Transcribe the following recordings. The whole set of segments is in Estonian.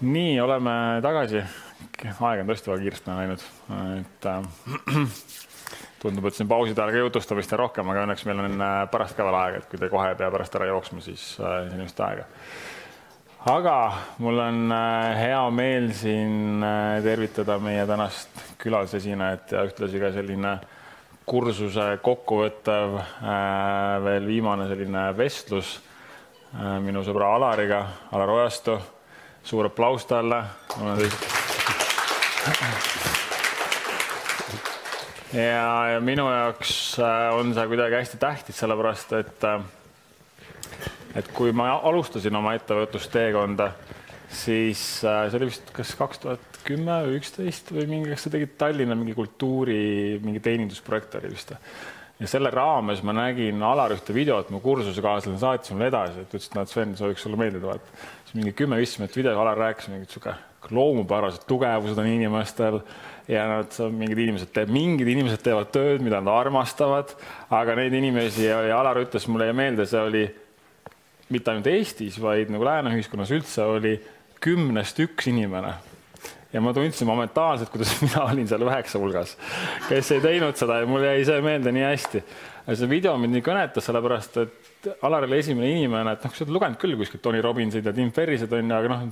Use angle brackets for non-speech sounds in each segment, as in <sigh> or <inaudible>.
nii, oleme tagasi. aeg on tõesti väga kiiresti läinud, et äh, <clears throat> tundub, et siin pauside ajal ka jutustamist on rohkem, aga õnneks meil on äh, pärast ka veel aega, et kui te kohe ei pea pärast ära jooksma, siis äh, siin just aega. aga mul on äh, hea meel siin äh, tervitada meie tänast külalisesinejat ja ühtlasi ka selline kursuse kokkuvõttev äh, veel viimane selline vestlus äh, minu sõbra Alariga, Alar Ojastu. Suur aplaus talle. Ja, ja minu jaoks äh, on see kuidagi hästi tähtis, sellepärast et, äh, et kui ma alustasin oma ettevõtlusteekonda, siis äh, see oli vist kas kaks tuhat kümme või üksteist või mingi, kas sa tegid Tallinna mingi kultuuri, mingi teenindusprojekt oli vist. Ja selle raames ma nägin Alar ühte videot, mu kursusekaaslane saatis mulle edasi, et ütles, et näed, Sven, see võiks sulle meeldida, vaata. Mingi kümme-viisteist minutit video, Alar rääkis mingit sihuke loomupärased tugevused on inimestel ja nad, mingid inimesed teevad, mingid inimesed teevad tööd, mida nad armastavad, aga neid inimesi ja, ja Alar ütles, mulle jäi meelde, see oli mitte ainult Eestis, vaid nagu lääne ühiskonnas üldse oli kümnest üks inimene. ja ma tundsin momentaalselt, kuidas <laughs> mina olin seal üheksa hulgas, kes ei teinud seda ja mul jäi see meelde nii hästi. see video mind nii kõnetas, sellepärast et Alar oli esimene inimene, et noh, sa oled lugenud küll kuskilt Tony Robbinsid ja Tim Ferriseid on ju, aga noh,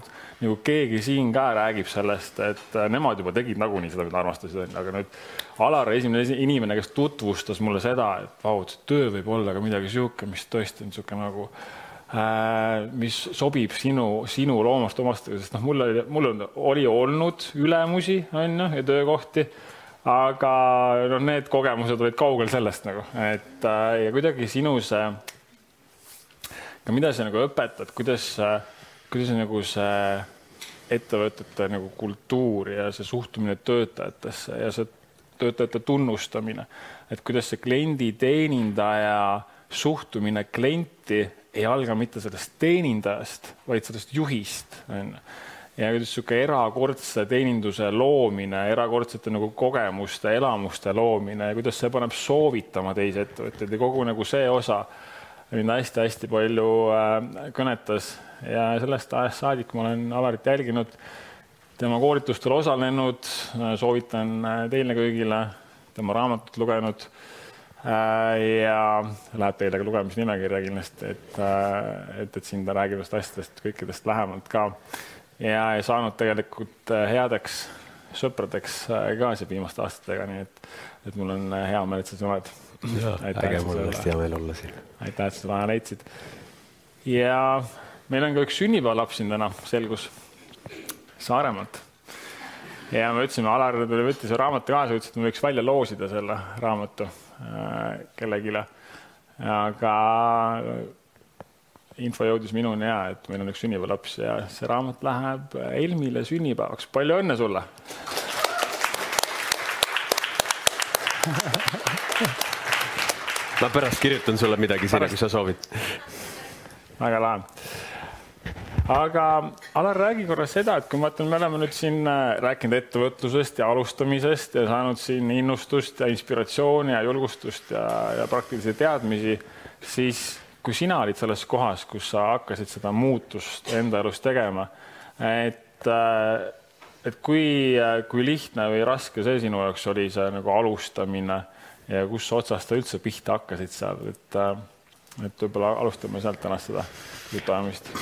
nagu keegi siin ka räägib sellest, et äh, nemad juba tegid nagunii seda, mida armastasid, on ju, aga nüüd Alar esimene inimene, kes tutvustas mulle seda, et vau, töö võib olla ka midagi sihuke, mis tõesti on niisugune nagu äh, mis sobib sinu, sinu loomast omastega, sest noh, mul oli, mul on, oli olnud ülemusi, on ju, ja töökohti aga noh, need kogemused olid kaugel sellest nagu, et äh, ja kuidagi sinu see aga mida see nagu õpetab, kuidas, kuidas nagu see ettevõtete nagu kultuur ja see suhtumine töötajatesse ja see töötajate tunnustamine, et kuidas see kliendi teenindaja suhtumine klienti ei alga mitte sellest teenindajast, vaid sellest juhist, on ju. ja kuidas niisugune erakordse teeninduse loomine, erakordsete nagu kogemuste, elamuste loomine ja kuidas see paneb soovitama teisi ettevõtteid ja kogu nagu see osa mind hästi-hästi palju äh, kõnetas ja sellest ajast saadik ma olen Alarit jälginud, tema koolitustel osalenud, äh, soovitan äh, teile kõigile tema raamatut lugenud ja läheb teile ka lugemisnimekirja kindlasti, et, et, et siin ta räägib neist asjadest kõikidest lähemalt ka. ja, ja saanud tegelikult headeks sõpradeks ka siin viimaste aastatega, nii et, et mul on hea meel, et sa siin oled äge, mul hästi hea meel olla siin. aitäh, et sa täna leidsid. ja meil on ka üks sünnipäevalaps siin täna, selgus Saaremaalt. ja me ütlesime, Alar võttis raamatu kaasa, ütles, et me võiks välja loosida selle raamatu äh, kellelegi. aga info jõudis minuni ja et meil on üks sünnipäevalaps ja see raamat läheb Helmile sünnipäevaks. palju õnne sulle <laughs> ma pärast kirjutan sulle midagi sinna, kui sa soovid. väga lahe. aga Alar, räägi korra seda, et kui ma ütlen, me oleme nüüd siin äh, rääkinud ettevõtlusest ja alustamisest ja saanud siin innustust ja inspiratsiooni ja julgustust ja, ja praktilisi teadmisi, siis kui sina olid selles kohas, kus sa hakkasid seda muutust enda elus tegema, et äh, et kui, äh, kui lihtne või raske see sinu jaoks oli, see nagu alustamine ja kus otsast sa üldse pihta hakkasid seal, et, äh, et võib-olla alustame sealt tänast seda jutuajamist.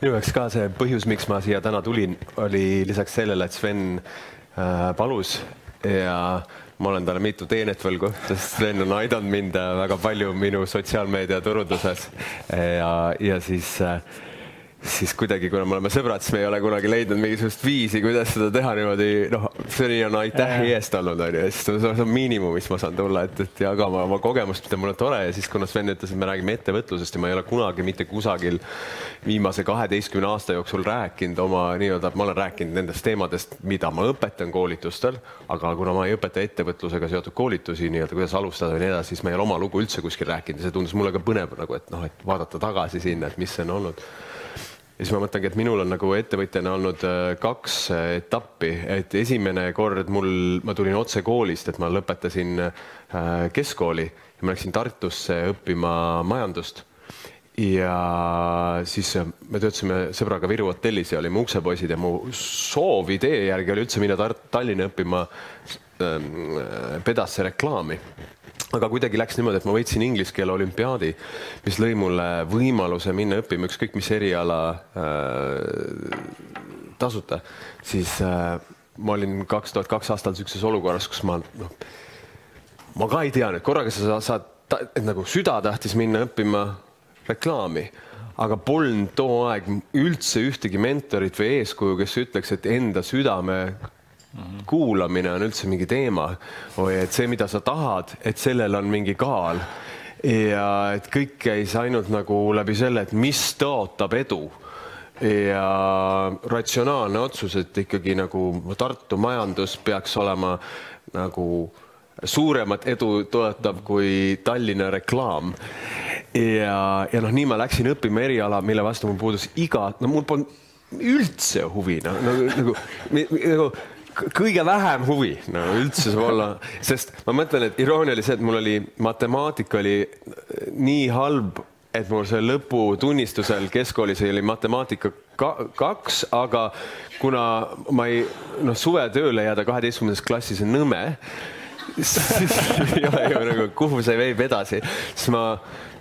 minu jaoks ka see põhjus, miks ma siia täna tulin, oli lisaks sellele, et Sven äh, palus ja ma olen talle mitu teenet võlgu, sest Sven on aidanud mind väga palju minu sotsiaalmeedia turunduses ja, ja siis äh, siis kuidagi, kuna me oleme sõbrad, siis me ei ole kunagi leidnud mingisugust viisi, kuidas seda teha niimoodi, noh, seni on aitähi eest olnud, onju, ja siis see on miinimum, mis ma saan tulla, et, et jagama oma kogemust, mida mul on tore ja siis, kuna Sven ütles, et me räägime ettevõtlusest ja ma ei ole kunagi mitte kusagil viimase kaheteistkümne aasta jooksul rääkinud oma nii-öelda, ma olen rääkinud nendest teemadest, mida ma õpetan koolitustel, aga kuna ma ei õpeta ettevõtlusega seotud koolitusi nii-öelda, kuidas alustada ja nii edasi, siis ma ei ole oma lugu üldse kuskil rääkinud ja see tundus mulle ka põnev nagu, et noh, et vaadata tagasi sinna, et mis see on olnud ja siis ma mõtlengi, et minul on nagu ettevõtjana olnud äh, kaks äh, etappi, et esimene kord mul, ma tulin otse koolist, et ma lõpetasin äh, keskkooli ja ma läksin Tartusse õppima majandust. ja siis me töötasime sõbraga Viru hotellis ja olime uksepoisid ja mu soov idee järgi oli üldse minna Tallinna õppima ähm, pedasse reklaami aga kuidagi läks niimoodi, et ma võitsin inglise keele olümpiaadi, mis lõi mulle võimaluse minna õppima ükskõik mis eriala äh, tasuta, siis äh, ma olin kaks tuhat kaks aastal niisuguses olukorras, kus ma noh, ma ka ei tea nüüd, korraga sa saad, et nagu süda tahtis minna õppima reklaami, aga polnud too aeg üldse ühtegi mentorit või eeskuju, kes ütleks, et enda südame -hmm. kuulamine on üldse mingi teema või et see, mida sa tahad, et sellel on mingi kaal ja et kõik käis ainult nagu läbi selle, et mis tõotab edu ja ratsionaalne otsus, et ikkagi nagu Tartu majandus peaks olema nagu suuremat edu toetav kui Tallinna reklaam. ja, ja noh, nii ma läksin õppima eriala, mille vastu mul puudus iga, no mul polnud üldse huvi, no nagu, nagu, nagu kõige vähem huvi, no üldse saab olla, sest ma mõtlen, et iroonia oli see, et mul oli matemaatika oli nii halb, et mul see lõputunnistusel keskkoolis oli matemaatika ka, kaks, aga kuna ma ei noh, suvetööle jääda kaheteistkümnendas klassis on nõme, siis <laughs> ei ole ju nagu, kuhu see veeb edasi, siis ma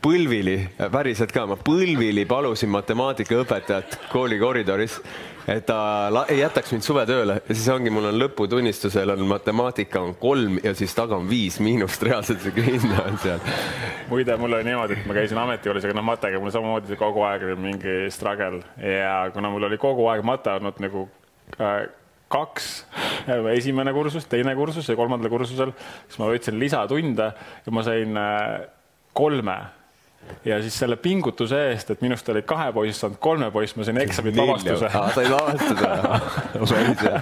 põlvili, päriselt ka, ma põlvili palusin matemaatikaõpetajat kooli koridoris et ta ei jätaks mind suvetööle ja siis ongi, mul on lõputunnistusel on matemaatika on kolm ja siis taga on viis miinust reaalselt sihuke hinne on seal. muide, mul oli niimoodi, et ma käisin ametikoolis, aga noh, matega mul samamoodi kogu aeg oli mingi struggle ja kuna mul oli kogu aeg mate olnud nagu äh, kaks, esimene kursus, teine kursus ja kolmandal kursusel, siis ma võtsin lisatunde ja ma sain äh, kolme ja siis selle pingutuse eest, et minust oli kahe poiss saanud kolme poiss, ma sain eksamit vabastuse. said vabastuse <laughs>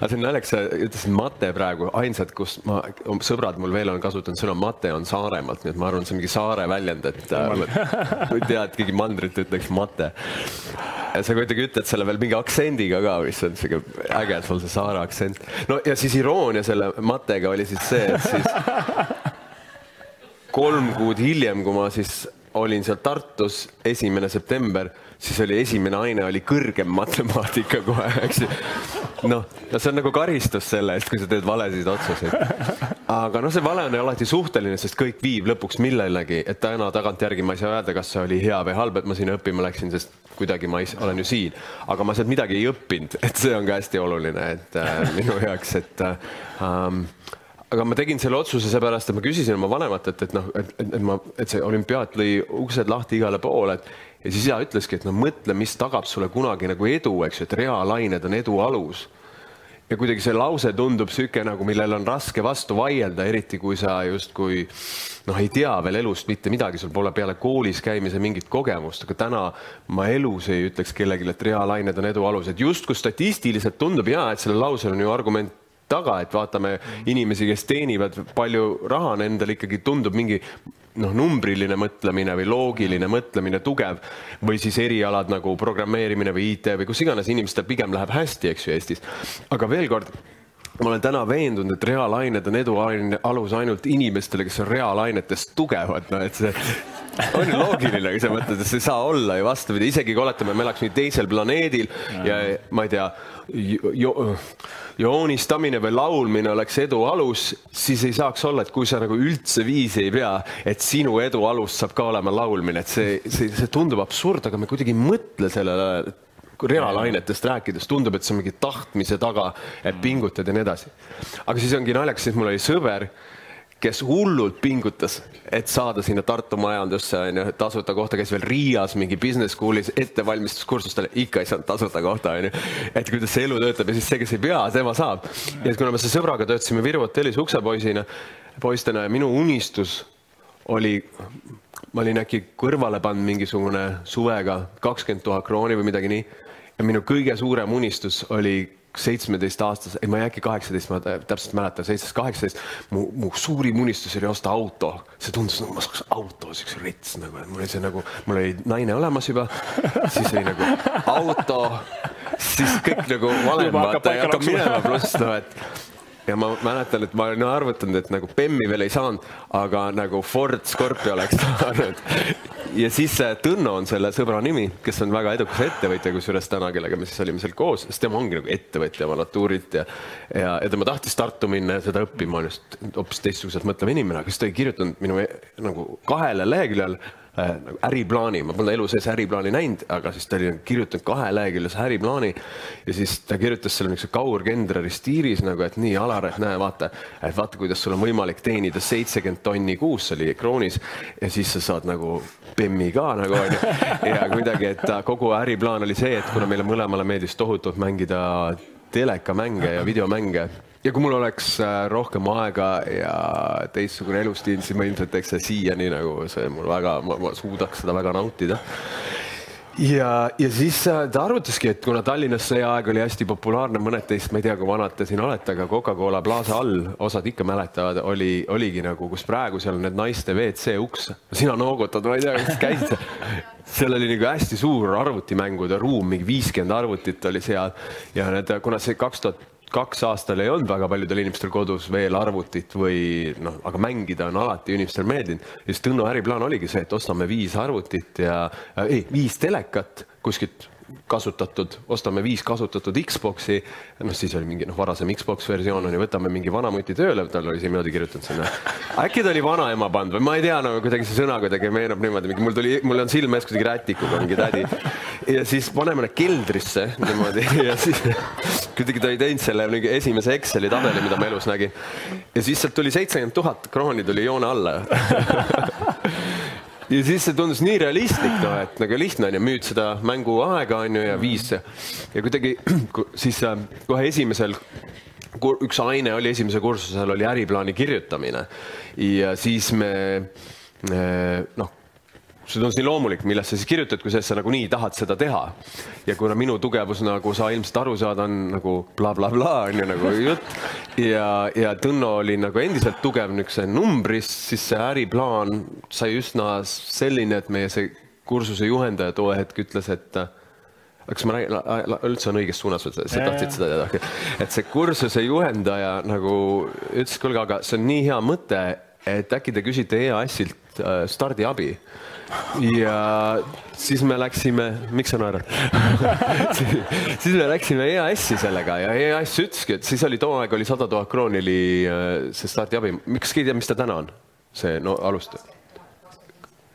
aga see on naljakas, sa ütlesid mate praegu, ainsad, kus ma, sõbrad mul veel on kasutanud sõna mate on Saaremaalt, nii et ma arvan, see on mingi saare väljend, et äh, tead, keegi mandrit ütleks mate. sa kuidagi ütled selle veel mingi aktsendiga ka, mis on sihuke äge, sul see saare aktsent. no ja siis iroonia selle matega oli siis see, et siis kolm kuud hiljem, kui ma siis olin seal Tartus, esimene september, siis oli esimene aine oli kõrgem matemaatika kohe, eks ju. noh, no see on nagu karistus selle eest, kui sa teed valesid otsuseid. aga noh, see vale on alati suhteline, sest kõik viib lõpuks millelegi, et täna tagantjärgi ma ei saa öelda, kas see oli hea või halb, et ma sinna õppima läksin, sest kuidagi ma ei, olen ju siin, aga ma sealt midagi ei õppinud, et see on ka hästi oluline, et äh, minu jaoks, et ähm, aga ma tegin selle otsuse seepärast, et ma küsisin oma vanematelt, et noh, et, et, et ma, et see olümpiaad lõi uksed lahti igale poole, et ja siis isa ütleski, et no mõtle, mis tagab sulle kunagi nagu edu, eks ju, et reaalained on edu alus. ja kuidagi see lause tundub sihuke nagu, millel on raske vastu vaielda, eriti kui sa justkui noh, ei tea veel elust mitte midagi, sul pole peale koolis käimise mingit kogemust, aga täna ma elus ei ütleks kellelegi, et reaalained on edu alus, et justkui statistiliselt tundub ja et sellel lausel on ju argument taga, et vaatame inimesi, kes teenivad palju raha, nendel ikkagi tundub mingi noh, numbriline mõtlemine või loogiline mõtlemine tugev või siis erialad nagu programmeerimine või IT või kus iganes inimestel pigem läheb hästi, eks ju, Eestis. aga veel kord ma olen täna veendunud, et reaalained on edu alus ainult inimestele, kes on reaalainetest tugevad, no et see on ju loogiline, kui sa mõtled, et see ei saa olla ju vastupidi, isegi kui oletame, me elaks nüüd teisel planeedil ja ma ei tea jo, joonistamine või laulmine oleks edu alus, siis ei saaks olla, et kui sa nagu üldse viisi ei pea, et sinu edu alus saab ka olema laulmine, et see, see, see tundub absurd, aga me kuidagi ei mõtle sellele reaalainetest rääkides tundub, et see on mingi tahtmise taga, et pingutad ja nii edasi. aga siis ongi naljakas, et mul oli sõber kes hullult pingutas, et saada sinna Tartu majandusse, onju, tasuta kohta, käis veel Riias mingi business school'is ettevalmistuskursustele, ikka ei saanud tasuta kohta, onju. et kuidas see elu töötab ja siis see, kes ei pea, tema saab. ja kuna me selle sõbraga töötasime Viru hotellis uksepoisina, poistena ja minu unistus oli, ma olin äkki kõrvale pannud mingisugune suvega kakskümmend tuhat krooni või midagi nii. ja minu kõige suurem unistus oli seitsmeteistaastase, ei ma ei äkki kaheksateist, ma täpselt mäletan, seitseteist, kaheksateist, mu, mu suurim unistus oli osta auto. see tundus nagu ma saaks auto, siukse rets nagu, et mul oli see nagu, mul oli naine olemas juba, siis oli nagu auto, siis kõik nagu valem vaata ja hakkab minema, pluss noh, et ja ma mäletan, et ma olin arvutanud, et nagu Bemmi veel ei saanud, aga nagu Ford Scorpio oleks saanud <laughs> ja siis Tõnno on selle sõbra nimi, kes on väga edukas ettevõtja, kusjuures täna, kellega me siis olime seal koos, sest tema ongi nagu ettevõtja oma natuurilt ja ja, ja tema tahtis Tartu minna ja seda õppima, on just hoopis teistsuguselt mõtlev inimene, aga siis ta ei kirjutanud minu nagu kahele leheküljel äh, nagu äriplaani, ma pole elu sees äriplaani näinud, aga siis ta oli kirjutanud kaheleheküljelise äriplaani ja siis ta kirjutas selle niisuguse kaurkendrari stiilis nagu, et nii, Alar, et näe, vaata, et vaata, kuidas sul on võimalik teenida seitsekümmend tonni kuus, see oli kroonis ja siis sa saad nagu Bemmi ka nagu onju. ja kuidagi, et kogu äriplaan oli see, et kuna meile mõlemale meeldis tohutult mängida telekamänge ja videomänge ja kui mul oleks äh, rohkem aega ja teistsugune elustiil, siis ma ilmselt teeks seda siiani nagu see mul väga, ma suudaks seda väga nautida. ja, ja siis äh, ta arvutaski, et kuna Tallinnas see aeg oli hästi populaarne, mõned teist, ma ei tea, kui vanad te siin olete, aga Coca-Cola Plaza all, osad ikka mäletavad, oli, oligi nagu, kus praegu seal need naiste WC uks. sina noogutad, ma ei tea, kas käisid seal oli nagu hästi suur arvutimängude ruum, mingi viiskümmend arvutit oli seal ja need, kuna see kaks tuhat kaks aastal ei olnud väga paljudel inimestel kodus veel arvutit või noh, aga mängida on alati inimestel meeldinud. siis Tõnno äriplaan oligi see, et ostame viis arvutit ja äh,, ei, viis telekat kuskilt kasutatud, ostame viis kasutatud Xbox'i, noh, siis oli mingi noh, varasem Xbox versioon on ju, võtame mingi vanamuti tööle, tal oli siin niimoodi kirjutatud sinna. äkki ta oli vanaema pannud või ma ei tea, no kuidagi see sõna kuidagi meenub niimoodi, mingi mul tuli, mul on silme ees kuidagi rätikuga mingi tädi. ja siis paneme need keldrisse niimoodi ja siis kuidagi ta ei teinud selle mingi esimese Exceli tabeli, mida ma elus nägin. ja siis sealt tuli seitsekümmend tuhat krooni tuli joone alla ja siis see tundus nii realistlik, noh, et nagu lihtne on ju, müüd seda mänguaega on ju ja viis ja kuidagi <clears throat> siis äh, kohe esimesel üks aine oli esimesel kursusel oli äriplaani kirjutamine. Ja siis me noh see tundus nii loomulik, millest sa siis kirjutad, kui sa nagunii tahad seda teha. ja kuna minu tugevus, nagu sa ilmselt aru saad, on nagu blablabla bla, on ju nagu jutt ja, ja Tõnno oli nagu endiselt tugev niisuguse numbris, siis see äriplaan sai üsna selline, et meie see kursuse juhendaja too hetk ütles, et kas ma räägin, üldse on õiges suunas või sa tahtsid seda teada? et see kursuse juhendaja nagu ütles, kuulge, aga see on nii hea mõte, et äkki te küsite EAS-ilt äh, stardiabi ja siis me läksime, miks sa naerad? <laughs> Siis me läksime EAS-i sellega ja EAS ütleski, et siis oli too aeg oli sada tuhat krooni oli äh, see stardiabi, miks keegi ei tea, mis ta täna on? see no alustaja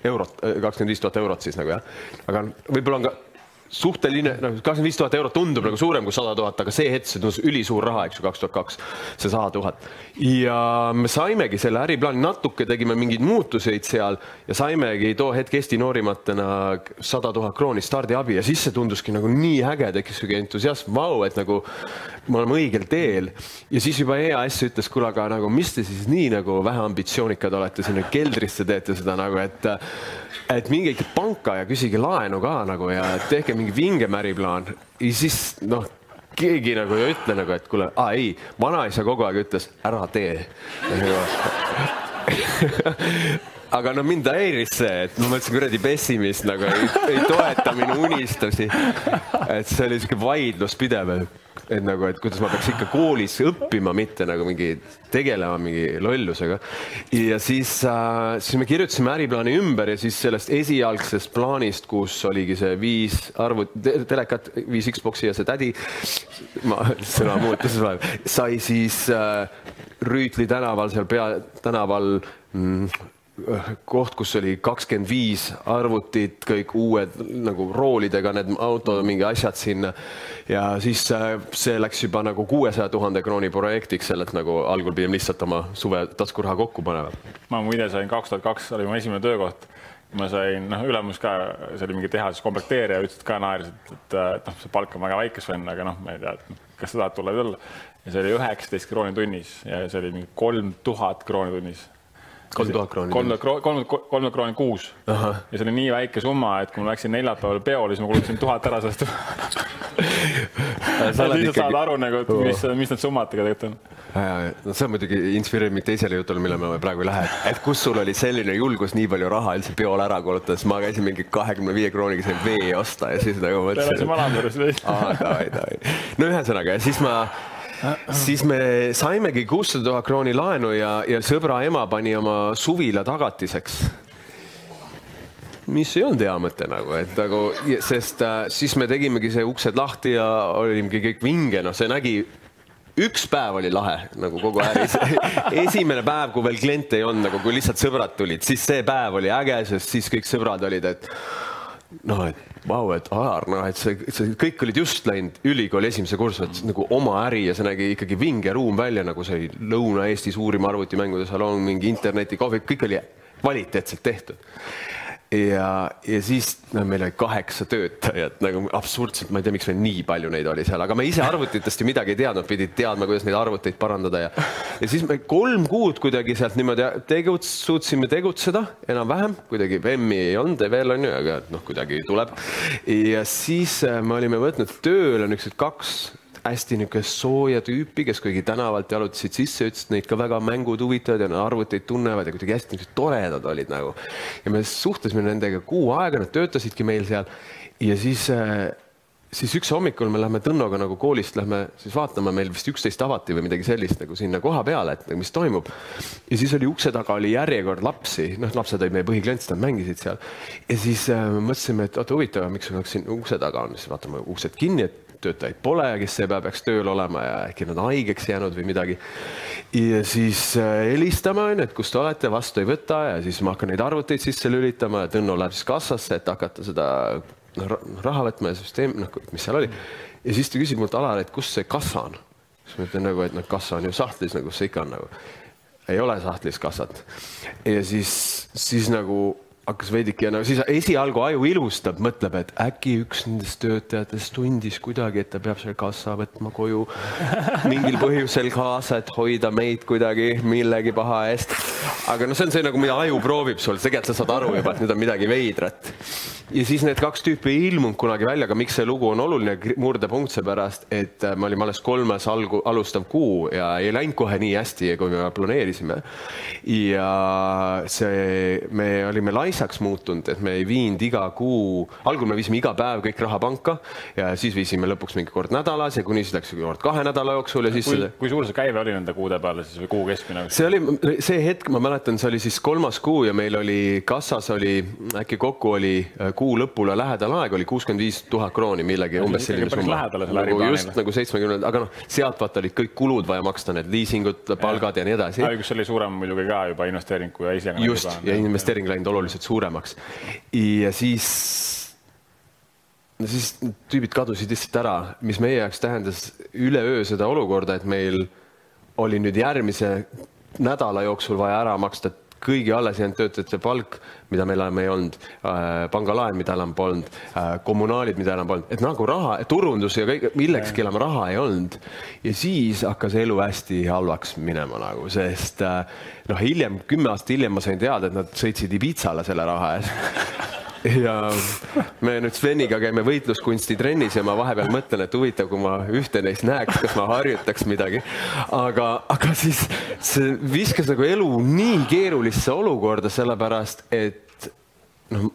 eurot, äh, kakskümmend viis tuhat eurot siis nagu jah, aga võib-olla on ka suhteline, noh, kakskümmend viis tuhat eurot tundub nagu suurem kui sada tuhat, aga see hetk see tundus ülisuur raha, eks ju, kaks tuhat kaks, see sada tuhat. ja me saimegi selle äriplaani, natuke tegime mingeid muutuseid seal ja saimegi too hetk Eesti noorimatena sada tuhat krooni stardiabi ja siis see tunduski nagu nii äge, tekkis sihuke entusiasm, vau, et nagu me oleme õigel teel. ja siis juba EAS ütles, kuule, aga nagu mis te siis nii nagu väheambitsioonikad olete, sinna keldrisse teete seda nagu, et et minge ikka panka ja küsige laenu ka nagu ja tehke mingi vingem äriplaan ja siis noh, keegi nagu ei ütle nagu, et kuule, aa ei, vanaisa kogu aeg ütles, ära tee <laughs> aga no mind häiris see, et ma mõtlesin kuradi pessimist nagu ei, ei toeta minu unistusi. et see oli sihuke vaidlus pidev et nagu, et kuidas ma peaks ikka koolis õppima, mitte nagu mingi tegelema mingi lollusega. ja siis äh,, siis me kirjutasime äriplaani ümber ja siis sellest esialgsest plaanist, kus oligi see viis arvut-, telekat, viis Xbox'i ja see tädi, ma sõna muutuses vahepeal, sai siis äh, Rüütli tänaval seal pea, tänaval mm, koht, kus oli kakskümmend viis arvutit, kõik uued nagu roolidega need auto mingi asjad sinna. ja siis äh, see läks juba nagu kuuesaja tuhande krooni projektiks, sellelt nagu algul pidime lihtsalt oma suve taskuraha kokku panema. ma muide sain kaks tuhat kaks oli mu esimene töökoht. ma sain, noh, ülemus ka, see oli mingi tehases komplekteerija, ütlesid ka naersid, et, et noh, see palk on väga väike, Sven, aga noh, ma ei tea, et kas sa tahad tulla või tulla. ja see oli üheksateist krooni tunnis ja see oli mingi kolm tuhat krooni tunnis kolm tuhat krooni. kolm tuhat krooni, kolm, kolm tuhat krooni kuus. ja see oli nii väike summa, et kui ma läksin neljapäeval peole, siis ma kulutasin tuhat ära sellest <laughs> sa lihtsalt ikkagi... saad aru nagu, et mis, mis need summad tegelikult on. no see muidugi inspireerib mind teisele jutule, mille me praegu ei lähe, et kus sul oli selline julgus nii palju raha üldse peole ära kulutada, sest ma käisin mingi kahekümne viie krooniga sain vee osta ja siis nagu mõtlesin. elasin Valamurus. no ühesõnaga ja siis ma siis me saimegi kuussada tuhat krooni laenu ja, ja sõbra ema pani oma suvila tagatiseks. mis ei olnud hea mõte nagu, et nagu, sest äh, siis me tegimegi see uksed lahti ja olimegi kõik vinge, noh, see nägi üks päev oli lahe nagu kogu äris. <laughs> esimene päev, kui veel kliente ei olnud, nagu kui lihtsalt sõbrad tulid, siis see päev oli äge, sest siis kõik sõbrad olid, et noh, et vau, et Alar, noh, et see, see kõik olid just läinud ülikooli esimese kursi, et nagu oma äri ja see nägi ikkagi vinge ruum välja, nagu see Lõuna-Eesti suurim arvutimängude salong, mingi internetikohvik, kõik oli kvaliteetselt tehtud ja, ja siis no, meil oli kaheksa töötajat nagu absurdselt, ma ei tea, miks meil nii palju neid oli seal, aga me ise arvutitest ju midagi ei teadnud, pidid teadma, kuidas neid arvuteid parandada ja ja siis me kolm kuud kuidagi sealt niimoodi teguts-, suutsime tegutseda enam-vähem, kuidagi BEM-i ei olnud veel on ju, aga noh, kuidagi tuleb. ja siis äh, me olime võtnud tööle niisugused kaks hästi niisugune sooja tüüpi, kes kuigi tänavalt jalutasid sisse, ütlesid, neid ka väga mängud huvitavad ja arvuteid tunnevad ja kuidagi hästi toredad olid nagu. ja me suhtlesime nendega kuu aega, nad töötasidki meil seal ja siis äh, siis üks hommikul me lähme Tõnnoga nagu koolist lähme siis vaatama, meil vist üksteist avati või midagi sellist nagu sinna koha peale, et mis toimub. ja siis oli ukse taga oli järjekord lapsi, noh, lapsed olid meie põhikliendid, nad mängisid seal. ja siis äh, mõtlesime, et oota huvitav, miks sul siin ukse taga on, siis vaatame uksed kinni, et töötajaid pole, kes see päev peaks tööl olema ja äkki nad on haigeks jäänud või midagi. ja siis äh, helistame, onju, et kus te olete, vastu ei võta ja siis ma hakkan neid arvuteid sisse lülitama ja Tõnno läheb siis kassasse, et hakata seda noh, raha võtma ja süsteem, noh, mis seal oli. ja siis ta küsib mult, Alar, et kus see kassa on? siis ma ütlen nagu, et noh, kassa on ju sahtlis, nagu kus see ikka on nagu. ei ole sahtlis kassat. ja siis, siis nagu hakkas veidike ja no siis esialgu aju ilustab, mõtleb, et äkki üks nendest töötajatest tundis kuidagi, et ta peab selle kassa võtma koju. Mingil põhjusel kaasa, et hoida meid kuidagi millegi paha eest. aga noh, see on see nagu, mida aju proovib sul, tegelikult sa saad aru juba, et nüüd on midagi veidrat ja siis need kaks tüüpi ei ilmunud kunagi välja, aga miks see lugu on oluline murdepunkt, seepärast et äh, me olime alles kolmes algu, alustav kuu ja ei läinud kohe nii hästi, kui me planeerisime. ja see, me olime laisaks muutunud, et me ei viinud iga kuu, algul me viisime iga päev kõik raha panka ja siis viisime lõpuks mingi kord nädalas ja kuni siis läks kord kahe nädala jooksul ja siis. kui, kui suur see käive oli nende kuude peale siis või kuu keskmine? see oli see hetk, ma mäletan, see oli siis kolmas kuu ja meil oli kassas oli äkki kokku oli äh, kuu lõpule lähedal aeg oli kuuskümmend viis tuhat krooni millegi umbes selline summa. nagu just nagu seitsmekümnendal, aga noh, sealt vaata olid kõik kulud vaja maksta, need liisingud, palgad ja, ja nii edasi. see oli suurem muidugi ka juba investeering kui esialgne. just ja investeering läinud oluliselt suuremaks. ja siis no siis tüübid kadusid lihtsalt ära, mis meie jaoks tähendas üleöö seda olukorda, et meil oli nüüd järgmise nädala jooksul vaja ära maksta kõigi alles jäänud töötajate palk, mida meil enam ei olnud äh,, pangalaen, mida enam polnud äh,, kommunaalid, mida enam polnud, et nagu raha, turundus ja kõik, millekski enam raha ei olnud. ja siis hakkas elu hästi halvaks minema nagu, sest äh, noh, hiljem, kümme aastat hiljem ma sain teada, et nad sõitsid Ibizale selle raha eest <laughs> ja me nüüd Sveniga käime võitluskunsti trennis ja ma vahepeal mõtlen, et huvitav, kui ma ühte neist näeks, kas ma harjutaks midagi. aga, aga siis see viskas nagu elu nii keerulisse olukorda, sellepärast et noh,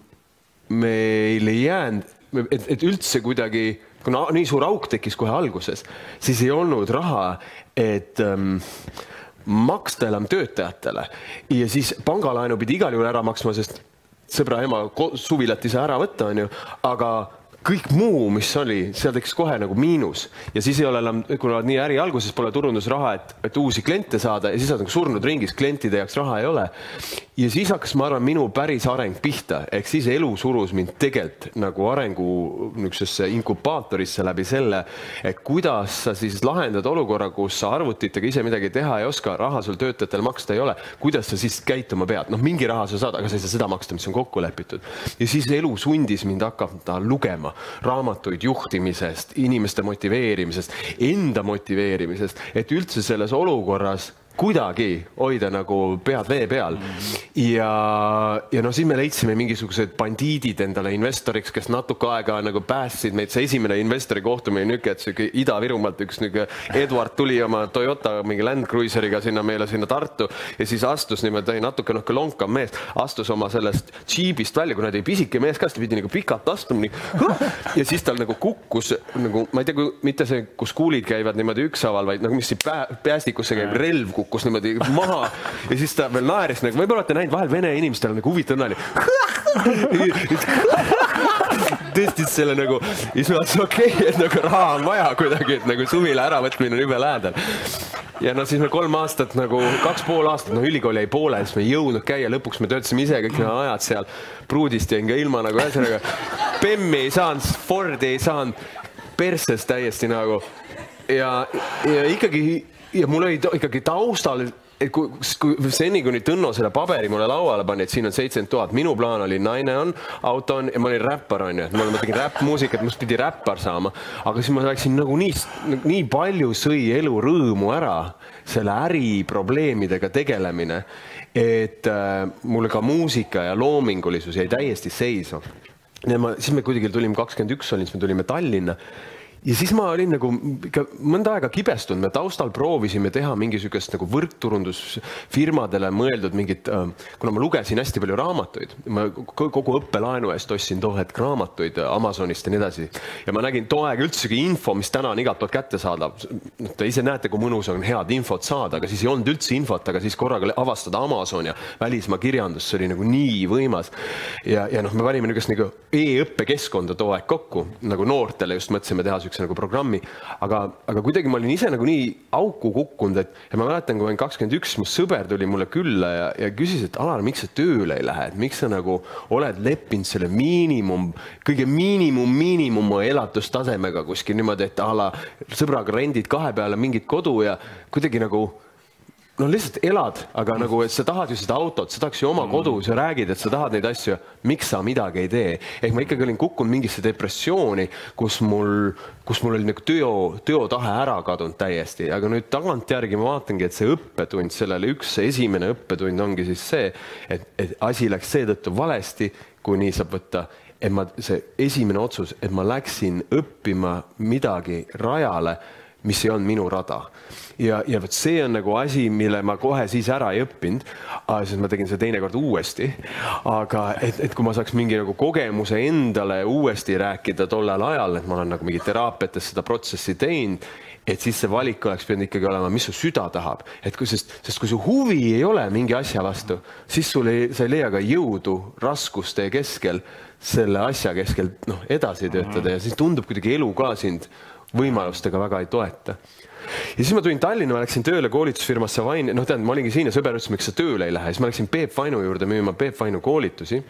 meil ei jäänud, et, et üldse kuidagi, kuna nii suur auk tekkis kohe alguses, siis ei olnud raha, et ähm, maksta enam töötajatele ja siis pangalaenu pidi igal juhul ära maksma, sest sõbra ema suvilat ei saa ära võtta, onju, aga kõik muu, mis oli, seal tekkis kohe nagu miinus ja siis ei ole enam, kuna nii äri alguses pole turundusraha, et, et uusi kliente saada ja siis oled nagu surnud ringis, klientide jaoks raha ei ole. ja siis hakkas, ma arvan, minu päris areng pihta, ehk siis elu surus mind tegelikult nagu arengu niisugusesse inkubaatorisse läbi selle, et kuidas sa siis lahendad olukorra, kus sa arvutitega ise midagi teha ei oska, raha sul töötajatel maksta ei ole, kuidas sa siis käituma pead, noh, mingi raha sa saad, aga sa ei saa seda maksta, mis on kokku lepitud. ja siis elu sundis mind hakata lugema lugema raamatuid juhtimisest, inimeste motiveerimisest, enda motiveerimisest, et üldse selles olukorras kuidagi hoida nagu pead vee peal. ja, ja noh, siis me leidsime mingisugused bandiidid endale investoriks, kes natuke aega nagu päästsid meid. see esimene investori kohtumine niisugune, et sihuke Ida-Virumaalt üks niisugune Eduard tuli oma Toyota mingi Land Cruiseriga sinna meile sinna Tartu ja siis astus niimoodi natuke noh, lonkam mees, astus oma sellest džiibist välja, kuna ta oli pisike mees ka, siis ta pidi nagu pikalt astuma nii. ja siis tal nagu kukkus nagu ma ei tea, mitte see, kus kuulid käivad niimoodi ükshaaval, vaid nagu mis siin päästikusse käib relv kukkus kukkus niimoodi maha ja siis ta veel naeris nagu, võib-olla olete näinud vahel vene inimestel nagu huvitav nali tõstis selle nagu, siis ma mõtlesin, okei okay,, et nagu raha on vaja kuidagi, et nagu suvila äravõtmine on jube lähedal. ja no siis me kolm aastat nagu, kaks pool aastat, no ülikool jäi pooleli, siis me ei jõudnud käia, lõpuks me töötasime ise kõik need ajad seal. pruudist jäin ka ilma nagu ühesõnaga. Bemmi ei saanud, Fordi ei saanud, perses täiesti nagu. ja, ja ikkagi ja mul oli ikkagi taustal et kui, kui seni, kuni Tõnno selle paberi mulle lauale pani, et siin on seitsekümmend tuhat, minu plaan oli naine on, auto on ja ma olin räppar onju, et ma, ma tegin räppmuusikat, must pidi räppar saama, aga siis ma läksin nagu nii, nii palju sõi elu rõõmu ära selle äriprobleemidega tegelemine, et äh, mulle ka muusika ja loomingulisus jäi täiesti seisma. ja ma, siis me kuidagi tulime, kakskümmend üks olin, siis me tulime Tallinna ja siis ma olin nagu ikka mõnda aega kibestunud, me taustal proovisime teha mingi niisugust nagu võrkturundusfirmadele mõeldud mingit, äh, kuna ma lugesin hästi palju raamatuid, ma kogu õppelaenu eest ostsin too hetk raamatuid Amazonist ja nii edasi. ja ma nägin too aeg üldsegi info, mis täna on igalt poolt kättesaadav. noh, te ise näete, kui mõnus on head infot saada, aga siis ei olnud üldse infot, aga siis korraga avastada Amazon ja välismaa kirjandus, see oli nagu nii võimas. ja, ja noh, me panime niisugust nagu e-õppekeskkonda too aeg kokku nagu noortele just mõtlesime teha niisuguse nagu programmi, aga, aga kuidagi ma olin ise nagu nii auku kukkunud, et ja ma mäletan, kui ma olin kakskümmend üks, mu sõber tuli mulle külla ja, ja küsis, et Alar, miks sa tööle ei lähe, et miks sa nagu oled leppinud selle miinimum, kõige miinimum, miinimum elatustasemega kuskil niimoodi, et a la sõbraga rendid kahe peale mingit kodu ja kuidagi nagu no lihtsalt elad, aga nagu, et sa tahad ju seda autot, sa tahaks ju oma mm. kodus ja räägid, et sa tahad neid asju, miks sa midagi ei tee. ehk ma ikkagi olin kukkunud mingisse depressiooni, kus mul, kus mul oli nagu töö, töötahe ära kadunud täiesti, aga nüüd tagantjärgi ma vaatangi, et see õppetund sellele, üks esimene õppetund ongi siis see, et, et asi läks seetõttu valesti, kui nii saab võtta et ma, see esimene otsus, et ma läksin õppima midagi rajale, mis ei olnud minu rada ja, ja vot see on nagu asi, mille ma kohe siis ära ei õppinud, siis ma tegin seda teinekord uuesti. aga et, et kui ma saaks mingi nagu kogemuse endale uuesti rääkida tollel ajal, et ma olen nagu mingi teraapiates seda protsessi teinud, et siis see valik oleks pidanud ikkagi olema, mis su süda tahab, et kui, sest, sest kui su huvi ei ole mingi asja vastu, siis sul ei, sa ei leia ka jõudu raskuste keskel selle asja keskel noh, edasi töötada. Ja siis tundub kuidagi elu ka sind võimalustega väga ei toeta ja siis ma tulin Tallinna, ma läksin tööle koolitusfirmasse Vain, noh, tähendab, ma olingi siin ja sõber ütles, miks sa tööle ei lähe, siis ma läksin Peep Vainu juurde müüma Peep Vainu koolitusi.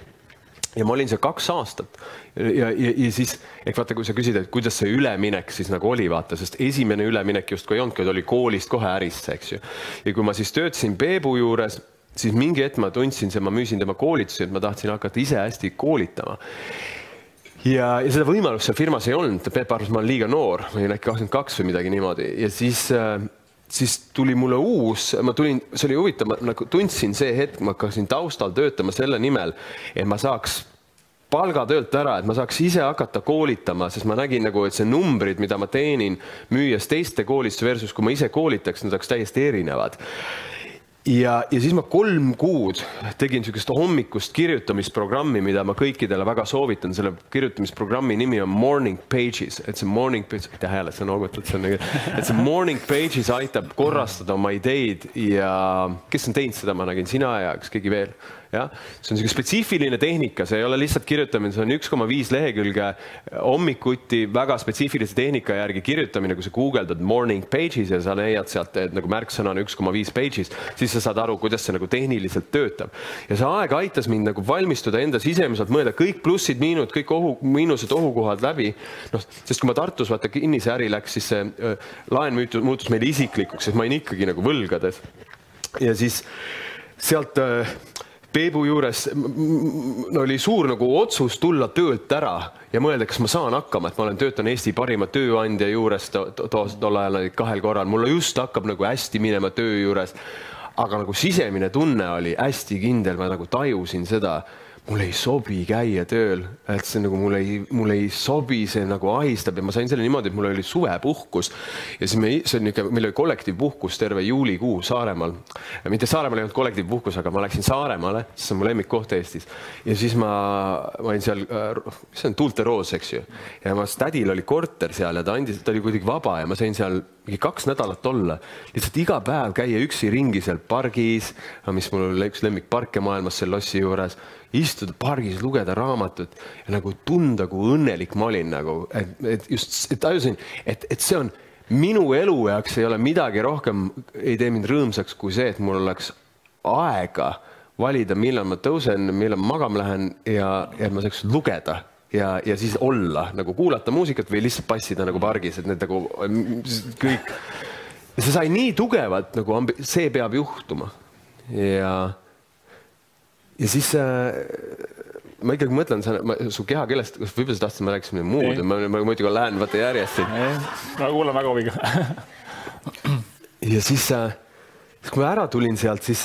Ja ma olin seal kaks aastat. Ja, ja, ja siis ehk vaata, kui sa küsid, et kuidas see üleminek siis nagu oli, vaata, sest esimene üleminek justkui ei olnudki, oli koolist kohe ärisse, eks ju. ja kui ma siis töötasin Peebu juures, siis mingi hetk ma tundsin, ma müüsin tema koolitusi, et ma tahtsin hakata ise hästi koolitama ja, ja seda võimalust seal firmas ei olnud, Peep arvas, ma olen liiga noor, ma olin äkki kakskümmend kaks või midagi niimoodi. Ja siis äh, siis tuli mulle uus, ma tulin, see oli huvitav, ma nagu tundsin see hetk, ma hakkasin taustal töötama selle nimel, et ma saaks palgatöölt ära, et ma saaks ise hakata koolitama, sest ma nägin nagu, et see numbrid, mida ma teenin müües teiste koolitusi versus kui ma ise koolitaks, need oleks täiesti erinevad ja, ja siis ma kolm kuud tegin niisugust hommikust kirjutamisprogrammi, mida ma kõikidele väga soovitan, selle kirjutamisprogrammi nimi on Morning Pages, et see Morning Pages, aitäh jälle, sa noogutad, see on nagu, et see Morning Pages aitab korrastada oma ideid ja kes on teinud seda, ma nägin, sina ja kas keegi veel jah, see on niisugune spetsiifiline tehnika, see ei ole lihtsalt kirjutamine, see on üks koma viis lehekülge hommikuti väga spetsiifilise tehnika järgi kirjutamine, kui sa guugeldad morning pages ja sa leiad sealt nagu märksõnana üks koma viis pages, siis sa saad aru, kuidas see nagu tehniliselt töötab. ja see aeg aitas mind nagu valmistuda enda sisemiselt, mõelda kõik plussid-miinud, kõik ohu, miinused, ohukohad läbi. noh, sest kui ma Tartus vaata kinniseäri läks, siis see äh, laen muutus, muutus meile isiklikuks, sest ma olin ikkagi nagu võlgades. ja siis sealt äh, Peebu juures oli suur nagu otsus tulla töölt ära ja mõelda, kas ma saan hakkama, et ma olen, töötan Eesti parima tööandja juures to, to, to, tol ajal kahel korral, mul just hakkab nagu hästi minema töö juures. aga nagu sisemine tunne oli hästi kindel, ma nagu tajusin seda mulle ei sobi käia tööl, et see nagu mulle ei, mulle ei sobi, see nagu ahistab. Ja ma sain selle niimoodi, et mul oli suvepuhkus. Ja siis me, see on niisugune, meil oli kollektiivpuhkus terve juulikuu Saaremaal. mitte Saaremaal ei olnud kollektiivpuhkus, aga ma läksin Saaremaale, see on mu lemmikkoht Eestis. Ja siis ma, ma olin seal, see on Tuulte Roos, eks ju, ja ma, tädil oli korter seal ja ta andis, ta oli kuidagi vaba ja ma sain seal mingi kaks nädalat olla, lihtsalt iga päev käia üksi ringi seal pargis, mis mul oli üks lemmikparke maailmas seal lossi juures istuda pargis, lugeda raamatut ja nagu tunda, kui õnnelik ma olin nagu, et, et just et tajusin, et, et see on minu elu jaoks ei ole midagi rohkem, ei tee mind rõõmsaks kui see, et mul oleks aega valida, millal ma tõusen, millal ma magama lähen ja, ja ma saaks lugeda ja, ja siis olla nagu kuulata muusikat või lihtsalt passida nagu pargis, et need nagu kõik. see sai nii tugevalt nagu see peab juhtuma ja, ja siis äh, ma ikkagi mõtlen, sa, su kehakeelest, kas võib-olla sa tahtsid, ma rääkisin midagi muud, ma, ma muidugi lähen vaata järjest siin. ma kuulan väga huviga. Ja siis äh,, siis kui ma ära tulin sealt, siis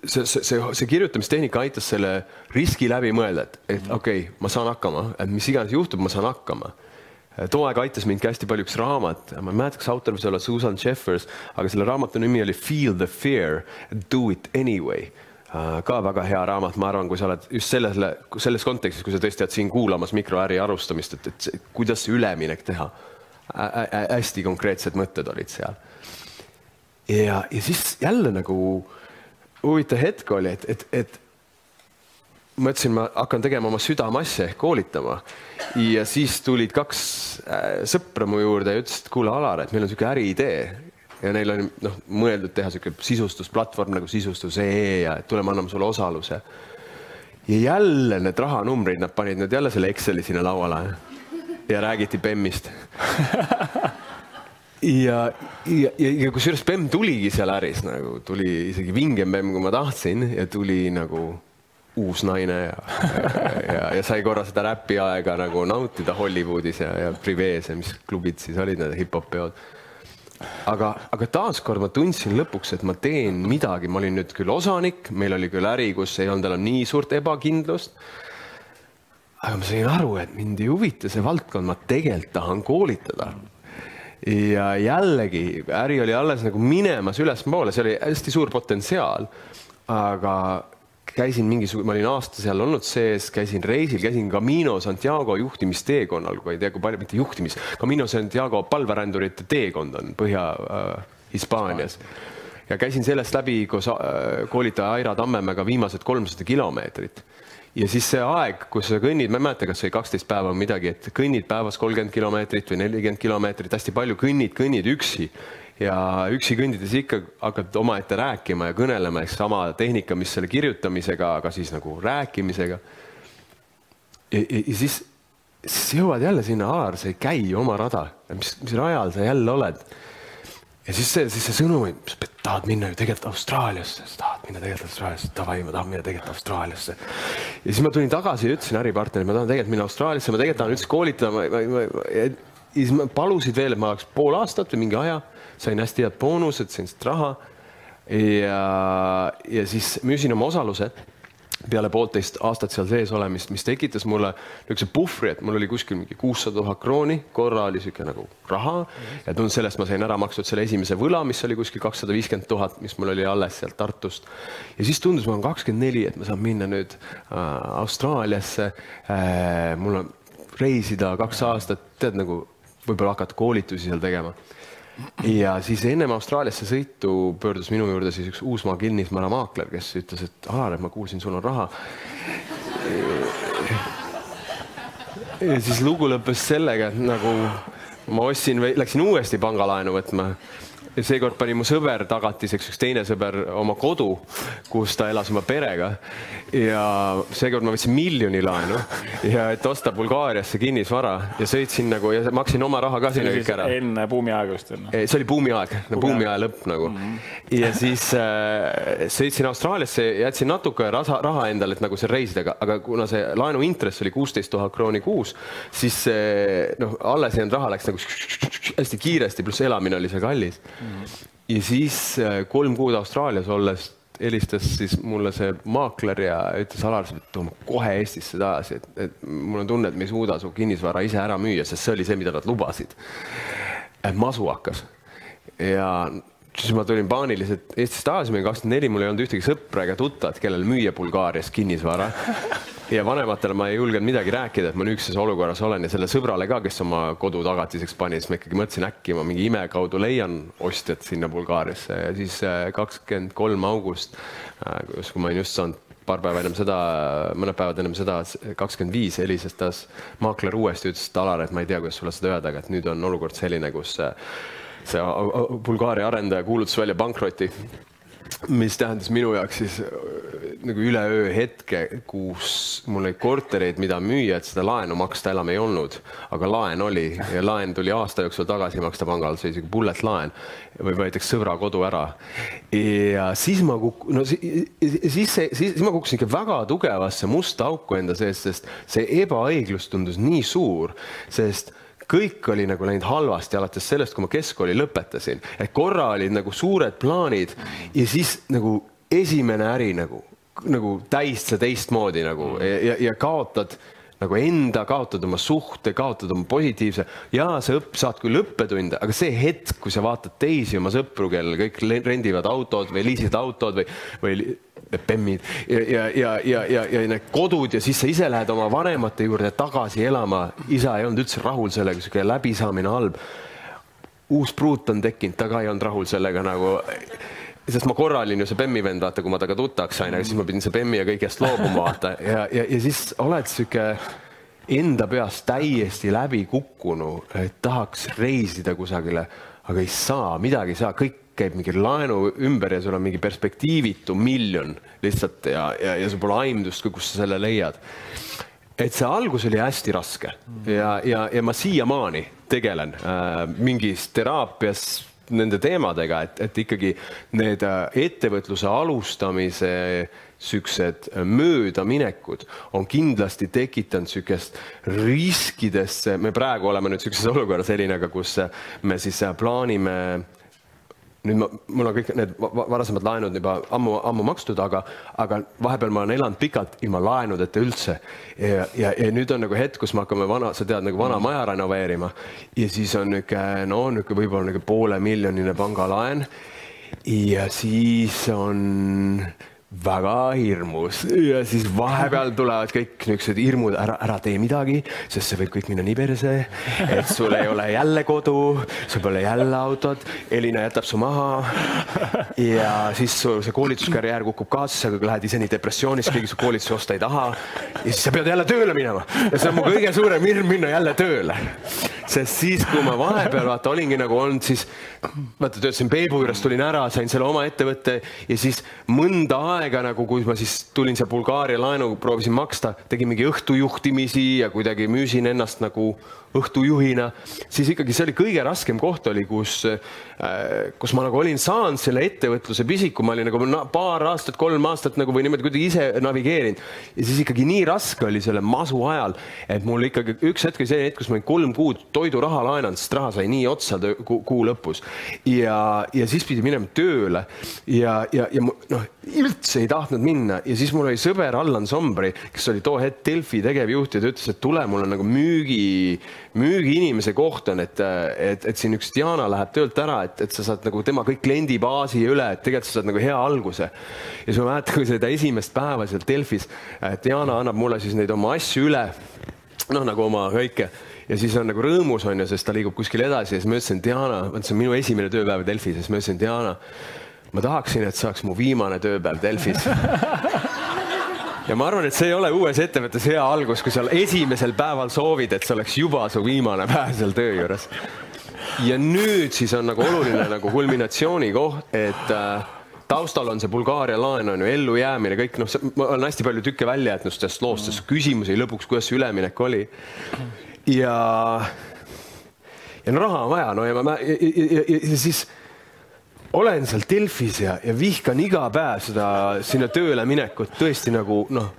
see, see, see, see kirjutamistehnika aitas selle riski läbi mõelda, et, et okei okay,, ma saan hakkama, et mis iganes juhtub, ma saan hakkama. Too aeg aitas mind ka hästi palju üks raamat, ma ei mäleta, kas autor võis olla Susan Jeffers, aga selle raamatu nimi oli Feel the fear, do it anyway ka väga hea raamat, ma arvan, kui sa oled just sellele, selles kontekstis, kui sa tõesti oled siin kuulamas mikroäri alustamist, et, et see, kuidas see üleminek teha. hästi konkreetsed mõtted olid seal. ja, ja siis jälle nagu huvitav hetk oli, et, et, et ma ütlesin, ma hakkan tegema oma südameasja ehk koolitama ja siis tulid kaks äh, sõpra mu juurde ja ütlesid, et kuule, Alar, et meil on niisugune äriidee ja neil on noh, mõeldud teha niisugune sisustusplatvorm nagu sisustus.ee ja tuleme, anname sulle osaluse. ja jälle need rahanumbrid, nad panid nüüd jälle selle Exceli sinna lauale ja räägiti BEM-ist <laughs> ja, ja, ja, ja kusjuures BEM tuligi seal äris nagu, tuli isegi vingem BEM, kui ma tahtsin ja tuli nagu uus naine ja, ja, <laughs> ja, ja sai korra seda räpi aega nagu nautida Hollywoodis ja, ja Privees ja mis klubid siis olid, need hip-hop peod aga, aga taaskord ma tundsin lõpuks, et ma teen midagi, ma olin nüüd küll osanik, meil oli küll äri, kus ei olnud enam nii suurt ebakindlust. aga ma sain aru, et mind ei huvita see valdkond, ma tegelikult tahan koolitada. ja jällegi äri oli alles nagu minemas ülespoole, see oli hästi suur potentsiaal. aga käisin mingisugune, ma olin aasta seal olnud sees, käisin reisil, käisin Camino Santiago juhtimisteekonnal, kui ei tea, kui palju, mitte juhtimis, Camino Santiago palverändurite teekond on Põhja-Hispaanias äh, ja käisin sellest läbi koos äh, koolitaja Aira Tammemäega viimased kolmsada kilomeetrit. ja siis see aeg, kus sa kõnnid, ma ei mäleta, kas see oli kaksteist päeva või midagi, et kõnnid päevas kolmkümmend kilomeetrit või nelikümmend kilomeetrit, hästi palju kõnnid, kõnnid üksi ja üksi kõndides ikka hakkad omaette rääkima ja kõnelema, eks sama tehnika, mis selle kirjutamisega, aga siis nagu rääkimisega. ja, ja, ja siis, siis jõuad jälle sinna, Alar, sa ei käi oma rada, mis, mis rajal sa jälle oled. ja siis see, siis see sõnum, et sa tahad minna ju tegelikult Austraaliasse, sa tahad minna tegelikult Austraaliasse, davai, ma tahan minna tegelikult Austraaliasse. ja siis ma tulin tagasi ja ütlesin äripartnerile, ma tahan tegelikult minna Austraaliasse, ma tegelikult tahan üldse koolitada, ma, ma, ma, ja siis ma palusid veel, et ma oleks pool aastat või mingi aja sain hästi head boonused, sain sealt raha. ja, ja siis müüsin oma osaluse peale poolteist aastat seal sees olemist, mis tekitas mulle niisuguse puhvri, et mul oli kuskil mingi kuussada tuhat krooni, korra oli niisugune nagu raha ja tundus sellest ma sain ära makstud selle esimese võla, mis oli kuskil kakssada viiskümmend tuhat, mis mul oli alles sealt Tartust. ja siis tundus, ma olen kakskümmend neli, et ma saan minna nüüd äh, Austraaliasse äh,. mul on reisida kaks aastat, tead nagu võib-olla hakata koolitusi seal tegema ja siis ennem Austraaliasse sõitu pöördus minu juurde siis üks Uusmaa kinnisvaramaakler, kes ütles, et Alar, et ma kuulsin, sul on raha. ja siis lugu lõppes sellega, et nagu ma ostsin läksin uuesti pangalaenu võtma seekord pani mu sõber tagatiseks üks teine sõber oma kodu, kus ta elas oma perega. ja seekord ma võtsin miljoni laenu ja et osta Bulgaariasse kinnisvara ja sõitsin nagu ja maksin oma raha ka sinna kõik ära. enne buumiaega vist on? see oli buumiaeg, buumiaja lõpp nagu mm. -hmm. ja siis äh, sõitsin Austraaliasse, jätsin natuke raha, raha endale, et nagu seal reisida, aga, kuna see laenu intress oli kuusteist tuhat krooni kuus, siis noh, alles jäänud raha läks nagu hästi kiiresti, pluss elamine oli seal kallis mm ja siis äh, kolm kuud Austraalias olles helistas siis mulle see maakler ja ütles Alar, sa pead tooma kohe Eestisse tagasi, et, et mul on tunne, et me ei suuda su kinnisvara ise ära müüa, sest see oli see, mida nad lubasid. masu hakkas ja siis ma tulin paaniliselt Eestisse tagasi, olin kakskümmend neli, mul ei olnud ühtegi sõpra ega tuttavat, kellel müüa Bulgaarias kinnisvara <laughs> ja vanematele ma ei julgenud midagi rääkida, et ma niisuguses olukorras olen ja selle sõbrale ka, kes oma kodu tagatiseks pani, siis ma ikkagi mõtlesin, äkki ma mingi ime kaudu leian ostjad sinna Bulgaariasse. Ja siis äh, kakskümmend kolm august, äh, kui ma olin just saanud paar päeva ennem seda, mõned päevad ennem seda, kakskümmend viis helistas maakler uuesti, ütles, et Alar, et ma ei tea, kuidas sulle seda öelda, aga et nüüd on olukord selline, kus see Bulgaaria arendaja kuulutas välja pankroti mis tähendas minu jaoks siis äh, nagu üleöö hetke, kus mul olid korterid, mida müüa, et seda laenu maksta enam ei olnud, aga laen oli ja laen tuli aasta jooksul tagasi maksta pangal, see oli isegi bullet laen või näiteks sõbra kodu ära. ja siis ma kuk-, no siis, siis, siis, siis ma kukkusin ikka väga tugevasse musta auku enda sees, sest see ebaõiglus tundus nii suur, sest kõik oli nagu läinud halvasti alates sellest, kui ma keskkooli lõpetasin, et korra olid nagu suured plaanid ja siis nagu esimene äri nagu, nagu täitsa teistmoodi nagu. Ja, ja, ja kaotad nagu enda, kaotad oma suhte, kaotad oma positiivse ja sa õpp, saad küll õppetunde, aga see hetk, kui sa vaatad teisi oma sõpru, kellel kõik rendivad autod või liisivad autod või, või bemmid ja, ja, ja, ja, ja, ja need kodud ja siis sa ise lähed oma vanemate juurde tagasi elama. isa ei olnud üldse rahul sellega, sihuke läbisaamine halb. uus pruut on tekkinud, ta ka ei olnud rahul sellega nagu sest ma korra olin ju see Bemmi vend, vaata, kui ma temaga tuttavaks sain, aga siis ma pidin see Bemmi ja kõigest loobuma, vaata. <laughs> Ja, ja, ja siis oled sihuke enda peas täiesti läbi kukkunu, et tahaks reisida kusagile, aga ei saa, midagi ei saa, kõik käib mingi laenu ümber ja sul on mingi perspektiivitu miljon lihtsalt ja, ja, ja sul pole aimdust, kus sa selle leiad. et see algus oli hästi raske. Ja, ja, ja ma siiamaani tegelen äh, mingis teraapias nende teemadega, et, et ikkagi need äh, ettevõtluse alustamise siuksed möödaminekud on kindlasti tekitanud niisugust riskidesse, me praegu oleme nüüd niisuguses olukorras, Elinaga, kus me siis plaanime nüüd ma, mul on kõik need varasemad laenud juba ammu, ammu makstud, aga, aga vahepeal ma olen elanud pikalt ilma laenudeta üldse. ja, ja, ja nüüd on nagu hetk, kus me hakkame vana, sa tead, nagu vana maja renoveerima ja siis on niisugune, no niisugune võib-olla niisugune poole miljonine pangalaen. ja siis on väga hirmus ja siis vahepeal tulevad kõik niisugused hirmud, ära, ära tee midagi, sest see võib kõik minna nii perse, et sul ei ole jälle kodu, sul pole jälle autot, Elina jätab su maha. ja siis su see koolituskarjäär kukub ka, sa lähed ise nii depressioonis, keegi su koolitusi osta ei taha. ja siis sa pead jälle tööle minema ja see on mu kõige suurem hirm minna jälle tööle. sest siis, kui ma vahepeal vaata olingi nagu olnud, siis vaata töötasin Peebu juures, tulin ära, sain selle oma ettevõtte ja siis mõnda aega aega nagu, kui ma siis tulin seal Bulgaaria laenu, proovisin maksta, tegin mingi õhtujuhtimisi ja kuidagi müüsin ennast nagu õhtujuhina, siis ikkagi see oli kõige raskem koht oli, kus, äh, kus ma nagu olin saanud selle ettevõtluse pisiku, ma olin nagu paar aastat, kolm aastat nagu või niimoodi kuidagi ise navigeerinud. Ja siis ikkagi nii raske oli selle masu ajal, et mul ikkagi üks hetk oli see hetk, kus ma olin kolm kuud toiduraha laenanud, sest raha sai nii otsa kuu, kuu lõpus. Ja, ja siis pidi minema tööle. Ja, ja, ja noh, üldse ei tahtnud minna. Ja siis mul oli sõber Allan Sombri, kes oli too hetk Delfi tegevjuht ja ta ütles, et tule, mul on nagu müügi müügiinimese koht on, et, et, et siin üks Diana läheb töölt ära, et, et sa saad nagu tema kõik kliendibaasi üle, et tegelikult sa saad nagu hea alguse. ja siis ma mäletan, kui seda esimest päeva seal Delfis, Diana annab mulle siis neid oma asju üle, noh, nagu oma kõike. Ja siis on nagu rõõmus on ju, sest ta liigub kuskile edasi ja siis ma ütlesin, Diana, see on minu esimene tööpäev Delfis. Ja siis ma ütlesin, Diana, ma tahaksin, et see oleks mu viimane tööpäev Delfis <laughs> ja ma arvan, et see ei ole uues ettevõttes hea algus, kui sa esimesel päeval soovid, et see oleks juba su viimane päev seal töö juures. ja nüüd siis on nagu oluline nagu kulminatsiooni koht, et äh, taustal on see Bulgaaria laen on ju ellujäämine, kõik noh, ma olen hästi palju tükke välja jätnud sellest loost, sest küsimusi lõpuks, kuidas see üleminek oli. ja, ja no raha on vaja, no ja ma ja, ja, ja, ja siis olen seal Delfis ja, ja vihkan iga päev seda sinna tööle minekut tõesti nagu noh,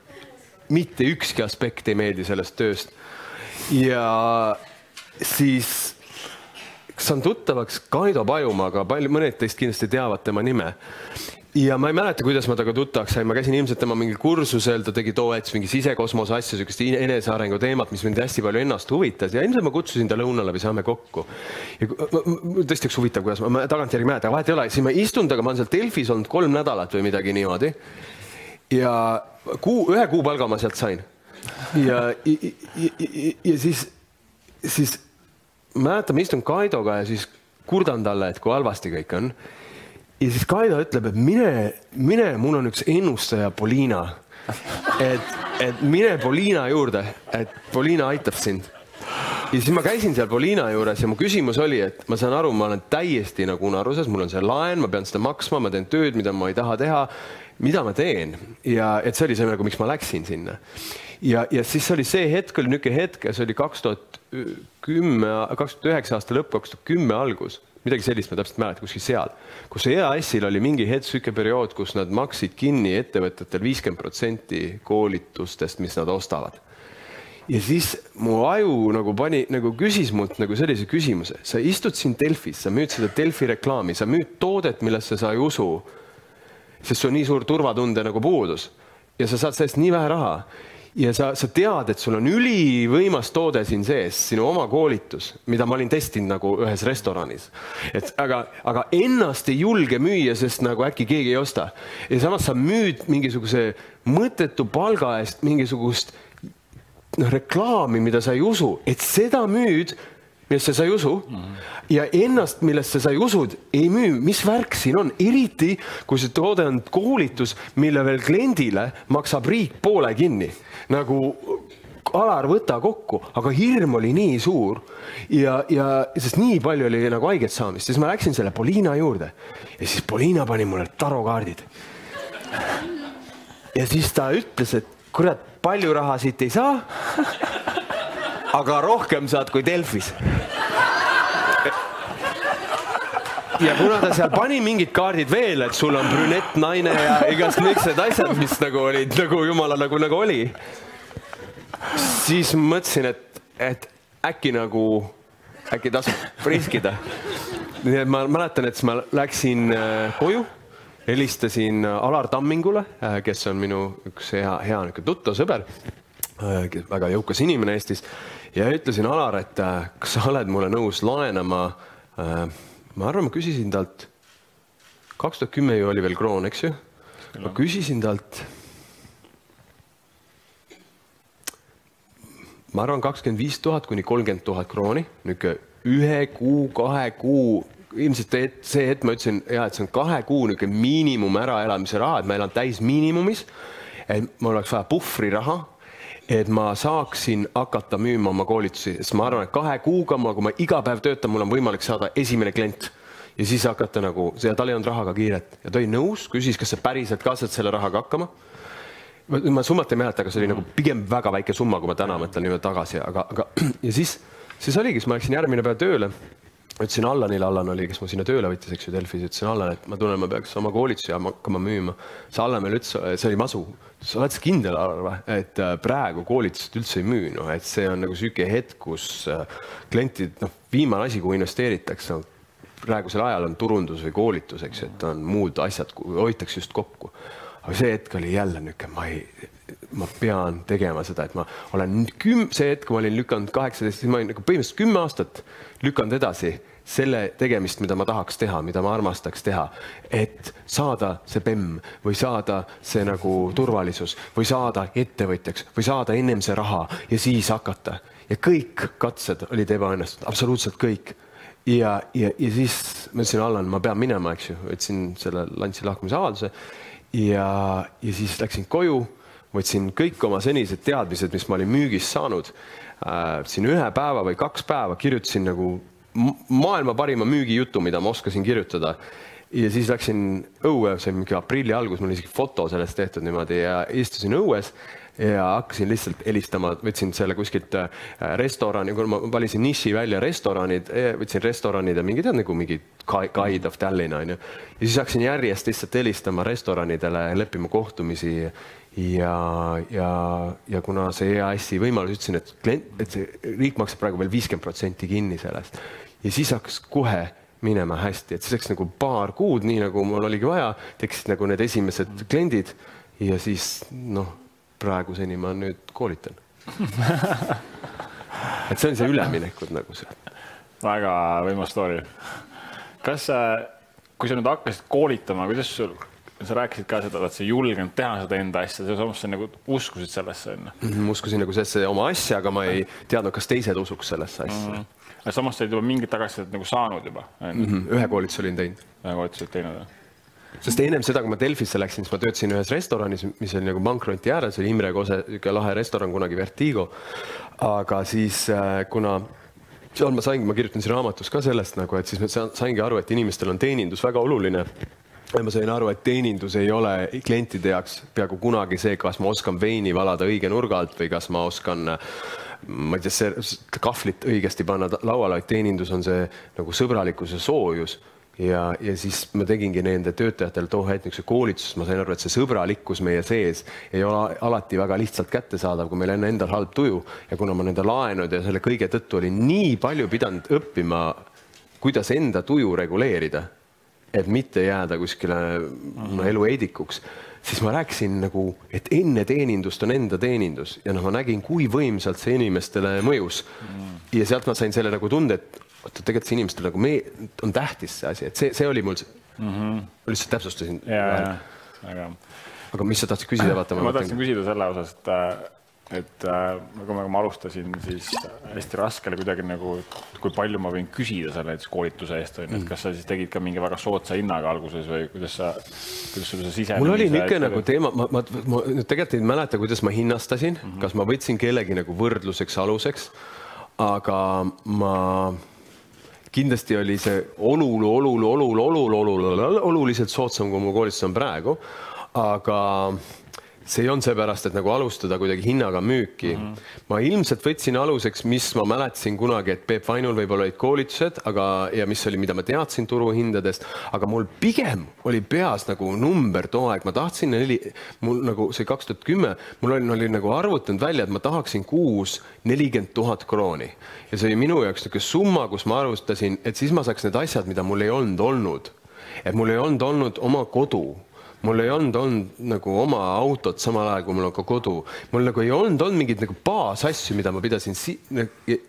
mitte ükski aspekt ei meeldi sellest tööst. ja siis saan tuttavaks Kaido Pajumaaga, palju, mõned teist kindlasti teavad tema nime ja ma ei mäleta, kuidas ma temaga tuttavaks sain, ma käisin ilmselt tema mingil kursusel, ta tegi too hetk mingi sisekosmose asja, niisugust enesearengu teemat, mis mind hästi palju ennast huvitas ja ilmselt ma kutsusin ta lõunale või saame kokku. tõesti üks huvitav, kuidas ma, ma tagantjärgi ei mäleta, vahet ei ole, siis ma istun temaga, ma olen seal Delfis olnud kolm nädalat või midagi niimoodi. ja kuu, ühe kuupalga ma sealt sain. ja, ja, ja, ja siis, siis mäletan, ma istun Kaidoga ja siis kurdan talle, et kui halvasti kõik on ja siis Kaido ütleb, et mine, mine, mul on üks ennustaja, Poliina. et, et mine Poliina juurde, et Poliina aitab sind. ja siis ma käisin seal Poliina juures ja mu küsimus oli, et ma saan aru, ma olen täiesti nagu unaruses, mul on see laen, ma pean seda maksma, ma teen tööd, mida ma ei taha teha. mida ma teen ja et see oli see nagu, miks ma läksin sinna. ja, ja siis oli see hetk oli niisugune hetk ja see oli kaks tuhat kümme, kaks tuhat üheksa aasta lõpp, kaks tuhat kümme algus midagi sellist ma täpselt ei mäleta, kuskil seal, kus EAS-il oli mingi hetk niisugune periood, kus nad maksid kinni ettevõtetel viiskümmend protsenti koolitustest, mis nad ostavad. ja siis mu aju nagu pani, nagu küsis mult nagu sellise küsimuse, sa istud siin Delfis, sa müüd seda Delfi reklaami, sa müüd toodet, millesse sa ei usu, sest sul on nii suur turvatunde nagu puudus. Ja sa saad sellest nii vähe raha ja sa, sa tead, et sul on ülivõimas toode siin sees, sinu oma koolitus, mida ma olin testinud nagu ühes restoranis. et aga, aga ennast ei julge müüa, sest nagu äkki keegi ei osta. ja samas sa müüd mingisuguse mõttetu palga eest mingisugust noh, reklaami, mida sa ei usu, et seda müüd millesse sa ei usu. Ja ennast, millesse sa ei usud, ei müü, mis värk siin on, eriti kui see toode on koolitus, mille veel kliendile maksab riik poole kinni. Nagu Alar, võta kokku, aga hirm oli nii suur ja, ja sest nii palju oli nagu haiget saamist, siis ma läksin selle Poliina juurde. Ja siis Poliina pani mulle tarokaardid. ja siis ta ütles, et kurat, palju raha siit ei saa <laughs> aga rohkem saad kui Delfis. ja kuna ta seal pani mingid kaardid veel, et sul on brünett naine ja igasugused asjad, mis nagu olid nagu jumala nagu, nagu oli, siis mõtlesin, et, et äkki nagu, äkki tasub riskida. nii et ma mäletan, et siis ma läksin äh, koju helistasin Alar Tammingule, äh, kes on minu üks hea, hea niisugune tuttav sõber, äh, väga jõukas inimene Eestis ja ütlesin Alar, et äh, kas sa oled mulle nõus laenama äh,. ma arvan, ma küsisin talt, kaks tuhat kümme ju oli veel kroon, eks ju. ma küsisin talt. ma arvan, kakskümmend viis tuhat kuni kolmkümmend tuhat krooni, niisugune ühe kuu, kahe kuu ilmselt see hetk ma ütlesin ja et see on kahe kuu niisugune miinimum äraelamise raha, et ma elan täis miinimumis. et mul oleks vaja puhvriraha et ma saaksin hakata müüma oma koolitusi, sest ma arvan, et kahe kuuga ma, kui ma iga päev töötan, mul on võimalik saada esimene klient ja siis hakata nagu, ja tal ei olnud rahaga kiiret ja ta oli nõus, küsis, kas sa päriselt ka saad selle rahaga hakkama. ma summat ei mäleta, aga see oli nagu pigem väga väike summa, kui ma täna mõtlen niimoodi tagasi, aga, aga <clears throat> ja siis, siis oligi, siis ma läksin järgmine päev tööle ütlesin Allanile, Allan oli, kes mu sinna tööle võttis, eks ju, Delfis, ütlesin Allan, et ma tunnen, ma peaks oma koolitusi hakkama müüma. see Allan veel ütles, see oli masu, sa oled kindel, või, et äh, praegu koolitust üldse ei müü, noh, et see on nagu niisugune hetk, kus äh, klientid, noh, viimane asi, kuhu investeeritakse, praegusel ajal on turundus või koolitus, eks et on muud asjad, hoitakse just kokku. aga see hetk oli jälle niisugune, ma ei, ma pean tegema seda, et ma olen küm-, see hetk, kui ma olin lükanud kaheksateist, siis ma olin nagu põhimõtteliselt kümme aastat lükanud edasi selle tegemist, mida ma tahaks teha, mida ma armastaks teha, et saada see bemm või saada see nagu turvalisus või saada ettevõtjaks või saada ennem see raha ja siis hakata. ja kõik katsed olid ebaõnnestunud, absoluutselt kõik. ja, ja, ja siis ma ütlesin, Allan, ma pean minema, eks ju, võtsin selle lantsi lahkumise avalduse ja, ja siis läksin koju, võtsin kõik oma senised teadmised, mis ma olin müügist saanud äh,, siin ühe päeva või kaks päeva kirjutasin nagu maailma parima müügijutu, mida ma oskasin kirjutada. ja siis läksin õue, see oli mingi aprilli algus, mul oli isegi foto sellest tehtud niimoodi ja istusin õues ja hakkasin lihtsalt helistama, võtsin selle kuskilt äh, restorani, kui ma valisin niši välja restoranid, e, võtsin restoranid ja mingi tead nagu mingi Guide of Tallinn on ju. ja siis hakkasin järjest lihtsalt helistama restoranidele, leppima kohtumisi ja, ja, ja kuna see EAS-i võimalus, ütlesin, et klient, et see riik maksab praegu veel viiskümmend protsenti kinni sellest ja siis hakkas kohe minema hästi, et siis läks nagu paar kuud, nii nagu mul oligi vaja, tekkisid nagu need esimesed kliendid ja siis noh, praeguseni ma nüüd koolitan <laughs> et see on see üleminekud nagu see. väga võimas story. kas, kui sa nüüd hakkasid koolitama, kuidas sul, sa rääkisid ka seda, et sa julgenud teha seda enda asja, sa samas nagu uskusid sellesse onju -hmm,. uskusin nagu sellesse oma asja, aga ma ei teadnud, kas teised usuks sellesse asja mm. -hmm aga samas sa olid juba mingit tagasisidet nagu saanud juba mm. -hmm. ühe koolituse olin teinud. ühe koolituse olid teinud, jah? sest ennem seda, kui ma Delfisse läksin, siis ma töötasin ühes restoranis, mis oli nagu pankroti ääres, oli Imre Kose, niisugune lahe restoran kunagi Vertigo. aga siis äh, kuna seal ma saingi, ma kirjutan siin raamatus ka sellest nagu, et siis ma saingi aru, et inimestel on teenindus väga oluline ja ma sain aru, et teenindus ei ole klientide jaoks peaaegu kunagi see, kas ma oskan veini valada õige nurga alt või kas ma oskan ma ei tea, kahvlit õigesti panna lauale, vaid teenindus on see nagu sõbralikkus ja soojus. Ja, ja siis ma tegingi nende töötajatele too hetk niisuguse koolituse, ma sain aru, et see sõbralikkus meie sees ei ole alati väga lihtsalt kättesaadav, kui meil on endal halb tuju. Ja kuna ma nende laenud ja selle kõige tõttu olin nii palju pidanud õppima, kuidas enda tuju reguleerida, et mitte jääda kuskile no, elu heidikuks, siis ma rääkisin nagu, et enne teenindust on enda teenindus ja noh, ma nägin, kui võimsalt see inimestele mõjus. ja sealt ma sain selle nagu tunde, et oota, tegelikult see inimestele nagu me, on tähtis see asi, et see, see oli mul mm, -hmm. ma lihtsalt täpsustasin. aga. aga mis sa tahtsid küsida, vaata. ma tahtsin küsida selle osas, et, et kui ma, ma alustasin, siis hästi raske oli kuidagi nagu, kui palju ma võin küsida selle näiteks koolituse eest, on ju, et kas sa siis tegid ka mingi väga soodsa hinnaga alguses või kuidas sa, kuidas sul see sisemine. mul oli niisugune nagu teema, ma, ma, ma nüüd tegelikult ei mäleta, kuidas ma hinnastasin mm, -hmm. kas ma võtsin kellegi nagu võrdluseks aluseks, aga ma kindlasti oli see olulu, olulu, olulu, olulu, olulu, oluliselt soodsam, kui mu koolitus on praegu. aga see ei olnud seepärast, et nagu alustada kuidagi hinnaga müüki mm. -hmm. ma ilmselt võtsin aluseks, mis ma mäletasin kunagi, et Peep Vainul võib-olla olid koolitused, aga, ja mis oli, mida ma teadsin turuhindadest, aga mul pigem oli peas nagu number too aeg, ma tahtsin neli, mul nagu see kaks tuhat kümme, mul oli, oli nagu arvutanud välja, et ma tahaksin kuus nelikümmend tuhat krooni ja see oli minu jaoks niisugune summa, kus ma arvustasin, et siis ma saaks need asjad, mida mul ei olnud olnud. et mul ei olnud olnud oma kodu mul ei olnud olnud nagu oma autot samal ajal, kui mul on ka kodu. mul nagu ei olnud olnud mingeid nagu baasasju, mida ma pidasin,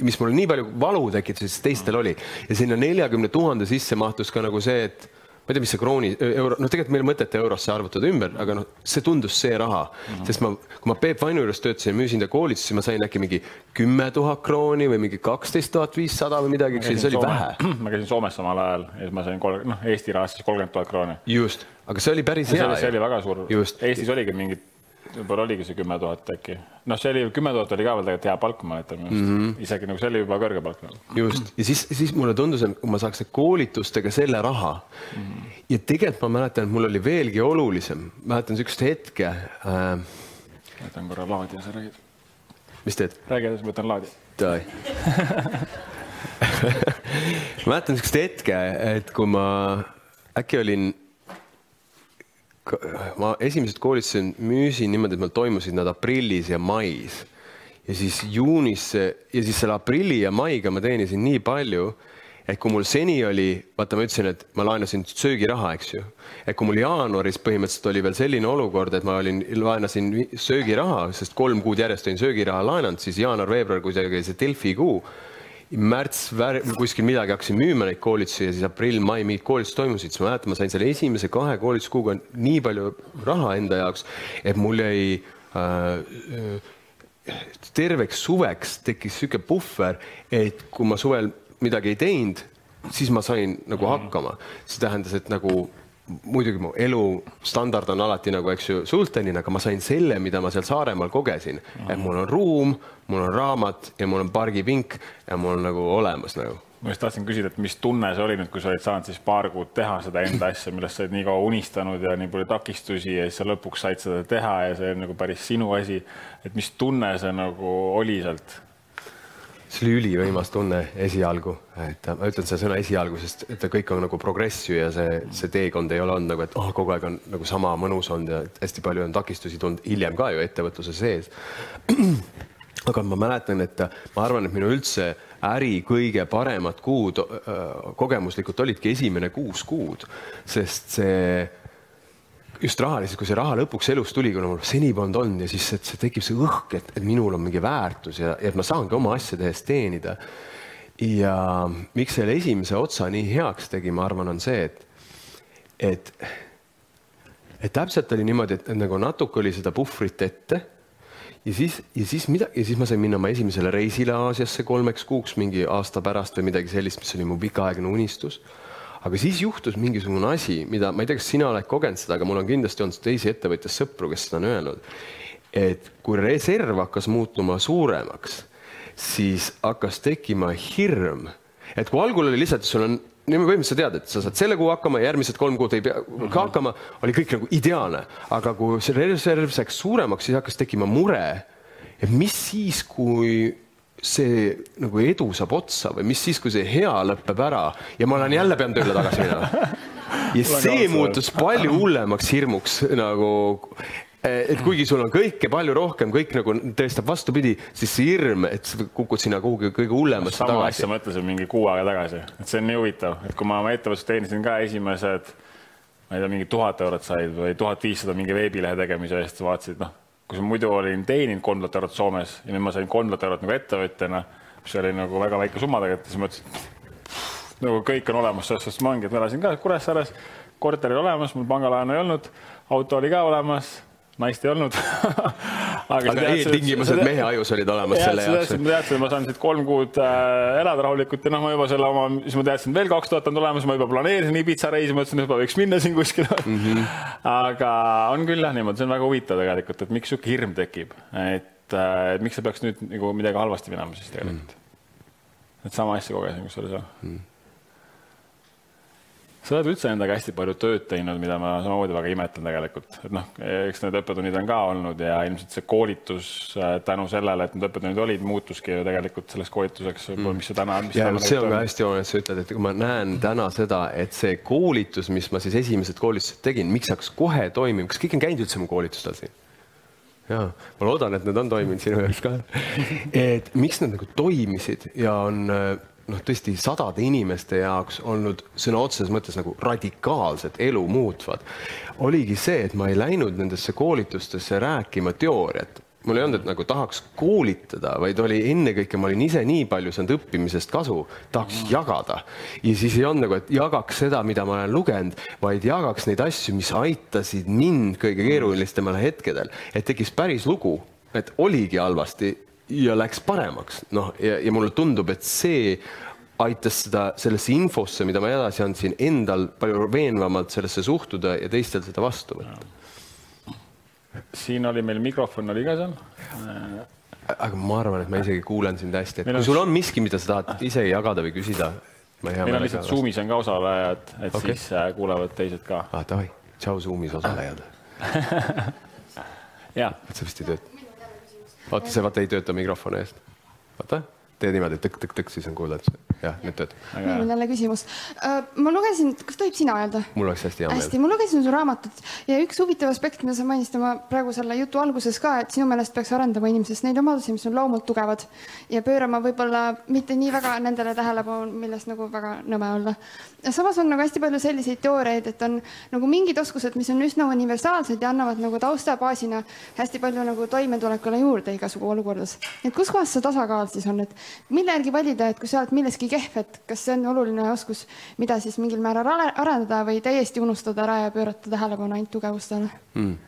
mis mulle nii palju valu tekitasid, siis teistel oli. ja sinna neljakümne tuhande sisse mahtus ka nagu see, et ma ei tea, mis see krooni, euro, noh, tegelikult meil mõtet eurosse arvutada ümber, aga noh, see tundus see raha mm, -hmm. sest ma, kui ma Peep Vainu juures töötasin ja müüsin ta koolitusi, siis ma sain äkki mingi kümme tuhat krooni või mingi kaksteist tuhat viissada või midagi, see oli Soome, vähe. <clears throat> ma käisin Soomes samal ajal ja siis ma sain kolm, noh, Eesti rahast siis kolmkümmend tuhat krooni. just, aga see oli päris hea. see oli väga suur. Eestis oligi mingid võib-olla oligi see kümme tuhat äkki. noh, see oli, kümme tuhat oli ka veel tegelikult hea palk, ma mäletan minu arust mm -hmm.. isegi nagu see oli juba kõrge palk nagu.. just, ja siis, siis mulle tundus, et kui ma saaks koolitustega selle raha mm. -hmm. ja tegelikult ma mäletan, et mul oli veelgi olulisem, mäletan niisugust hetke äh.... võtan korra laadija, sa räägid. mis teed? räägi edasi, võtan laadija. <laughs> <laughs> mäletan niisugust hetke, et kui ma äkki olin ma esimesed koolitused müüsin niimoodi, et meil toimusid nad aprillis ja mais. ja siis juunis ja siis selle aprilli ja maiga ma teenisin nii palju, et kui mul seni oli, vaata, ma ütlesin, et ma laenasin söögiraha, eks ju. et kui mul jaanuaris põhimõtteliselt oli veel selline olukord, et ma olin, laenasin söögiraha, sest kolm kuud järjest olin söögiraha laenanud, siis jaanuar-veebruar, kui see oli see Delfi kuu märts kuskil midagi hakkasin müüma neid koolitusi ja siis aprill-mai mingid koolitused toimusid, siis ma mäletan, ma sain selle esimese kahe koolituskuuga nii palju raha enda jaoks, et mul jäi äh, terveks suveks tekkis niisugune puhver, et kui ma suvel midagi ei teinud, siis ma sain nagu hakkama. see tähendas, et nagu muidugi mu elustandard on alati nagu, eks ju, sultanina, aga ma sain selle, mida ma seal Saaremaal kogesin, et mul on ruum, mul on raamat ja mul on pargipink ja mul on nagu olemas nagu ma just tahtsin küsida, et mis tunne see oli nüüd, kui sa olid saanud siis paar kuud teha seda enda asja, millest sa oled nii kaua unistanud ja nii palju takistusi ja siis sa lõpuks said seda teha ja see on nagu päris sinu asi. et mis tunne see nagu oli sealt? See oli ülivõimas tunne esialgu, et ma ütlen selle sõna esialgu, sest et kõik on nagu progress ju ja see, see teekond ei ole olnud nagu, et oh, kogu aeg on nagu sama mõnus olnud ja hästi palju on takistusi tulnud hiljem ka ju ettevõtluse sees. <clears throat> aga ma mäletan, et ma arvan, et minu üldse äri kõige paremad kuud kogemuslikult olidki esimene kuus kuud, sest see just rahaliselt, kui see raha lõpuks elus tuli, kuna mul seni polnud olnud ja siis et see tekib see õhk, et, et minul on mingi väärtus ja, ja et ma saangi oma asjade eest teenida. ja miks selle esimese otsa nii heaks tegi, ma arvan, on see, et, et, et täpselt oli niimoodi, et nagu natuke oli seda puhvrit ette ja siis, ja siis mida, ja siis ma sain minna oma esimesele reisile Aasiasse kolmeks kuuks mingi aasta pärast või midagi sellist, mis oli mu pikaaegne unistus aga siis juhtus mingisugune asi, mida ma ei tea, kas sina oled kogenud seda, aga mul on kindlasti olnud teisi ettevõtjast sõpru, kes seda on öelnud. et kui reserv hakkas muutuma suuremaks, siis hakkas tekkima hirm, et kui algul oli lihtsalt, sul on niimoodi põhimõtteliselt sa tead, et sa saad selle kuu hakkama, järgmised kolm kuud ei pea ka hakkama, oli kõik nagu ideaalne, aga kui see reserv läks suuremaks, siis hakkas tekkima mure, et mis siis, kui see nagu edu saab otsa või mis siis, kui see hea lõpeb ära ja ma olen jälle pean tööle tagasi minema. <laughs> ja see muutus palju hullemaks hirmuks nagu Eh, et kuigi sul on kõike palju rohkem, kõik nagu tõestab vastupidi, siis see hirm, et sa kukud sinna kuhugi kõige hullemasse sama tagasi. asja mõtlesin mingi kuu aega tagasi, et see on nii huvitav, et kui ma oma ettevõttes teenisin ka esimesed, ma ei tea, mingi tuhat eurot said või tuhat viissada mingi veebilehe tegemise eest, vaatasid, noh, kui sa muidu olin teeninud kolm tuhat eurot Soomes ja nüüd ma sain kolm tuhat eurot nagu ettevõtjana, mis oli nagu väga väike summa tegelikult, siis mõtlesin, nagu kõik on olemas, selles suhtes ma ongi, et ma elasin ka Kuressaares, korter oli olemas, mul pangalaenu ei olnud, auto oli ka olemas naist ei olnud <laughs> aga, aga eeltingimused mehe ajus olid olemas selle jaoks. ma teadsin, et ma saan siit kolm kuud äh, elada rahulikult ja noh, ma juba selle oma, siis ma teadsin, veel kaks tuhat on tulemas, ma juba planeerisin Ibiza reisi, mõtlesin, et juba võiks minna siin kuskile mm. -hmm. aga on küll jah niimoodi, see on väga huvitav tegelikult, et miks sihuke hirm tekib, et äh, miks sa peaks nüüd nagu midagi halvasti minema siis tegelikult mm. -hmm. et sama asja kogesin kusjuures jah mm. -hmm sa oled üldse endaga hästi palju tööd teinud, mida ma samamoodi väga imetlen tegelikult, et noh, eks need õppetunnid on ka olnud ja ilmselt see koolitus äh, tänu sellele, et need õppetunnid olid, muutuski ju tegelikult selleks koolituseks mm., mis see täna on. ja täna see on ka hästi oluline, et sa ütled, et kui ma näen täna seda, et see koolitus, mis ma siis esimesed koolitused tegin, miks hakkas kohe toimima, kas kõik on käinud üldse mu koolitustel siin? ja ma loodan, et need on toiminud sinu jaoks ka. <laughs> et miks nad nagu toimisid ja on äh, noh, tõesti sadade inimeste jaoks olnud sõna otseses mõttes nagu radikaalselt elu muutvad, oligi see, et ma ei läinud nendesse koolitustesse rääkima teooriat. Mul ei olnud, et nagu tahaks koolitada, vaid oli ennekõike, ma olin ise nii palju saanud õppimisest kasu, tahaks jagada. ja siis ei olnud nagu, et jagaks seda, mida ma olen lugenud, vaid jagaks neid asju, mis aitasid mind kõige keerulisematel hetkedel, et tekkis päris lugu, et oligi halvasti ja läks paremaks, noh, ja, ja mulle tundub, et see aitas seda sellesse infosse, mida ma edasi andsin, endal palju veenvamalt sellesse suhtuda ja teistel seda vastu võtta. siin oli meil mikrofon oli ka seal. aga ma arvan, et ma isegi kuulen sind hästi, et meil kui sul on miski, mida sa tahad ise jagada või küsida. meil on lihtsalt Zoomis on ka osalejad, et okay. siis äh, kuulevad teised ka. ah, davai, tšau Zoomis osalejad <laughs> jaa. see vist ei tööta vaata, see vaata ei tööta mikrofoni eest. vaata tee niimoodi tõkk-tõkk-tõkk, siis on kuulda, et jah, nüüd töötab. mul on jälle küsimus. Äh, ma lugesin, kas tohib sina öelda? mul oleks hästi hea meel. hästi, ma lugesin su raamatut ja üks huvitav aspekt, mida sa mainisid oma praegu selle jutu alguses ka, et sinu meelest peaks arendama inimesest neid omadusi, mis on loomult tugevad ja pöörama võib-olla mitte nii väga nendele tähelepanu, millest nagu väga nõme olla. samas on nagu hästi palju selliseid teooriaid, et on nagu mingid oskused, mis on üsna universaalsed ja annavad nagu taustabaasina hästi palju nagu toimetulekule juurde igasugu olukordades. et kus kohas see tasakaal siis on, et mille järgi valida, et kui sa oled milleski kehv, et kas see on oluline oskus, mida siis mingil määral arendada või täiesti unustada ära ja pöörata tähelepanu ainult tugevustele mm.?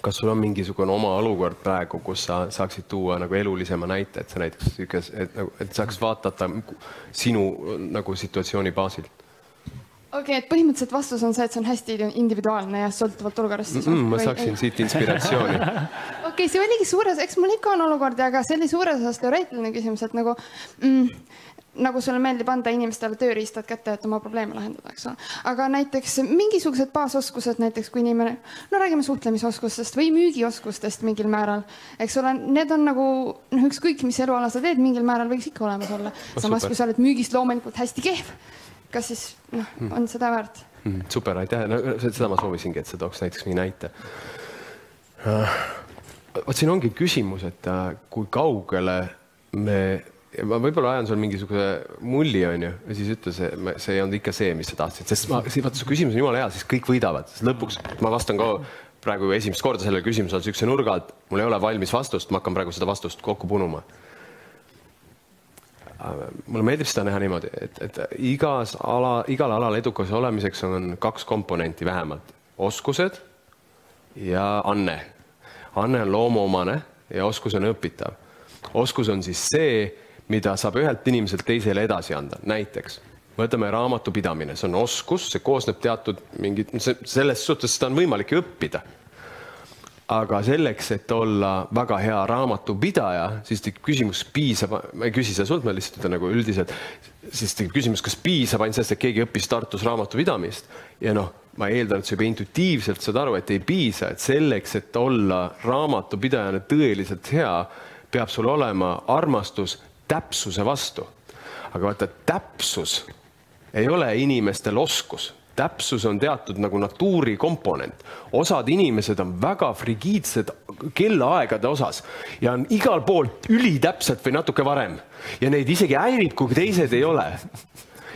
kas sul on mingisugune oma olukord praegu, kus sa saaksid tuua nagu elulisema näite, et sa näiteks sihuke, et nagu, et saaks vaadata sinu nagu situatsiooni baasilt? Okei okay,, et põhimõtteliselt vastus on see, et see on hästi individuaalne ja sõltuvalt olukorrast siis mm,. ma saaksin või... siit inspiratsiooni <laughs> okei okay,, see oligi suures, eks mul ikka on olukordi, aga see oli suures osas teoreetiline küsimus, et nagu mm, nagu sulle meeldib anda inimestele tööriistad kätte, et oma probleeme lahendada, eks ole. aga näiteks mingisugused baasoskused, näiteks kui inimene, no räägime suhtlemisoskustest või müügioskustest mingil määral, eks ole, need on nagu noh, ükskõik mis eluala sa teed, mingil määral võiks ikka olemas olla. samas, kui sa oled müügist loomulikult hästi kehv kas siis noh, hmm. on seda väärt mm,? super, aitäh, no seda ma soovisingi, et sa tooks näiteks mingi näite uh,. vot siin ongi küsimus, et uh, kui kaugele me, ma võib-olla ajan sul mingisuguse mulli, onju, ja siis ütle see, see ei olnud ikka see, mis sa tahtsid, sest ma, vaata su küsimus on jumala hea, siis kõik võidavad, sest lõpuks ma vastan ka praegu esimest korda sellele küsimusele siukse nurga alt, mul ei ole valmis vastust, ma hakkan praegu seda vastust kokku punuma mulle meeldib seda näha niimoodi, et, et igas ala, igal alal edukas olemiseks on kaks komponenti vähemalt, oskused ja anne. anne on loomuomane ja oskus on õpitav. oskus on siis see, mida saab ühelt inimeselt teisele edasi anda, näiteks võtame raamatupidamine, see on oskus, see koosneb teatud mingit, selles suhtes seda on võimalik õppida aga selleks, et olla väga hea raamatupidaja, siis tekib küsimus, piisab, ma ei küsi seda sult, ma lihtsalt ütlen nagu üldiselt, siis tekib küsimus, kas piisab ainult sellest, et keegi õppis Tartus raamatupidamist ja noh, ma eeldan, et sa juba intuitiivselt saad aru, et ei piisa, et selleks, et olla raamatupidajana tõeliselt hea, peab sul olema armastus täpsuse vastu. aga vaata, täpsus ei ole inimestel oskus täpsus on teatud nagu natuuri komponent. osad inimesed on väga frigiidsed kellaaegade osas ja on igal pool ülitäpselt või natuke varem. Ja neid isegi häirib, kui teised ei ole.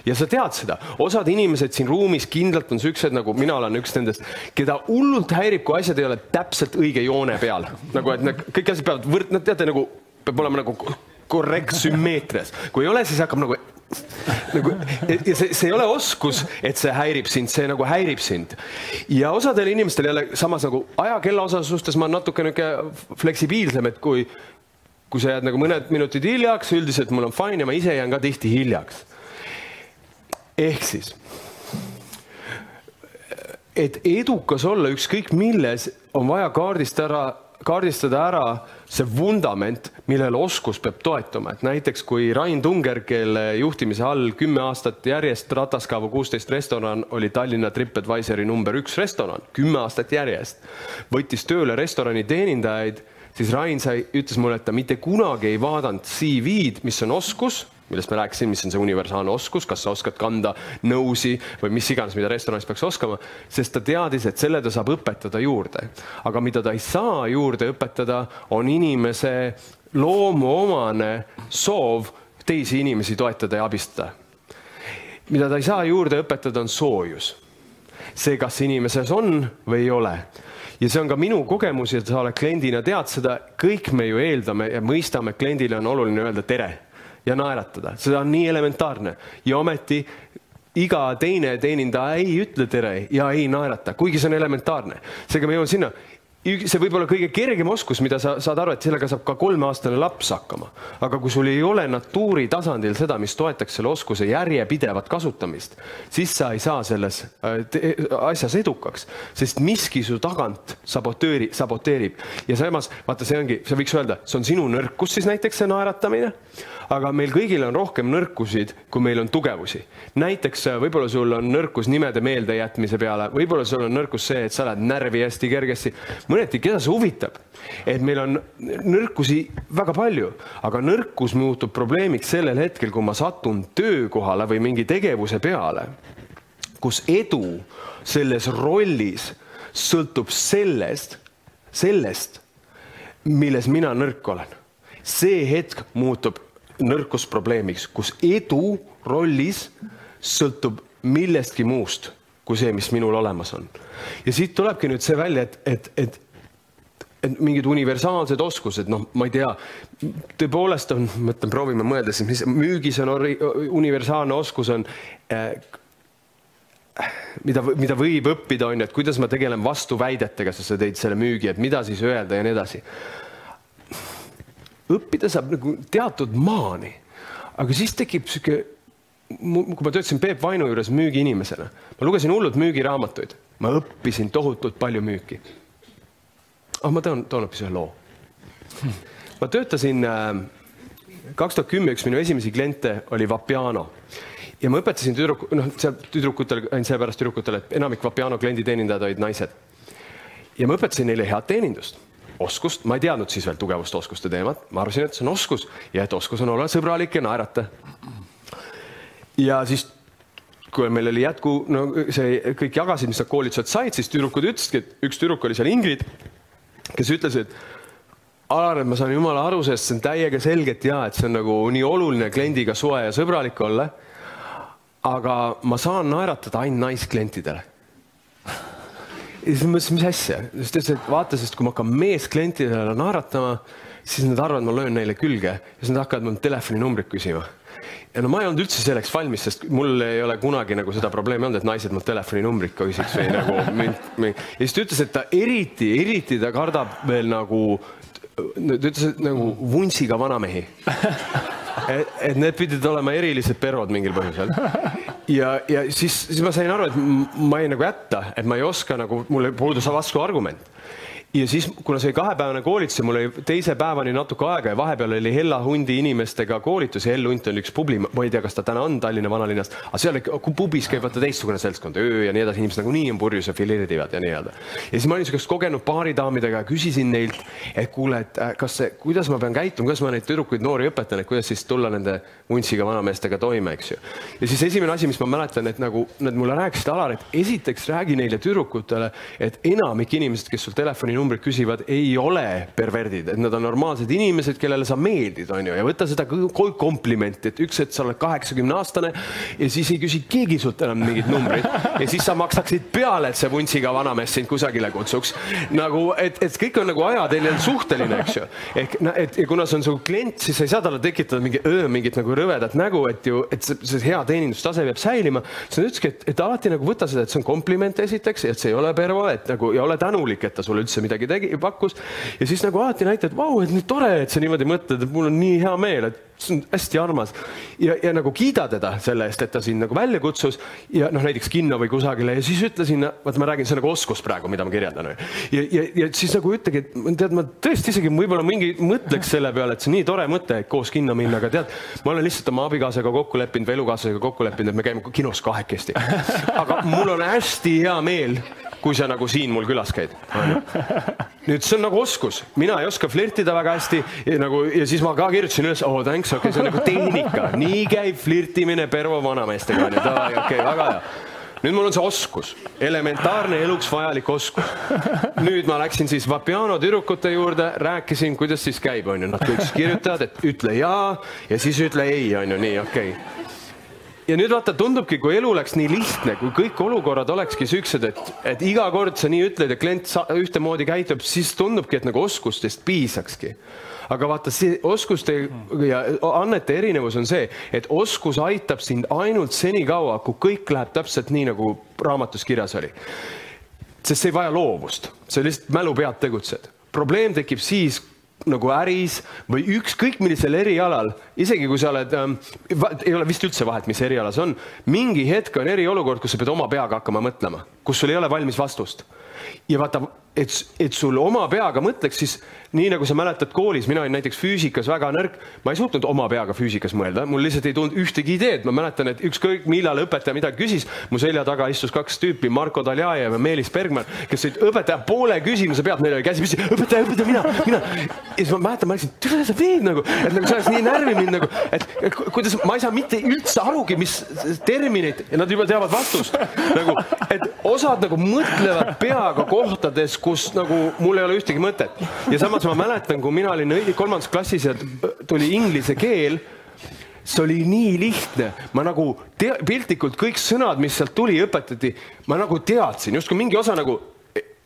Ja sa tead seda, osad inimesed siin ruumis kindlalt on siuksed nagu mina olen üks nendest, keda hullult häirib, kui asjad ei ole täpselt õige joone peal, nagu et need kõik asjad peavad võrd-, teate nagu peab olema nagu korrekt sümmeetrias, kui ei ole, siis hakkab nagu nagu ja see, see ei ole oskus, et see häirib sind, see nagu häirib sind. ja osadel inimestel jälle samas nagu ajakella osas suhtes ma olen natuke niisugune fleksibiilsem, et kui, kui sa jääd nagu mõned minutid hiljaks, üldiselt mul on fine ja ma ise jään ka tihti hiljaks. ehk siis, et edukas olla ükskõik milles, on vaja kaardist ära kaardistada ära see vundament, millele oskus peab toetuma, et näiteks kui Rain Tunger, kelle juhtimise all kümme aastat järjest Rataskaavu kuusteist restoran oli Tallinna Tripadvisori number üks restoran, kümme aastat järjest, võttis tööle restorani teenindajaid, siis Rain sai, ütles mulle, et ta mitte kunagi ei vaadanud CV-d, mis on oskus millest me rääkisime, mis on see universaalne oskus, kas sa oskad kanda nõusi või mis iganes, mida restoranis peaks oskama, sest ta teadis, et selle ta saab õpetada juurde. aga mida ta ei saa juurde õpetada, on inimese loomuomane soov teisi inimesi toetada ja abistada. mida ta ei saa juurde õpetada, on soojus. see, kas inimeses on või ei ole ja see on ka minu kogemus ja sa oled kliendina, tead seda, kõik me ju eeldame ja mõistame, kliendile on oluline öelda tere ja naeratada, see on nii elementaarne. Ja ometi iga teine teenindaja ei ütle tere ja ei naerata, kuigi see on elementaarne. seega me jõuame sinna, see võib olla kõige kergem oskus, mida sa saad aru, et sellega saab ka kolmeaastane laps hakkama. aga kui sul ei ole natuuri tasandil seda, mis toetaks selle oskuse järjepidevat kasutamist, siis sa ei saa selles äh, asjas edukaks, sest miski su tagant sabotööri, saboteerib. Ja samas vaata, see ongi, sa võiks öelda, see on sinu nõrkus siis näiteks see naeratamine aga meil kõigil on rohkem nõrkusid, kui meil on tugevusi. näiteks äh, võib-olla sul on nõrkus nimede meeldejätmise peale, võib-olla sul on nõrkus see, et sa lähed närvi hästi kergesti. mõneti, keda see huvitab, et meil on nõrkusi väga palju, aga nõrkus muutub probleemiks sellel hetkel, kui ma satun töökohale või mingi tegevuse peale, kus edu selles rollis sõltub sellest, sellest, milles mina nõrk olen see hetk muutub nõrkusprobleemiks, kus edu rollis sõltub millestki muust kui see, mis minul olemas on. ja siit tulebki nüüd see välja, et, et, et et mingid universaalsed oskused, noh, ma ei tea, tõepoolest on, mõtlen, proovime mõelda siis, mis müügis on universaalne oskus on äh, mida, mida võib õppida, on ju, et kuidas ma tegelen vastuväidetega, sest sa tõid selle müügi, et mida siis öelda ja nii edasi õppida saab nagu teatud maani, aga siis tekib sihuke, kui ma töötasin Peep Vainu juures müügiinimesena, ma lugesin hullult müügiraamatuid, ma õppisin tohutult palju müüki. ah, ma toon, toon hoopis ühe loo. <laughs> ma töötasin äh, kaks tuhat kümme, üks minu esimesi kliente oli Vapiano ja ma õpetasin tüdruk, noh, seal tüdrukutele, ainult seepärast tüdrukutele, et enamik Vapiano klienditeenindajad olid naised. ja ma õpetasin neile head teenindust oskust, ma ei teadnud siis veel tugevust oskuste teemat, ma arvasin, et see on oskus ja et oskus on olla sõbralik ja naerata. ja siis, kui meil oli jätku, no see kõik jagasid, mis nad koolitused said, siis tüdrukud ütlesidki, et üks tüdruk oli seal Ingrid, kes ütles, et Alar, et ma saan jumala aru sellest, see on täiega selgelt ja et see on nagu nii oluline kliendiga soe ja sõbralik olla. aga ma saan naeratada ainult naisklientidele ja siis ma mõtlesin, mis asja, siis ta ütles, et vaata, sest kui ma hakkan meesklientidele naeratama, siis nad arvavad, ma löön neile külge ja siis nad hakkavad mul telefoninumbrit küsima. ja no ma ei olnud üldse selleks valmis, sest mul ei ole kunagi nagu seda probleemi olnud, et naised mul telefoninumbrit küsiks või nagu <laughs> mind, mind. ja siis ta ütles, et ta eriti, eriti ta kardab veel nagu, ta ütles, et nagu vuntsiga vanamehi <laughs> et, et need pidid olema erilised perod mingil põhjusel. ja, ja siis, siis ma sain aru, et ma jäin nagu hätta, et ma ei oska nagu, mul puudus vastuargument ja siis, kuna see oli kahepäevane koolitus ja mul oli teise päevani natuke aega ja vahepeal oli Hella hundi inimestega koolitus ja Hell hunt on üks publi, ma ei tea, kas ta täna on Tallinna vanalinnas, aga seal pubis käib vaata teistsugune seltskond, öö ja nii edasi, inimesed nagunii on purjus ja fileerivad ja nii edasi. ja siis ma olin niisugust kogenud baaridaamidega ja küsisin neilt, et kuule, et äh, kas see, kuidas ma pean käituma, kuidas ma neid tüdrukuid, noori õpetan, et kuidas siis tulla nende vuntsiga vanameestega toime, eks ju. ja siis esimene asi, mis ma mäletan, et nagu nad mulle rääkisid, Alar, et esiteks räägi neile tüdrukutele, et enamik inimesed, kes sul telefoni numbrit küsivad, ei ole perverdid, et nad on normaalsed inimesed, kellele sa meeldid, on ju, ja võta seda kui komplimenti, et üks hetk sa oled kaheksakümne aastane ja siis ei küsi keegi sult enam mingit numbrit ja siis sa maksaksid peale, et see vuntsiga vanamees sind kusagile kutsuks. nagu, et, et kõik on nagu ajateljel suhteline, eks ju. ehk, et ja kuna see on su klient, siis sa ei saa talle tekitada mingi öö mingit nagu rõvedat nägu, et ju, et see, see hea teenindustase peab säilima. siis nad ütlesidki, et, et alati nagu võta seda, et see on kompliment esiteks, et see ei ole pervo, et nagu ja ole tänulik, et ta sulle üldse midagi tegi, pakkus ja siis nagu alati näitad, vau, et nii tore, et sa niimoodi mõtled, et mul on nii hea meel, et see on hästi armas ja, ja nagu kiida teda selle eest, et ta sind nagu välja kutsus ja noh, näiteks kinno või kusagile ja siis ütle sinna, vaat ma räägin, see on nagu oskus praegu, mida ma kirjeldan. ja, ja, ja siis nagu ütlegi, et tead, ma tõesti isegi võib-olla mingi mõtleks selle peale, et see on nii tore mõte, et koos kinno minna, aga tead, ma olen lihtsalt oma abikaasaga kokku leppinud või elukaaslasega kokku leppinud, et me käime kinos kahekesti. aga mul on hästi hea meel kui sa nagu siin mul külas käid. nüüd see on nagu oskus, mina ei oska flirtida väga hästi ja nagu ja siis ma ka kirjutasin üles, oh thanks, okei okay,, see on nagu tehnika, nii käib flirtimine Pervo vanameestega onju, okei okay,, väga hea. Nüüd mul on see oskus, elementaarne eluks vajalik oskus. nüüd ma läksin siis Vapiano tüdrukute juurde, rääkisin, kuidas siis käib, onju, nad kõik kirjutavad, et ütle jaa ja siis ütle ei, onju, nii okei. okay ja nüüd vaata, tundubki, kui elu oleks nii lihtne, kui kõik olukorrad olekski siuksed, et, et iga kord sa nii ütled ja klient ühtemoodi käitub, siis tundubki, et nagu oskustest piisakski. aga vaata, see oskuste ja annete erinevus on see, et oskus aitab sind ainult senikaua, kui kõik läheb täpselt nii, nagu raamatus kirjas oli. sest see ei vaja loovust, see lihtsalt mälu pealt tegutsed. probleem tekib siis, nagu äris või ükskõik millisel erialal, isegi kui sa oled ähm,, ei ole vist üldse vahet, mis eriala see on, mingi hetk on eriolukord, kus sa pead oma peaga hakkama mõtlema, kus sul ei ole valmis vastust. Ja vaata, et, et sul oma peaga mõtleks, siis nii nagu sa mäletad koolis, mina olin näiteks füüsikas väga nõrk, ma ei suutnud oma peaga füüsikas mõelda, mul lihtsalt ei tulnud ühtegi ideed, ma mäletan, et ükskõik millal õpetaja midagi küsis, mu selja taga istus kaks tüüpi, Marko Taljajev ja Meelis Bergman, kes olid õpetaja poole küsimuse pealt, neil oli käsi püsti, õpetaja, õpetaja, mina, mina. ja siis ma mäletan, ma läksin, tule sa teed nagu, et nagu see oleks nii närvi mind nagu, et, kuidas ma ei saa mitte üldse arugi, mis terminid ja nad juba teavad vastust. Nagu, et osad nagu mõtlevad peaga kohtades, kus nagu mul ei ole ühtegi mõtet ja samas ma mäletan, kui mina olin kolmandas klassis ja tuli inglise keel see oli nii lihtne, ma nagu tea-, piltlikult kõik sõnad, mis sealt tuli, õpetati, ma nagu teadsin, justkui mingi osa nagu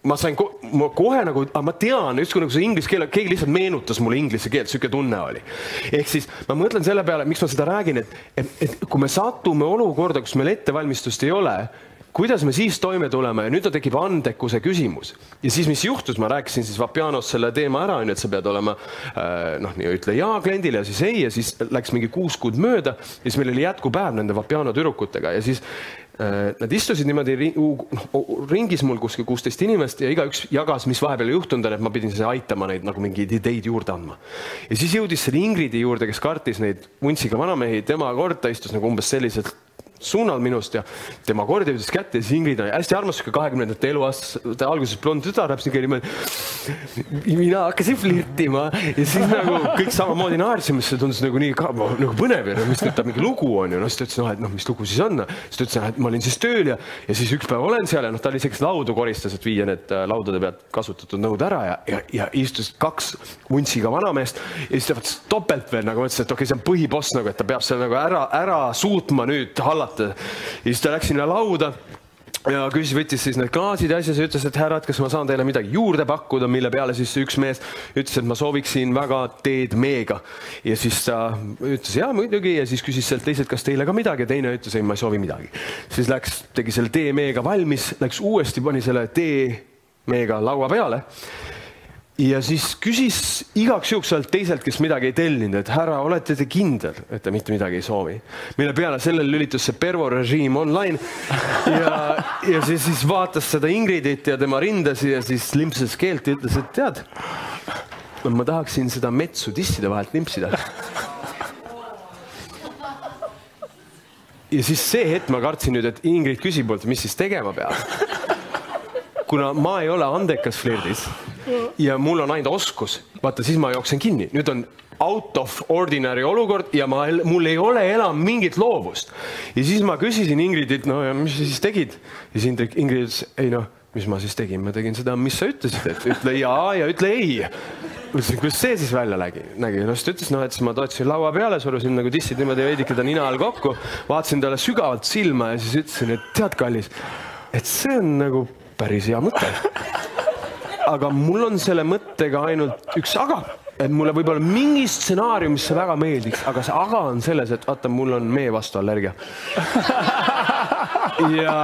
ma sain ko ma kohe nagu, ma tean, justkui nagu see inglise keel, keegi lihtsalt meenutas mulle inglise keelt, sihuke tunne oli. ehk siis ma mõtlen selle peale, miks ma seda räägin, et, et, et kui me satume olukorda, kus meil ettevalmistust ei ole kuidas me siis toime tuleme ja nüüd tekib andekuse küsimus. ja siis, mis juhtus, ma rääkisin siis Vapianos selle teema ära, onju, et sa pead olema äh, noh, nii ütle jaa kliendile ja siis ei ja siis läks mingi kuus kuud mööda ja siis meil oli jätkupäev nende Vapiano tüdrukutega ja siis äh, Nad istusid niimoodi ringis mul kuskil kuusteist inimest ja igaüks jagas, mis vahepeal juhtunud on, et ma pidin siis aitama neid nagu mingeid ideid juurde andma. ja siis jõudis selle Ingridi juurde, kes kartis neid vuntsiga vanamehi, tema kord, ta istus nagu umbes selliselt suunal minust ja tema kord jõudis kätte ja siis Ingrid oli hästi armas, sihuke kahekümnendate eluaastate alguses blond niisugune niimoodi. mina hakkasin flirtima ja siis nagu kõik samamoodi naersime, siis see tundus nagu nii ka, nagu põnev ja mis ta mingi lugu on ju, noh siis ta ütles, noh et noh, mis lugu siis on. siis ta ütles, et ma olin siis tööl ja, ja siis üks päev olen seal ja noh, ta oli selleks laudu koristas, et viia need äh, laudade pealt kasutatud nõud ära ja, ja, ja istus kaks vuntsiga vanameest ja siis ta vaatas topelt veel nagu mõtles, et okei okay,, see on põhiboss nagu, et ta peab seal nagu ära, ära suutma nüüd hallata vaata. ja siis ta läks sinna lauda ja küsis, võttis siis need klaasid ja asja, siis ütles, et härrad, kas ma saan teile midagi juurde pakkuda, mille peale siis üks mees ütles, et ma sooviksin väga teed meega. ja siis ta ütles ja muidugi ja siis küsis sealt teised, kas teile ka midagi ja teine ütles ei, ma ei soovi midagi. siis läks, tegi selle tee meega valmis, läks uuesti, pani selle tee meega laua peale ja siis küsis igaks juhuks sealt teiselt, kes midagi ei tellinud, et härra, olete te kindel, et te mitte midagi ei soovi. mille peale sellele lülitus see Pervo režiim online ja, ja siis, siis vaatas seda Ingridit ja tema rindasi ja siis limpsas keelt ja ütles, et tead, ma tahaksin seda metsu tisside vahelt limpsida. ja siis see hetk ma kartsin nüüd, et Ingrid küsib mult, mis siis tegema peab. Kuna ma ei ole andekas flirdis ja mul on ainult oskus, vaata siis ma jooksen kinni, nüüd on out of ordinary olukord ja ma, mul ei ole enam mingit loovust. ja siis ma küsisin Ingridilt, no ja mis sa siis tegid? ja siis Ingrid, Ingrid ütles, ei noh, mis ma siis tegin, ma tegin seda, mis sa ütlesid, et ütle jaa ja ütle ei. ma ütlesin, kuidas see siis välja nägi, nägi, no siis ta ütles, noh, et siis ma toetasin laua peale, surusin nagu tissid niimoodi veidike ta nina all kokku, vaatasin talle sügavalt silma ja siis ütlesin, et tead, kallis, et see on nagu päris hea mõte aga mul on selle mõttega ainult üks aga, et mulle võib-olla mingi stsenaarium, mis väga meeldiks, aga see aga on selles, et vaata, mul on mee vastu allergia. ja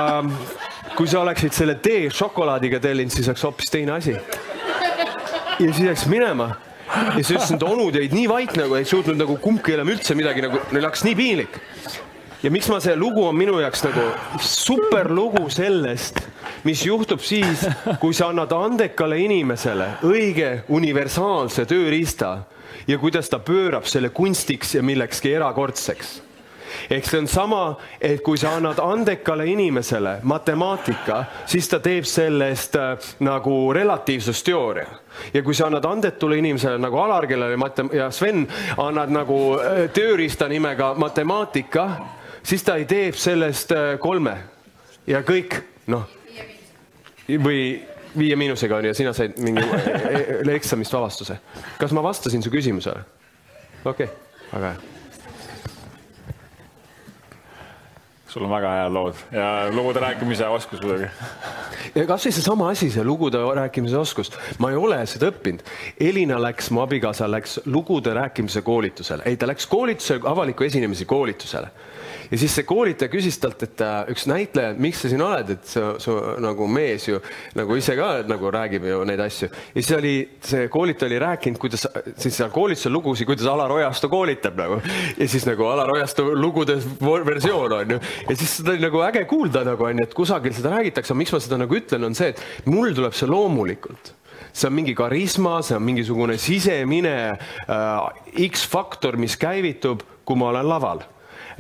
kui sa oleksid selle tee šokolaadiga tellinud, siis oleks hoopis teine asi. ja siis läks minema ja siis ütlesin, et onud jäid nii vait nagu ei suutnud nagu kumbki enam üldse midagi nagu, neil hakkas nii piinlik ja miks ma, see lugu on minu jaoks nagu super lugu sellest, mis juhtub siis, kui sa annad andekale inimesele õige universaalse tööriista ja kuidas ta pöörab selle kunstiks ja millekski erakordseks? Ehk see on sama, et kui sa annad andekale inimesele matemaatika, siis ta teeb sellest äh, nagu relatiivsusteooria. Ja kui sa annad andetule inimesele nagu Alar, kellele matem- ja Sven annad nagu äh, tööriista nimega matemaatika siis ta ei teeb sellest äh, kolme. Ja kõik noh, või viie miinusega on ja sina said mingi e, e, eksamist vabastuse. kas ma vastasin su küsimusele? okei okay., väga hea sul on väga head lood ja lugude rääkimise oskus muidugi. ja kasvõi seesama asi, see lugude rääkimise oskus, ma ei ole seda õppinud. Elina läks, mu abikaasa läks lugude rääkimise koolitusele, ei, ta läks koolitusele, avaliku esinemise koolitusele ja siis see koolitaja küsis talt, et äh, üks näitleja, miks sa siin oled, et sa, su nagu mees ju nagu ise ka nagu räägib ju neid asju. ja siis oli see koolitaja oli rääkinud, kuidas siis seal koolitusel lugusid, kuidas Alar Ojastu koolitab nagu ja siis nagu Alar Ojastu lugude versioon on ju. ja siis seda oli nagu äge kuulda nagu on ju, et kusagil seda räägitakse, miks ma seda nagu ütlen, on see, et mul tuleb see loomulikult see on mingi karisma, see on mingisugune sisemine äh, X-faktor, mis käivitub, kui ma olen laval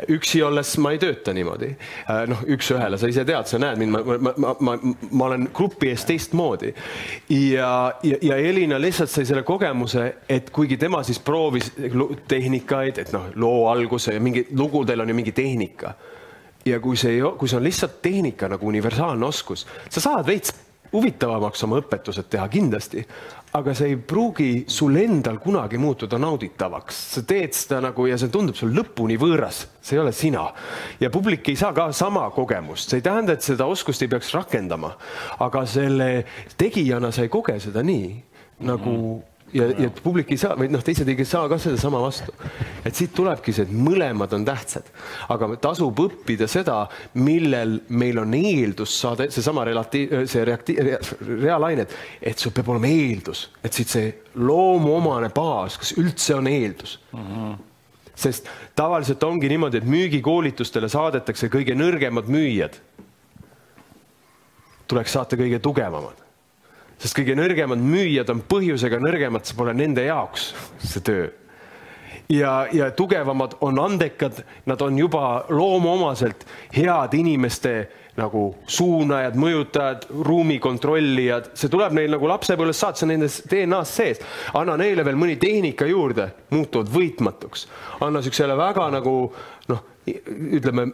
üksi olles ma ei tööta niimoodi. Äh, noh, üks-ühele, sa ise tead, sa näed mind, ma, ma, ma, ma, ma olen grupi ees teistmoodi. ja, ja, ja Elina lihtsalt sai selle kogemuse, et kuigi tema siis proovis tehnikaid, et noh, loo alguse ja mingi lugudel on ju mingi tehnika. ja kui see, kui see on lihtsalt tehnika nagu universaalne oskus, sa saad veits huvitavamaks oma õpetused teha kindlasti, aga see ei pruugi sul endal kunagi muutuda nauditavaks. sa teed seda nagu ja see tundub sul lõpuni võõras, see ei ole sina. ja publik ei saa ka sama kogemust, see ei tähenda, et seda oskust ei peaks rakendama, aga selle tegijana sa ei koge seda nii nagu mm -hmm ja, ja publik ei saa või noh, teised ei saa ka sedasama vastu. et siit tulebki see, et mõlemad on tähtsad, aga tasub õppida seda, millel meil on eeldus saada seesama relatiiv, see reakti-, reaalained, et sul peab olema eeldus, et siit see loomuomane baas, kas üldse on eeldus mm. -hmm sest tavaliselt ongi niimoodi, et müügikoolitustele saadetakse kõige nõrgemad müüjad. tuleks saata kõige tugevamad sest kõige nõrgemad müüjad on põhjusega nõrgemad, see pole nende jaoks see töö. ja, ja tugevamad on andekad, nad on juba loomuomaselt head inimeste nagu suunajad, mõjutajad, ruumi kontrollijad, see tuleb neil nagu lapsepõlvest saati, see on nendes DNA-s sees. anna neile veel mõni tehnika juurde, muutuvad võitmatuks. anna siuksele väga nagu noh, ütleme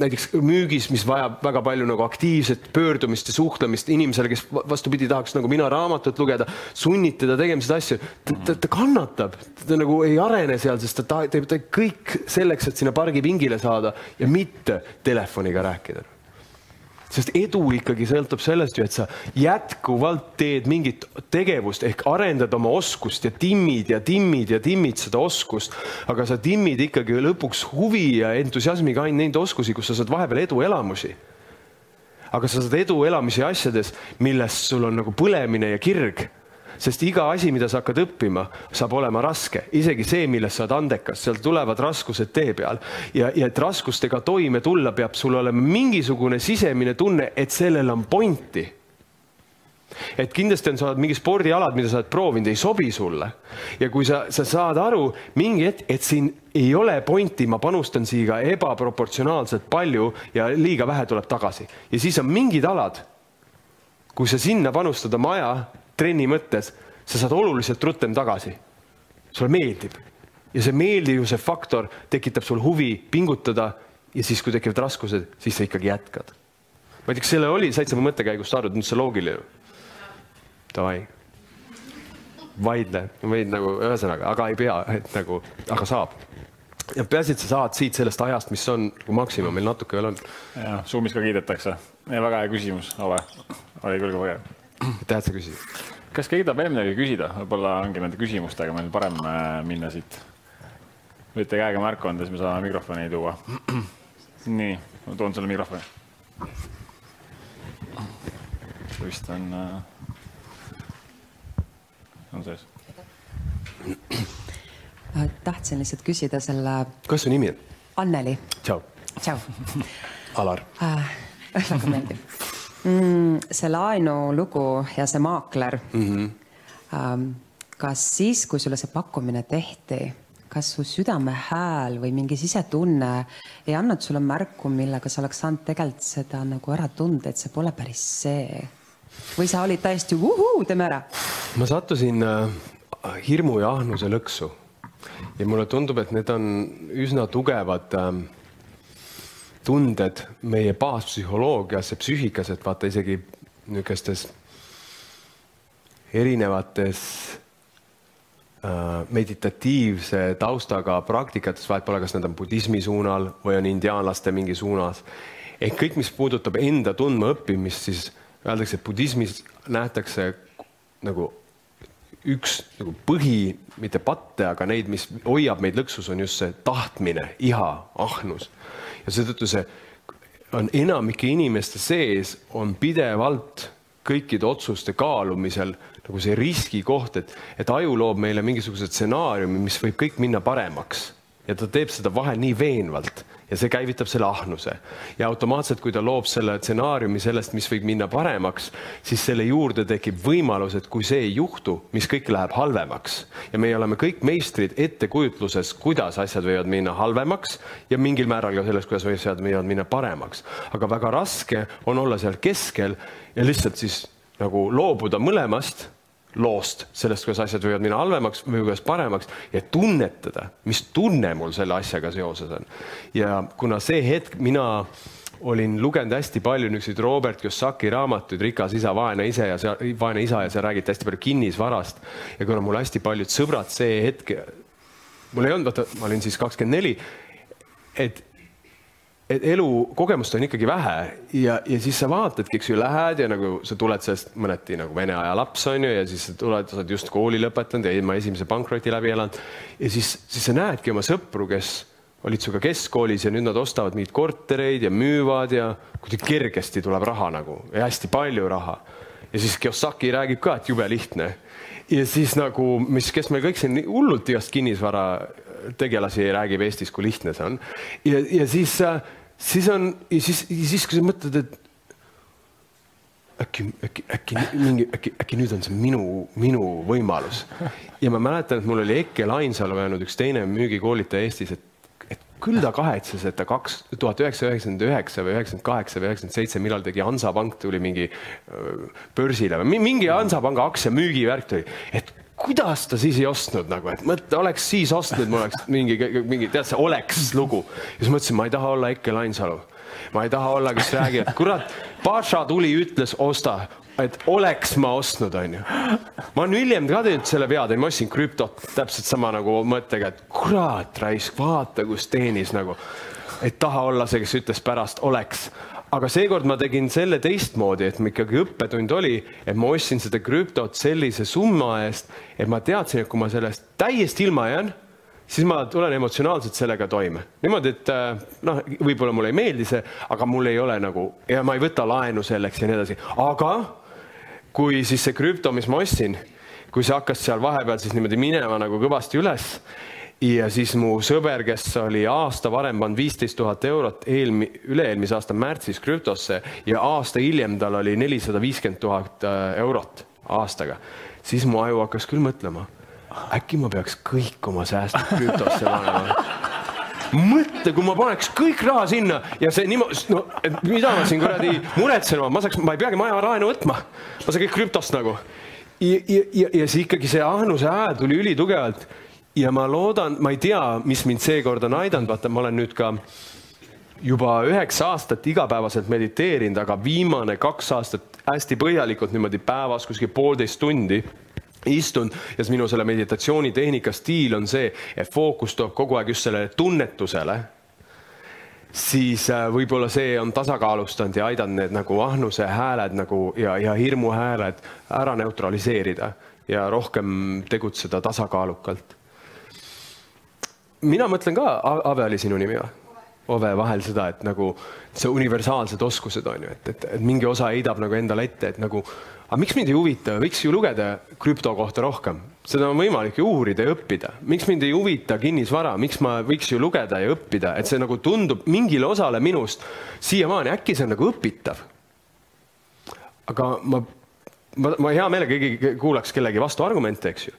näiteks müügis, mis vajab väga palju nagu aktiivset pöördumist ja suhtlemist inimesele, kes vastupidi tahaks nagu mina raamatut lugeda, sunnid teda tegema seda asju, ta, ta, ta kannatab, ta nagu ei arene seal, sest ta teeb kõik selleks, et sinna pargipingile saada ja mitte telefoniga rääkida sest edu ikkagi sõltub sellest ju, et sa jätkuvalt teed mingit tegevust ehk arendad oma oskust ja timmid ja timmid ja timmid seda oskust. aga sa timmid ikkagi lõpuks huvi ja entusiasmiga ainult neid oskusi, kus sa saad vahepeal eduelamusi. aga sa saad eduelamusi asjades, millest sul on nagu põlemine ja kirg sest iga asi, mida sa hakkad õppima, saab olema raske, isegi see, milles sa oled andekas, sealt tulevad raskused tee peal. Ja, ja et raskustega toime tulla, peab sul olema mingisugune sisemine tunne, et sellel on pointi. Et kindlasti on, sa oled mingi spordialad, mida sa oled proovinud, ei sobi sulle. ja kui sa, sa saad aru mingi hetk, et siin ei ole pointi, ma panustan siia ebaproportsionaalselt palju ja liiga vähe tuleb tagasi. Ja siis on mingid alad, kui sa sinna panustad oma aja trenni mõttes, sa saad oluliselt rutem tagasi. sulle meeldib ja see meeldivuse faktor tekitab sul huvi pingutada ja siis, kui tekivad raskused, siis sa ikkagi jätkad. ma ei tea, kas selle oli, said sa mu mõttekäigust aru, nüüd see loogiline? davai. vaidle, võid nagu ühesõnaga, aga ei pea, et nagu, aga saab. ja peaasi, et sa saad siit sellest ajast, mis on nagu maksimum, meil natuke veel on. ja Zoomis ka kiidetakse. väga hea küsimus, Ove. oli küll väga hea. <clears throat> aitäh, et sa küsisid. kas keegi tahab veel midagi küsida, võib-olla ongi nende küsimustega meil parem äh, minna siit. võite käega märku anda, siis me saame mikrofoni tuua. <clears throat> nii, ma toon sulle mikrofoni. vist on äh, on sees. Äh, tahtsin lihtsalt küsida selle. kuidas su nimi on? Anneli. tšau. tšau. Alar äh,. väga meeldiv mm,. see laenulugu ja see maakler mm. -hmm. Ähm, kas siis, kui sulle see pakkumine tehti, kas su südame hääl või mingi sisetunne ei andnud sulle märku, millega sa oleks saanud tegelikult seda nagu ära tunda, et see pole päris see? või sa olid täiesti uhuu, teeme ära? ma sattusin äh, hirmu ja ahnuse lõksu ja mulle tundub, et need on üsna tugevad äh, tunded meie baaspsühholoogias ja psüühikas, et vaata isegi niisugustes erinevates äh, meditatiivse taustaga praktikates, vahet pole, kas need on budismi suunal või on indiaanlaste mingi suunas. ehk kõik, mis puudutab enda tundmaõppimist, siis öeldakse, et budismis nähtakse nagu üks nagu põhi, mitte patte, aga neid, mis hoiab meid lõksus, on just see tahtmine, iha, ahnus. ja seetõttu see on enamike inimeste sees on pidevalt kõikide otsuste kaalumisel nagu see riskikoht, et, et aju loob meile mingisuguse stsenaariumi, mis võib kõik minna paremaks ja ta teeb seda vahel nii veenvalt ja see käivitab selle ahnuse. ja automaatselt, kui ta loob selle stsenaariumi sellest, mis võib minna paremaks, siis selle juurde tekib võimalus, et kui see ei juhtu, mis kõik läheb halvemaks ja meie oleme kõik meistrid ettekujutluses, kuidas asjad võivad minna halvemaks ja mingil määral ka selles, kuidas asjad võivad minna paremaks. aga väga raske on olla seal keskel ja lihtsalt siis nagu loobuda mõlemast loost, sellest, kuidas asjad võivad minna halvemaks või kuidas paremaks ja tunnetada, mis tunne mul selle asjaga seoses on. ja kuna see hetk mina olin lugenud hästi palju niisuguseid Robert Kiyosaki raamatuid Rikas isa, vaene ise ja seal, vaene isa ja seal räägiti hästi palju kinnisvarast ja kuna mul hästi paljud sõbrad see hetk, mul ei olnud, vaata, ma olin siis kakskümmend neli, et et elukogemust on ikkagi vähe ja, ja siis sa vaatadki, eks ju, lähed ja nagu sa tuled sellest mõneti nagu vene aja laps on ju ja siis sa tuled, sa oled just kooli lõpetanud ja ilma esimese pankroti läbi elanud. ja siis, siis sa näedki oma sõpru, kes olid sinuga keskkoolis ja nüüd nad ostavad mingeid kortereid ja müüvad ja kuidagi kergesti tuleb raha nagu ja hästi palju raha. ja siis Kiyosaki räägib ka, et jube lihtne. ja siis nagu, mis, kes meil kõik siin hullult igast kinnisvara tegelasi räägib Eestis, kui lihtne see on. ja, ja siis, äh, siis on, siis, siis kui sa mõtled, et äkki, äkki, äkki mingi, äkki, äkki nüüd on see minu, minu võimalus. ja ma mäletan, et mul oli Ekkel Ainsalu öelnud üks teine müügikoolitaja Eestis, et, küll ta kahetses, et ta kaks tuhat üheksasada üheksakümmend üheksa või üheksakümmend kaheksa või üheksakümmend seitse, millal tegi Hansapank tuli mingi börsile või mingi Hansapanga aktsia müügivärk tuli, et kuidas ta siis ei ostnud nagu, et mõtle, oleks siis ostnud, mul oleks mingi, mingi, tead see oleks lugu. ja siis mõtlesin, ma ei taha olla Eikel Ainsalu. ma ei taha olla, kes räägib, kurat, Paša tuli, ütles osta, et oleks ma ostnud, onju. ma olen hiljem ka teinud selle vea, ma ostsin krüptot täpselt sama nagu mõttega, et kurat raisk, vaata, kus teenis nagu. et taha olla see, kes ütles pärast oleks aga seekord ma tegin selle teistmoodi, et ikkagi õppetund oli, et ma ostsin seda krüptot sellise summa eest, et ma teadsin, et kui ma sellest täiesti ilma jään, siis ma tulen emotsionaalselt sellega toime. niimoodi, et äh, noh, võib-olla mulle ei meeldi see, aga mul ei ole nagu ja ma ei võta laenu selleks ja nii edasi, aga kui siis see krüpto, mis ma ostsin, kui see hakkas seal vahepeal siis niimoodi minema nagu kõvasti üles ja siis mu sõber, kes oli aasta varem pannud viisteist tuhat eurot eelmi-, üle-eelmise aasta märtsis krüptosse ja aasta hiljem tal oli nelisada viiskümmend tuhat äh, eurot aastaga, siis mu aju hakkas küll mõtlema, äkki ma peaks kõik oma säästud krüptosse panema? Mõtle, kui ma paneks kõik raha sinna ja see niimoodi, no mida ma siin kuradi muretsen, ma? Saaks, ma ei peagi maja laenu võtma, ma saan kõik krüptost nagu. ja, ja, ja, ja see ikkagi see ahnuse hääl tuli ülitugevalt ja ma loodan, ma ei tea, mis mind seekord on aidanud, vaata, ma olen nüüd ka juba üheksa aastat igapäevaselt mediteerinud, aga viimane kaks aastat hästi põhjalikult niimoodi päevas kuskil poolteist tundi istun. Ja minu selle meditatsioonitehnika stiil on see, et fookus tuleb kogu aeg just sellele tunnetusele. siis äh, võib-olla see on tasakaalustanud ja aidanud need nagu ahnuse hääled nagu ja, ja hirmu hääled ära neutraliseerida ja rohkem tegutseda tasakaalukalt mina mõtlen ka, Ave oli sinu nimi või? Ove vahel seda, et nagu see universaalsed oskused on ju, et, et, et mingi osa heidab nagu endale ette, et nagu, aga miks mind ei huvita, võiks ju lugeda krüpto kohta rohkem, seda on võimalik ju uurida ja õppida. miks mind ei huvita kinnisvara, miks ma võiks ju lugeda ja õppida, et see nagu tundub mingile osale minust siiamaani, äkki see on nagu õpitav. aga ma, ma, ma hea meelega keegi kuulaks kellegi vastuargumente, eks ju,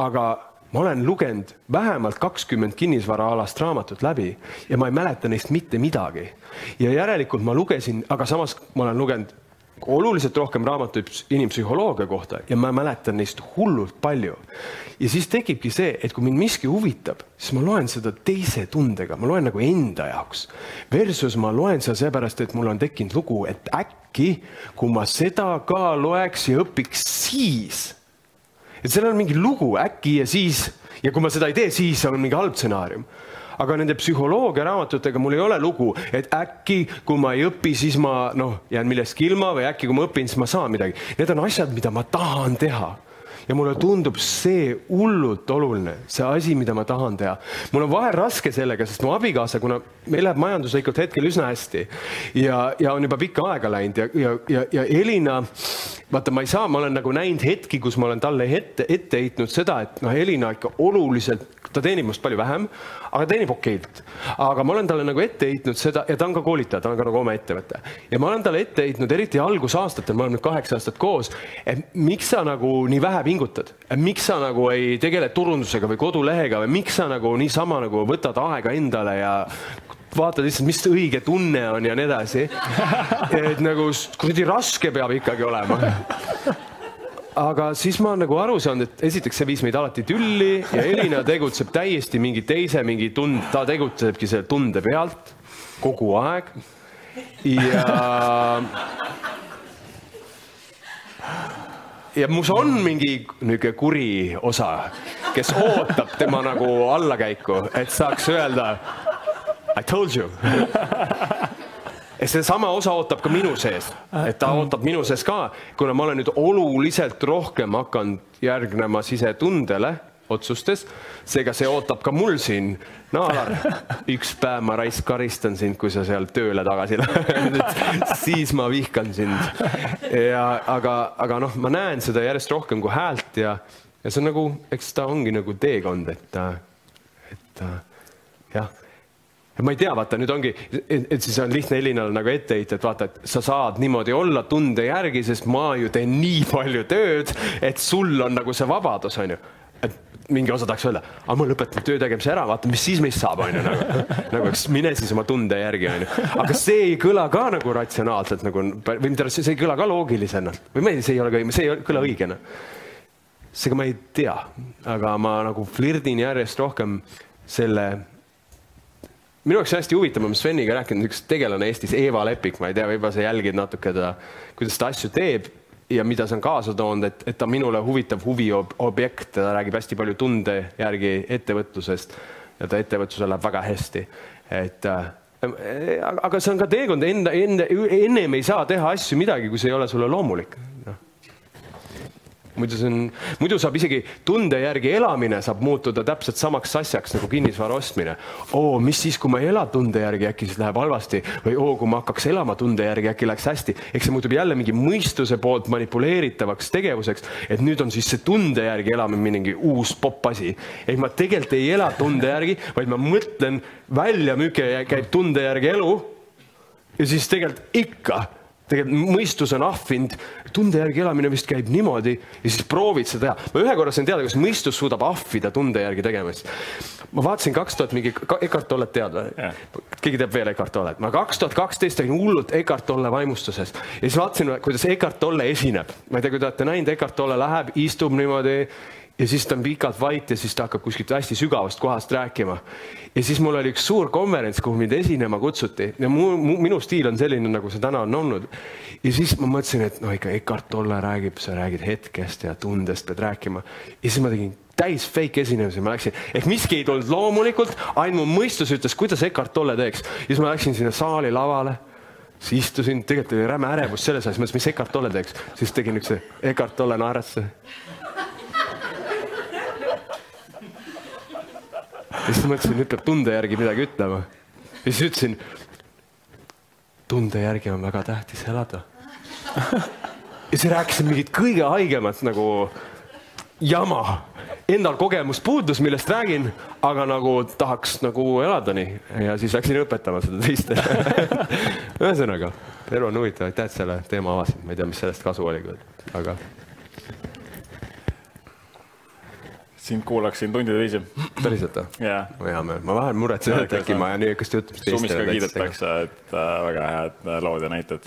aga ma olen lugenud vähemalt kakskümmend kinnisvaraalast raamatut läbi ja ma ei mäleta neist mitte midagi. ja järelikult ma lugesin, aga samas ma olen lugenud oluliselt rohkem raamatuid inimpsühholoogia kohta ja ma mäletan neist hullult palju. ja siis tekibki see, et kui mind miski huvitab, siis ma loen seda teise tundega, ma loen nagu enda jaoks. Versus ma loen seda seepärast, et mul on tekkinud lugu, et äkki kui ma seda ka loeks ja õpiks, siis et seal on mingi lugu äkki ja siis ja kui ma seda ei tee, siis on mingi halb stsenaarium aga nende psühholoogia raamatutega mul ei ole lugu, et äkki kui ma ei õpi, siis ma noh, jään millestki ilma või äkki kui ma õpin, siis ma saan midagi. Need on asjad, mida ma tahan teha ja mulle tundub see hullult oluline, see asi, mida ma tahan teha. mul on vahel raske sellega, sest mu abikaasa, kuna meil läheb majanduslikult hetkel üsna hästi ja, ja on juba pikka aega läinud ja, ja, ja, ja Elina, vaata, ma ei saa, ma olen nagu näinud hetki, kus ma olen talle ette, ette heitnud seda, et noh, Elina ikka oluliselt ta teenib minust palju vähem, aga teenib okeilt. aga ma olen talle nagu ette heitnud seda ja ta on ka koolitaja, ta on ka nagu oma ettevõte ja ma olen talle ette heitnud, eriti algusaastatel, me oleme nüüd kaheksa aastat koos, et miks sa nagu nii vähe pingutad, miks sa nagu ei tegele turundusega või kodulehega või miks sa nagu niisama nagu võtad aega endale ja vaatad lihtsalt, mis õige tunne on ja nii edasi. <laughs> et nagu kuradi raske peab ikkagi olema <laughs> aga siis ma olen nagu aru saanud, et esiteks see viis meid alati tülli ja Elina tegutseb täiesti mingi teise mingi tund, ta tegutsebki selle tunde pealt kogu aeg. ja. ja mus on mingi niisugune kuri osa, kes ootab tema nagu allakäiku, et saaks öelda I told you seesama osa ootab ka minu sees, et ta ootab minu sees ka, kuna ma olen nüüd oluliselt rohkem hakanud järgnema sisetundele otsustes, seega see ootab ka mul siin. no Alar, <laughs> üks päev ma raisk karistan sind, kui sa seal tööle tagasi <laughs> lähed siis ma vihkan sind. ja aga, aga noh, ma näen seda järjest rohkem kui häält ja, ja see on nagu, eks ta ongi nagu teekond, et, et jah ja ma ei tea, vaata nüüd ongi, et siis on lihtne Elinale nagu ette heita, et vaata, et sa saad niimoodi olla tunde järgi, sest ma ju teen nii palju tööd, et sul on nagu see vabadus, on ju. et mingi osa tahaks öelda, aga ma lõpetan töö tegemise ära, vaata, mis siis meist saab, on ju nagu, nagu eks mine siis oma tunde järgi, on ju. aga see ei kõla ka nagu ratsionaalselt nagu või mitte, see ei kõla ka loogilisena või ma ei, see ei ole ka, see ei kõla õigena. seega ma ei tea, aga ma nagu flirdin järjest rohkem selle minu jaoks hästi huvitav, ma olen Sveniga rääkinud, üks tegelane Eestis, Eeva Lepik, ma ei tea, võib-olla sa jälgid natuke teda, kuidas ta asju teeb ja mida see on kaasa toonud, et, et ta minule huvitav huviobjekt, ta räägib hästi palju tunde järgi ettevõtlusest ja ta ettevõtlusel läheb väga hästi. et äh, aga see on ka teekond, enda, enda, ennem ei saa teha asju midagi, kui see ei ole sulle loomulik. Muidu see on, muidu saab isegi tunde järgi elamine saab muutuda täpselt samaks asjaks nagu kinnisvara ostmine. oo, mis siis, kui ma ei ela tunde järgi, äkki siis läheb halvasti või oo, kui ma hakkaks elama tunde järgi, äkki läks hästi. eks see muutub jälle mingi mõistuse poolt manipuleeritavaks tegevuseks, et nüüd on siis see tunde järgi elamine mingi uus popp asi. ehk ma tegelikult ei ela tunde järgi, vaid ma mõtlen välja, milline käib tunde järgi elu ja siis tegelikult ikka, tegelikult mõistus on ahvinud, tunde järgi elamine vist käib niimoodi ja siis proovid seda teha. ma ühe korra sain teada, kas mõistus suudab ahvida tunde järgi tegemist. ma vaatasin kaks tuhat mingi, Eckart Tollet tead või yeah.? keegi teab veel Eckart Tollet? ma kaks tuhat kaksteist olin hullult Eckart Tolle vaimustuses ja siis vaatasin, kuidas Eckart Tolle esineb. ma ei tea, kui te olete näinud, Eckart Tolle läheb, istub niimoodi ja siis ta on pikalt vait ja siis ta hakkab kuskilt hästi sügavast kohast rääkima. ja siis mul oli üks suur konverents, kuhu mind esinema kutsuti ja mu, mu, minu stiil on selline, nagu see täna on olnud. ja siis ma mõtlesin, et no ikka Eckart Tolle räägib, sa räägid hetkest ja tundest pead rääkima. ja siis ma tegin täis fake esinemise, ma läksin, ehk miski ei tulnud loomulikult, ainult mu mõistus ütles, kuidas Eckart Tolle teeks. ja siis ma läksin sinna saali lavale siis istusin, tegelikult oli räme ärevus selles asjas, mõtlesin, mis Eckart Tolle teeks, siis tegin niisuguse Eckart Tolle naeratuse ja siis mõtlesin, nüüd peab tunde järgi midagi ütlema. ja siis ütlesin, tunde järgi on väga tähtis elada. <laughs> ja siis rääkisin mingit kõige haigemat nagu jama. Endal kogemus puudus, millest räägin, aga nagu tahaks nagu elada nii ja siis läksin õpetama seda teistele <laughs> ühesõnaga, elu on huvitav, aitäh, et selle teema avasid, ma ei tea, mis sellest kasu oli aga sind kuulaksin tundide viisi. päriselt või? jaa. hea meel, ma vahel muretsen, et äkki ma jään niisugust jutumist Zoomis ka kiidetakse, et äh, väga head äh, lood ja näited.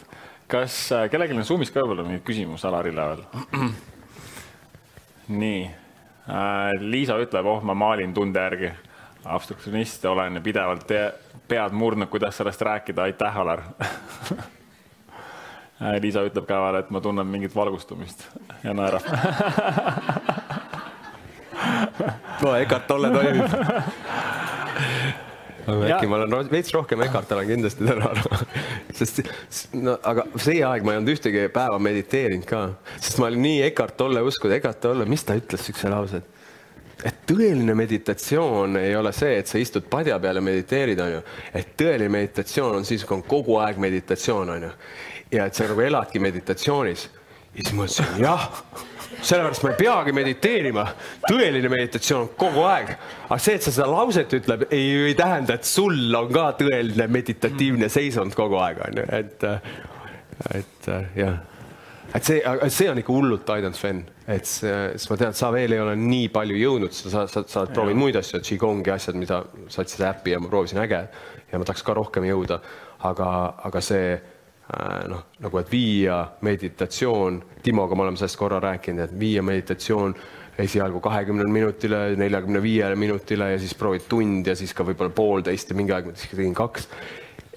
kas äh, kellelgi on Zoomis ka võib-olla mingeid küsimusi Alarile <clears throat> veel? nii äh,, Liisa ütleb, oh, ma maalin tunde järgi. obstruktsionist olen pidevalt pead murdnud, kuidas sellest rääkida, aitäh, Alar <laughs> Liisa ütleb ka veel, et ma tunnen mingit valgustumist ja naerab <laughs> no Eckart Tolle toimib. aga äkki ma olen veits rohkem Eckart olen kindlasti täna <laughs> sest no aga see aeg ma ei olnud ühtegi päeva mediteerinud ka, sest ma olin nii Eckart Tolle uskunud, Eckart Tolle, mis ta ütles siukse lause, et et tõeline meditatsioon ei ole see, et sa istud padja peal ja mediteerid, onju. et tõeline meditatsioon on siis, kui on kogu aeg meditatsioon, onju. ja et sa nagu eladki meditatsioonis. ja siis ma mõtlesin, jah sellepärast ma ei peagi mediteerima. tõeline meditatsioon on kogu aeg. aga see, et sa seda lauset ütled, ei, ei tähenda, et sul on ka tõeline meditatiivne seisund kogu aeg, on ju, et, et jah. et see, see on ikka hullult aidanud, Sven, et see, sest ma tean, et sa veel ei ole nii palju jõudnud, sa, sa, sa, sa oled proovinud muid asju, Qigongi asjad, mida sa seda äppi ja ma proovisin, äge. ja ma tahaks ka rohkem jõuda, aga, aga see noh, nagu et viia meditatsioon, Timoga me oleme sellest korra rääkinud, et viia meditatsioon esialgu kahekümnele minutile, neljakümne viiele minutile ja siis proovid tund ja siis ka võib-olla poolteist ja mingi aeg ma tegin kaks.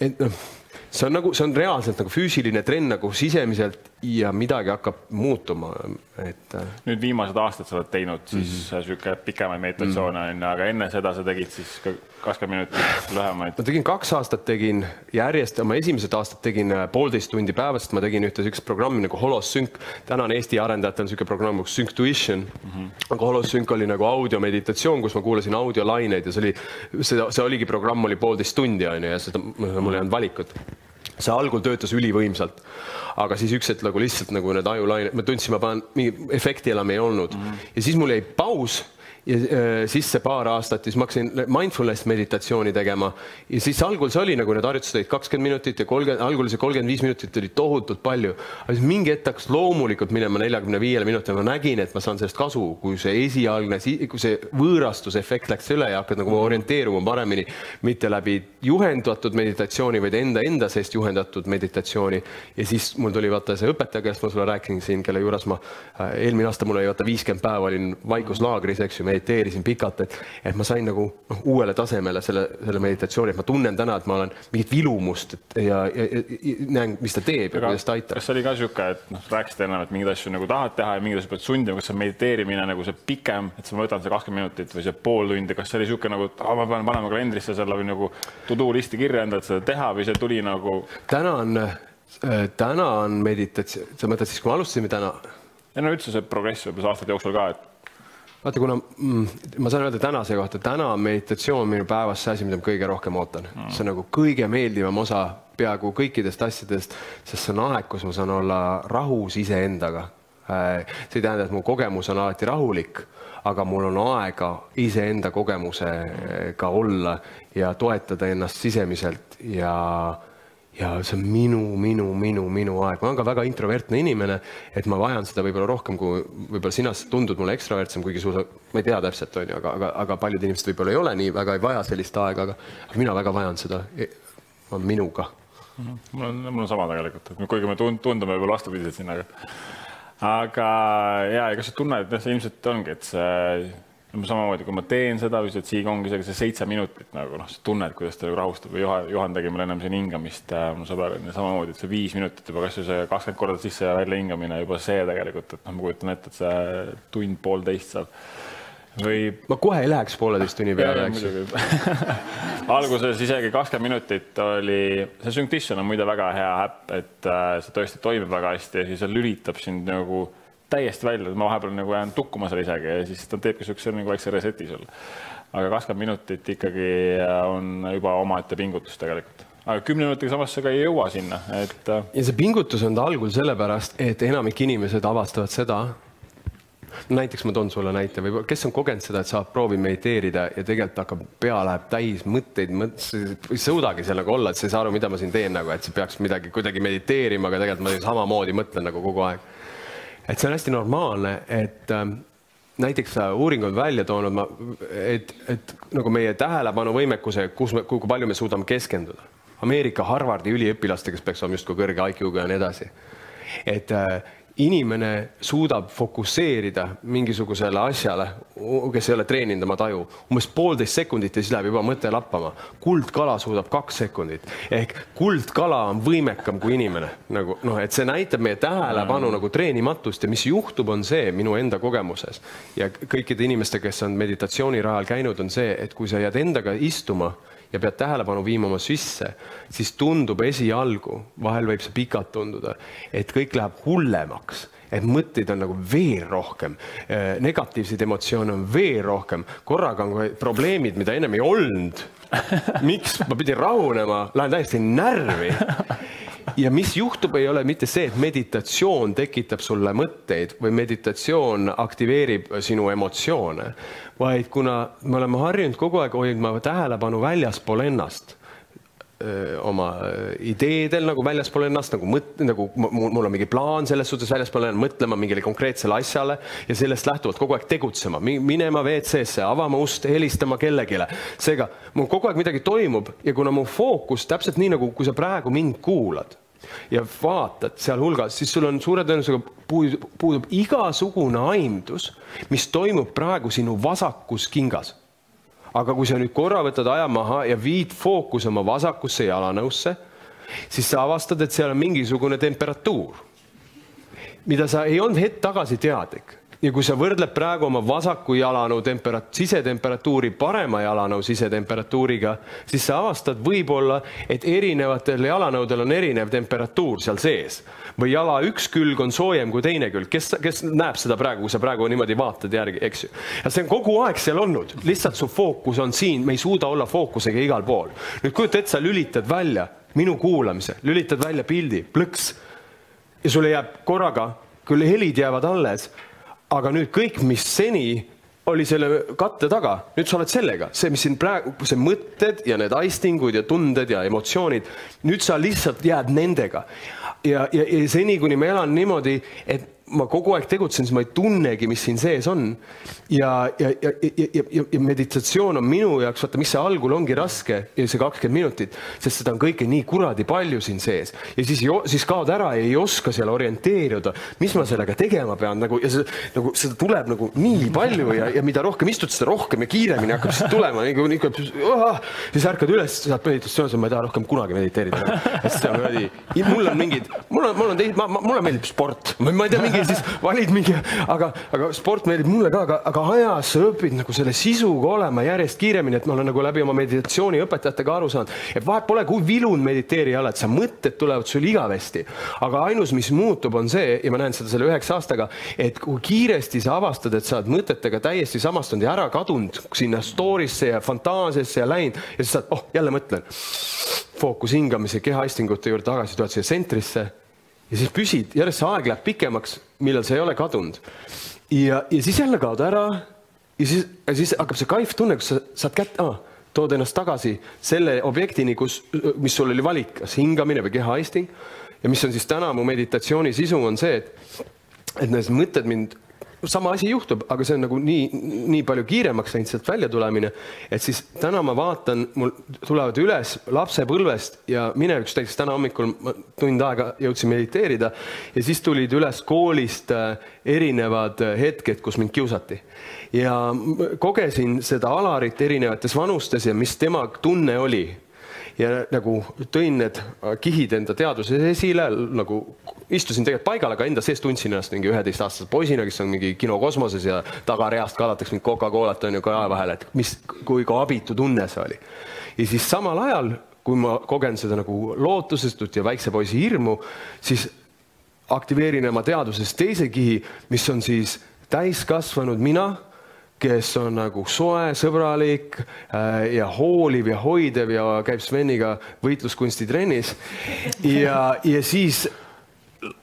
et noh, see on nagu, see on reaalselt nagu füüsiline trenn nagu sisemiselt ja midagi hakkab muutuma, et. Äh, nüüd viimased aastad sa oled teinud siis mm -hmm. pikemaid meditatsioone on mm -hmm. ju, aga enne seda sa tegid siis ka kakskümmend minutit lühemaid? ma tegin kaks aastat, tegin järjest, oma esimesed aastad tegin äh, poolteist tundi päevas, ma tegin ühte niisugust programmi nagu Holosync. täna on Eesti arendajate on niisugune programm nagu Synctuition mm. -hmm. aga Holosync oli nagu audiomeditatsioon, kus ma kuulasin audiolaineid ja see oli, see, see oligi, programm oli poolteist tundi, on ju, ja seda, mul ei olnud valikut see algul töötas ülivõimsalt, aga siis üks hetk nagu lihtsalt nagu need ajulained, ma tundsin, ma panen mingi efekti enam ei olnud mm -hmm. ja siis mul jäi paus ja äh, sisse paar aastat, siis ma hakkasin mindfulness meditatsiooni tegema ja siis algul see oli nagu need harjutused olid kakskümmend minutit ja kolmkümmend, algul see kolmkümmend viis minutit oli tohutult palju. aga siis mingi hetk hakkas loomulikult minema neljakümne viiele minutile, ma nägin, et ma saan sellest kasu, kui see esialgne, kui see võõrastusefekt läks üle ja hakkad nagu orienteeruma paremini, mitte läbi juhendatud meditatsiooni, vaid enda, enda seest juhendatud meditatsiooni. ja siis mul tuli vaata see õpetaja, kellest ma sulle rääkisin siin, kelle juures ma äh, eelmine aasta mul oli vaata viiskümmend päeva olin vaikuslaagris, eks ju mediteerisin pikalt, et, et ma sain nagu noh, uuele tasemele selle, selle meditatsiooni, et ma tunnen täna, et ma olen mingit vilumust et, ja, ja, ja näen, mis ta teeb ja kuidas ta aitab. kas see oli ka niisugune, et noh, rääkisite ennem, et mingeid asju nagu tahad teha ja mingeid asju pead sundima, kas see mediteerimine nagu see pikem, et ma võtan see kakskümmend minutit või see pool tundi, kas see oli niisugune nagu, et ma pean panema kalendrisse selle või nagu to do listi kirja endale, et seda teha või see tuli nagu? täna on, äh, täna on meditatsioon, sa mõtled siis, kui me alustasime täna ja no üldse see progress võib-olla aastate jooksul ka, et vaata, kuna mm, ma saan öelda tänase kohta, täna on meditatsioon minu päevas see asi, mida ma kõige rohkem ootan mm.. see on nagu kõige meeldivam osa peaaegu kõikidest asjadest, sest see on aeg, kus ma saan olla rahus iseendaga. Äh, see ei tähenda, et mu kogemus on alati rahulik, aga mul on aega iseenda kogemusega olla ja toetada ennast sisemiselt ja ja see on minu, minu, minu, minu aeg, ma olen ka väga introvertne inimene, et ma vajan seda võib-olla rohkem, kui võib-olla sina tundud mulle ekstravertsem, kuigi sul, ma ei tea täpselt, on ju, aga, aga, aga paljud inimesed võib-olla ei ole nii, väga ei vaja sellist aega, aga, mina väga vajan seda, e, ma olen minuga. Mhm. mul on, mul on sama tegelikult, et kuigi me tund-, tundume võib-olla vastupidiselt siin, aga aga ja, ega sa tunned, et see ilmselt ongi, et see samamoodi, kui ma teen seda, lihtsalt Siig ongi see, see seitse minutit nagu noh, sa tunned, kuidas ta rahustab või Juhan, Juhan tegi mulle ennem siin hingamist äh,, mu sõber on ju samamoodi, et see viis minutit juba kasvõi see kakskümmend korda sisse ja välja hingamine juba see tegelikult, et noh, ma kujutan ette, et see tund-poolteist saab või. ma kohe ei läheks pooleteist tunni peale, eks. <laughs> alguses isegi kakskümmend minutit oli, see Synctition on muide väga hea äpp, et äh, see tõesti toimib väga hästi ja siis see lülitab sind nagu täiesti välja, ma vahepeal nagu jään tukkuma seal isegi ja siis ta teebki niisuguse nagu väikse reset'i sul. aga kakskümmend minutit ikkagi on juba omaette pingutus tegelikult aga kümne minutiga samas sa ka ei jõua sinna, et. Äh, ja see pingutus on ta algul sellepärast, et enamik inimesed avastavad seda, näiteks ma toon sulle näite või kes on kogenud seda, et saab proovi mediteerida ja tegelikult hakkab, pea läheb täis mõtteid, ei suudagi seal nagu olla, et sa ei saa aru, mida ma siin teen nagu, et sa peaks midagi kuidagi mediteerima, aga tegelikult ma samamoodi mõtlen nagu kogu aeg et see on hästi normaalne, et ähm, näiteks uuring on välja toonud, et, et nagu meie tähelepanuvõimekuse, kus me, kui palju me suudame keskenduda. Ameerika Harvardi üliõpilaste, kes peaks olema justkui kõrge IQ-ga ja nii edasi. et äh, inimene suudab fokusseerida mingisugusele asjale, kes ei ole treeninud oma taju, umbes poolteist sekundit ja siis läheb juba mõte lappama. kuldkala suudab kaks sekundit ehk kuldkala on võimekam kui inimene nagu noh, et see näitab meie tähelepanu mm. nagu treenimatust ja mis juhtub, on see minu enda kogemuses ja kõikide inimeste, kes on meditatsiooni rajal käinud, on see, et kui sa jääd endaga istuma ja pead tähelepanu viima oma sisse, siis tundub esialgu, vahel võib see pikalt tunduda, et kõik läheb hullemaks et mõtteid on nagu veel rohkem, äh, negatiivseid emotsioone on veel rohkem, korraga on probleemid, mida ennem ei olnud. <laughs> miks? Ma pidin rahunema, lähen täiesti närvi. Ja mis juhtub, ei ole mitte see, et meditatsioon tekitab sulle mõtteid või meditatsioon aktiveerib sinu emotsioone, vaid kuna me oleme harjunud kogu aeg hoidma tähelepanu väljaspool ennast oma ideedel nagu väljaspool ennast nagu mõt-, nagu mul on mingi plaan selles suhtes väljaspool ennast, mõtlema mingile konkreetsele asjale ja sellest lähtuvalt kogu aeg tegutsema, minema WC-sse, avama ust, helistama kellelegi. seega mul kogu aeg midagi toimub ja kuna mu fookus täpselt nii nagu, kui sa praegu mind kuulad ja vaatad sealhulgas, siis sul on suure tõenäosusega puudub, puudub igasugune aimdus, mis toimub praegu sinu vasakus kingas. Aga kui sa nüüd korra võtad aja maha ja viid fookuse oma vasakusse jalanõusse, siis sa avastad, et seal on mingisugune temperatuur, mida sa ei olnud hetk tagasi teadlik ja kui sa võrdled praegu oma vasaku jalanõu temperat-, sisetemperatuuri parema jalanõu sisetemperatuuriga, siis sa avastad võib-olla, et erinevatel jalanõudel on erinev temperatuur seal sees. Või jala üks külg on soojem kui teine külg, kes, kes näeb seda praegu, kui sa praegu niimoodi vaatad järgi, eks ju. ja see on kogu aeg seal olnud, lihtsalt su fookus on siin, me ei suuda olla fookusega igal pool. nüüd kujuta ette, sa lülitad välja minu kuulamise, lülitad välja pildi, plõks. Ja sulle jääb korraga, küll helid jäävad alles aga nüüd kõik, mis seni oli selle katte taga, nüüd sa oled sellega, see, mis siin praegu, see mõtted ja need aistingud ja tunded ja emotsioonid, nüüd sa lihtsalt jääd nendega. ja, ja, ja seni, kuni ma elan niimoodi, et ma kogu aeg tegutsen, siis ma ei tunnegi, mis siin sees on. ja, ja, ja, ja, ja, ja meditatsioon on minu jaoks, vaata, mis see algul ongi raske ja see kakskümmend minutit, sest seda on kõike nii kuradi palju siin sees ja siis, siis kaod ära ja ei oska seal orienteeruda, mis ma sellega tegema pean nagu ja see nagu seda tuleb nagu nii palju ja, ja mida rohkem istud, seda rohkem ja kiiremini hakkab siis tulema nagu niisugune, siis ärkad üles, saad meditatsiooni, ma ei taha rohkem kunagi mediteerida. see mul on mingid, mul on, mul on teised, mulle meeldib sport, ma ei tea, mingi ja siis valid mingi, aga, aga sport meeldib mulle ka, aga, aga ajas sa õpid nagu selle sisuga olema järjest kiiremini, et ma olen nagu läbi oma meditatsiooniõpetajatega aru saanud, et vahet pole, kui vilun mediteerija oled, sa mõtted tulevad sul igavesti. aga ainus, mis muutub, on see ja ma näen seda selle üheksa aastaga, et kui kiiresti sa avastad, et sa oled mõtetega täiesti samastunud ja ära kadunud sinna story'sse ja fantaasiasse ja läinud ja siis saad, oh jälle mõtlen. fookus hingamise, kehaistingute juurde tagasi, tuled siia tsentrisse ja siis püsid, järjest see aeg läheb pikemaks, millal sa ei ole kadunud. ja, ja siis jälle kaod ära ja siis, siis hakkab see kaif tunne, kus sa saad kätte ah,, tood ennast tagasi selle objektini, kus, mis sul oli valik, kas hingamine või kehaisting. ja mis on siis täna mu meditatsiooni sisu, on see, et, et need mõtted mind sama asi juhtub, aga see on nagu nii, nii palju kiiremaks läinud sealt välja tulemine, et siis täna ma vaatan, mul tulevad üles lapsepõlvest ja minevikus, näiteks täna hommikul ma tund aega jõudsin mediteerida ja siis tulid üles koolist äh, erinevad äh, hetked, kus mind kiusati. ja kogesin seda Alarit erinevates vanustes ja mis tema tunne oli ja nagu tõin need kihid enda teaduses esile, nagu istusin tegelikult paigal, aga enda sees tundsin ennast mingi üheteistaastase poisina, kes on mingi kino kosmoses ja tagareast kaadatakse mind Coca-Colat on ju kae vahele, et mis, kui ka abitu tunne see oli. ja siis samal ajal, kui ma kogen seda nagu lootusetut ja väikse poisi hirmu, siis aktiveerin oma teaduses teise kihi, mis on siis täiskasvanud mina kes on nagu soe, sõbralik äh, ja hooliv ja hoidev ja käib Sveniga võitluskunstitrennis. ja, ja siis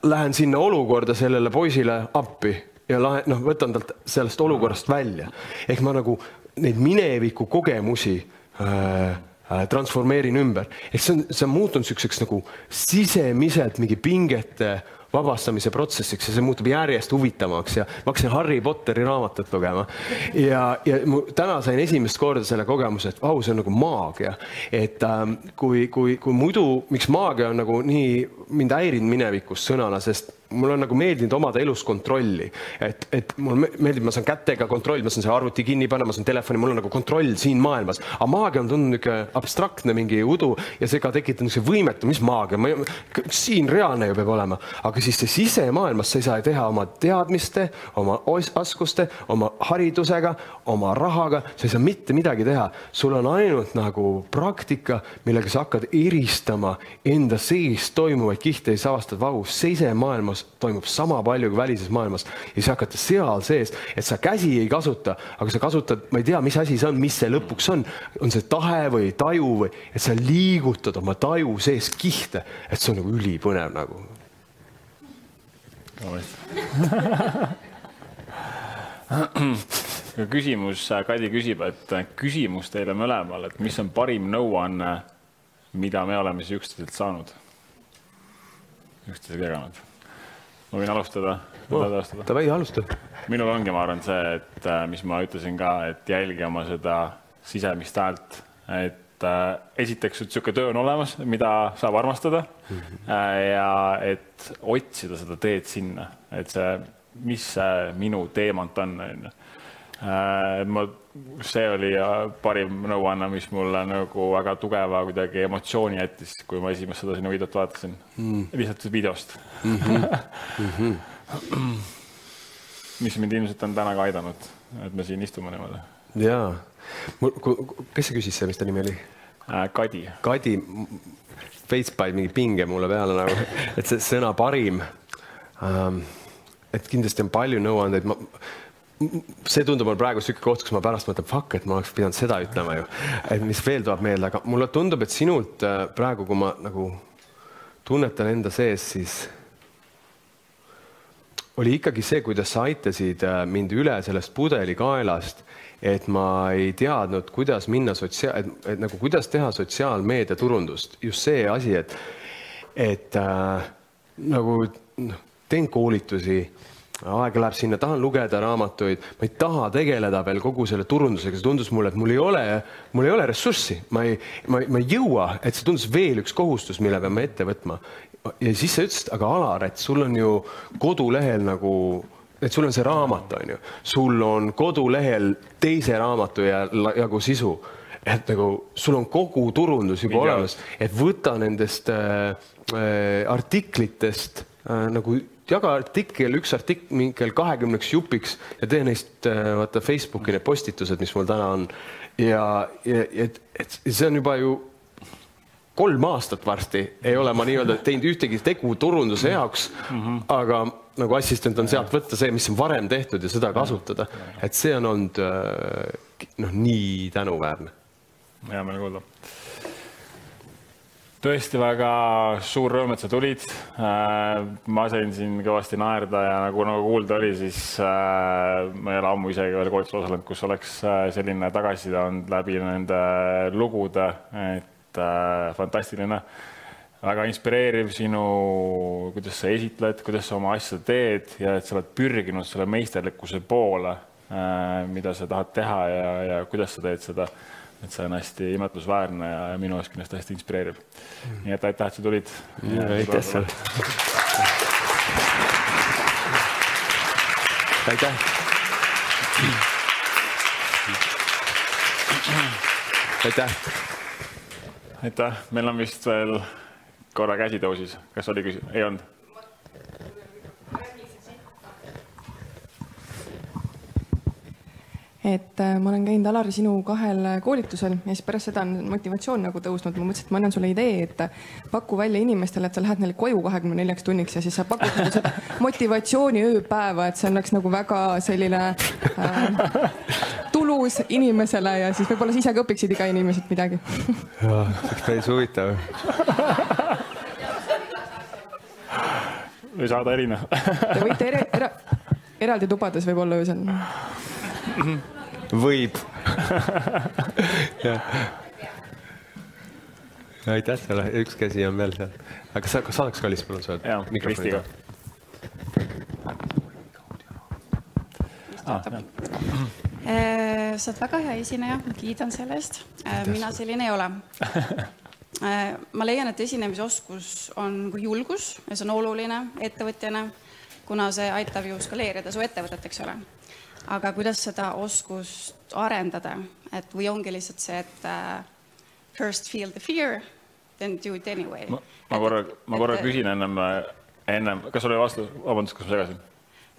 lähen sinna olukorda sellele poisile appi ja lahe, noh, võtan talt sellest olukorrast välja. ehk ma nagu neid mineviku kogemusi äh, äh, transformeerin ümber. ehk see on, see on muutunud niisuguseks nagu sisemiselt mingi pingete vabastamise protsessiks ja see muutub järjest huvitavamaks ja ma hakkasin Harry Potteri raamatut lugema. ja, ja mu täna sain esimest korda selle kogemuse, et vau, see on nagu maagia. et ähm, kui, kui, kui muidu, miks maagia on nagu nii mind häirinud minevikus sõnana, sest mul on nagu meeldinud omada elus kontrolli, et, et mul meeldib, ma saan kätega kontrolli, ma saan selle arvuti kinni panna, ma saan telefoni, mul on nagu kontroll siin maailmas. aga maagia on tundunud niisugune abstraktne mingi udu ja see ka tekitab niisuguse võimetu, mis maagia, siin reaalne ju peab olema, aga siis see sisemaailmas sa ei saa teha oma teadmiste, oma oskuste, oma haridusega, oma rahaga, sa ei saa mitte midagi teha. sul on ainult nagu praktika, millega sa hakkad eristama enda sees toimuvaid kihte ja sa avastad, vau, sisemaailmas maailmas toimub sama palju kui välises maailmas. Ja siis hakata seal sees, et sa käsi ei kasuta, aga sa kasutad, ma ei tea, mis asi see on, mis see lõpuks on, on see tahe või taju või et sa liigutad oma taju sees kihte, et see on nagu ülipõnev nagu. Küsimus, Kadi küsib, et küsimus teile mõlemal, et mis on parim nõuanne, mida me oleme siis üksteiselt saanud, üksteisega jaganud ma võin alustada oh,? Davai, alusta. minul ongi, ma arvan, see, et äh, mis ma ütlesin ka, et jälgi oma seda sisemist häält, et äh, esiteks, et niisugune töö on olemas, mida saab armastada mm. -hmm. ja et otsida seda teed sinna, et see, mis see minu teemant on, on ju Äh, ma, see oli parim nõuanne, mis mulle nagu väga tugeva kuidagi emotsiooni jättis, kui ma esimest seda sinu videot vaatasin mm.. lihtsalt videost mm. -hmm. Mm -hmm. <laughs> mis mind ilmselt on täna ka aidanud, et me siin istume niimoodi. jaa, kes see küsis, mis ta nimi oli äh,? Kadi. Kadi, veits panid mingi pinge mulle peale nagu, et see sõna parim ähm,. et kindlasti on palju nõuandeid, ma see tundub mulle praegu niisugune koht, kus ma pärast mõtlen, fuck, et ma oleks pidanud seda ütlema ju. et mis veel tuleb meelde, aga mulle tundub, et sinult äh, praegu, kui ma nagu tunnetan enda sees, siis oli ikkagi see, kuidas sa aitasid äh, mind üle sellest pudelikaelast, et ma ei teadnud, kuidas minna sotsiaal, et nagu kuidas teha sotsiaalmeediaturundust, just see asi, et, et äh, nagu noh, teen koolitusi aega läheb sinna, tahan lugeda raamatuid, ma ei taha tegeleda veel kogu selle turundusega, see tundus mulle, et mul ei ole, mul ei ole ressurssi, ma ei, ma, ma ei jõua, et see tundus veel üks kohustus, mille peame ette võtma. ja siis sa ütlesid, aga Alar, et sul on ju kodulehel nagu, et sul on see raamat, on ju, sul on kodulehel teise raamatu ja jagu sisu. Et nagu sul on kogu turundus juba Video. olemas, et võta nendest äh, äh, artiklitest äh, nagu jaga artikkel, üks artikkel kahekümneks jupiks ja tee neist äh, vaata Facebooki need postitused, mis mul täna on. ja, ja et, et see on juba ju kolm aastat varsti ei ole ma nii-öelda teinud ühtegi tegu turunduse jaoks mm, -hmm. aga nagu assistent on sealt võtta see, mis on varem tehtud ja seda kasutada, et see on olnud noh, nii tänuväärne. hea meel kuulda tõesti väga suur rõõm, et sa tulid. Äh, ma sain siin kõvasti naerda ja nagu, nagu kuulda oli, siis äh, ma ei ole ammu isegi veel koolitusel osalenud, kus oleks äh, selline tagasiside olnud läbi nende lugude, et fantastiline. väga inspireeriv sinu, kuidas sa esitled, kuidas sa oma asja teed ja et sa oled pürginud selle meisterlikkuse poole mida sa tahad teha ja, ja kuidas sa teed seda et see on hästi imetlusväärne ja, minu jaoks kindlasti hästi inspireeriv mm.. nii et aitäh, et sa tulid. aitäh sulle. aitäh. aitäh. aitäh, meil on vist veel korra käsi tõusis, kas oli küsimus, ei olnud? Et äh, ma olen käinud, Alari, sinu kahel koolitusel ja siis pärast seda on motivatsioon nagu tõusnud. ma mõtlesin, et ma annan sulle idee, et paku välja inimestele, et sa lähed neile koju kahekümne neljaks tunniks ja siis sa pakud nagu seda <laughs> motivatsiooni ööpäeva, et see oleks nagu väga selline äh, tulus inimesele ja siis võib-olla sa ise ka õpiksid iga inimeselt midagi. <laughs> jaa, see oleks päris huvitav või saada erinev Te võite eri, era, eraldi tubades võib-olla öösel võib <laughs> aitäh sulle, üks käsi on veel seal. aga kas sa, kas saaks Kallis palun sa mikrofoni ka? Ah, äh, sa oled väga hea esineja, ma kiidan selle eest. Äh, mina selline ei ole. <laughs> Äh, ma leian, et esinemisoskus on nagu julgus ja see on oluline ettevõtjana, kuna see aitab ju skaleerida su ettevõtet, eks ole aga kuidas seda oskust arendada, et või ongi lihtsalt see, et uh, first feel the fear, then do it anyway. ma korra, ma korra küsin ennem, ennem, kas oli vastus, vabandust, kas ma segasin?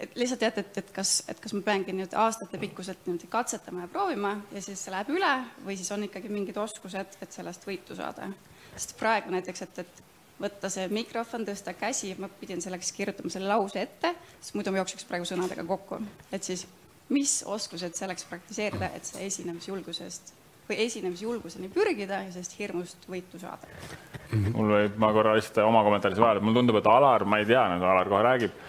et lihtsalt jah, et, et kas, et kas ma peangi nüüd aastatepikkuselt niimoodi katsetama ja proovima ja siis see läheb üle või siis on ikkagi mingid oskused, et sellest võitu saada. sest praegu näiteks, et, et võtta see mikrofon, tõsta käsi, ma pidin selleks kirjutama selle lause ette, sest muidu ma jookseks praegu sõnadega kokku, et siis mis oskused selleks praktiseerida, et see esinemisjulgusest või esinemisjulguseni pürgida ja sellest hirmust võitu saada mul võib, ma korra lihtsalt oma kommentaaris vahele, mulle tundub, et Alar, ma ei tea, nagu Alar kohe räägib,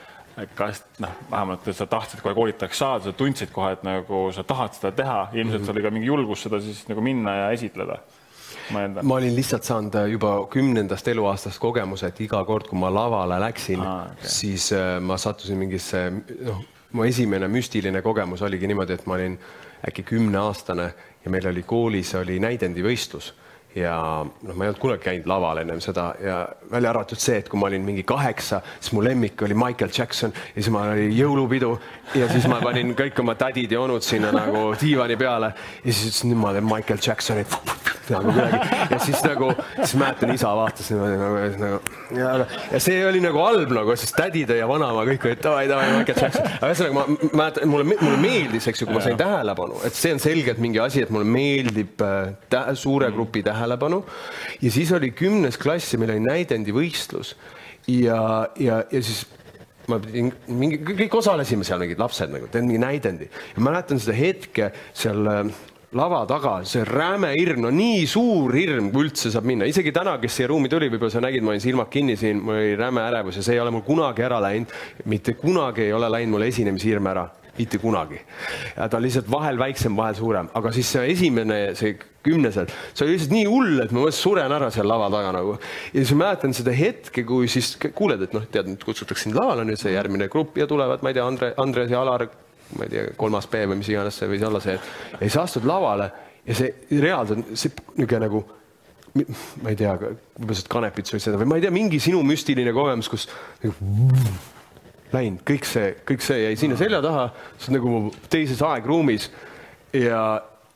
et kas noh, vähemalt sa tahtsid kohe koolitajaks saada, sa tundsid kohe, et nagu sa tahad seda teha, ilmselt mm -hmm. oli ka mingi julgus seda siis nagu minna ja esitleda ma, ma olin lihtsalt saanud äh, juba kümnendast eluaastast kogemuse, et iga kord, kui ma lavale läksin ah,, okay. siis äh, ma sattusin mingisse noh, mu esimene müstiline kogemus oligi niimoodi, et ma olin äkki kümneaastane ja meil oli koolis oli näidendivõistlus. Ja noh, ma ei olnud kunagi käinud laval ennem seda ja välja arvatud see, et kui ma olin mingi kaheksa, siis mu lemmik oli Michael Jackson ja siis ma oli jõulupidu ja siis ma panin kõik oma tädid ja onud sinna nagu diivani peale ja siis ütlesin, teen Michael Jacksonit nagu kuidagi. Ja siis nagu, siis mäletan, isa vaatas niimoodi nagu, nagu ja, ja see oli nagu halb nagu, sest tädid ja vanaema kõik olid davai, davai, Michael Jackson. aga ühesõnaga ma mäletan, mulle, mulle meeldis, eks ju, kui ma sain tähelepanu, et see on selgelt mingi asi, et mulle meeldib äh, suure grupi tähelepanu. Ja siis oli kümnes klass ja meil oli näidendivõistlus ja, ja, ja siis ma pidin mingi, kõik osalesime seal, mingid lapsed nagu, teen mingi näidendi. Ja mäletan seda hetke seal äh, lava taga, see räme hirm, no nii suur hirm, kui üldse saab minna, isegi täna, kes siia ruumi tuli, võib-olla sa nägid, ma olin silmad kinni siin, mul oli räme ärevus ja see ei ole mul kunagi ära läinud. mitte kunagi ei ole läinud mul esinemishirm ära mitte kunagi. ja ta on lihtsalt vahel väiksem, vahel suurem, aga siis see esimene, see kümnesel, see oli lihtsalt nii hull, et ma mõtlesin, suren ära seal lava taga nagu. ja siis mäletan seda hetke, kui siis kuuled, et noh, tead, nüüd kutsutakse sind lavale, nüüd see järgmine grupp ja tulevad, ma ei tea, Andre, Andres ja Alar, ma ei tea, kolmas B või mis iganes see võis olla see. ja siis astud lavale ja see reaalselt, see niisugune nagu ma ei tea, võib-olla sealt Kanepit sõid seda või ma ei tea, mingi sinu müstiline kogemus, kus nagu läinud, kõik see, kõik see jäi sinna selja taha, sa oled nagu teises aegruumis ja,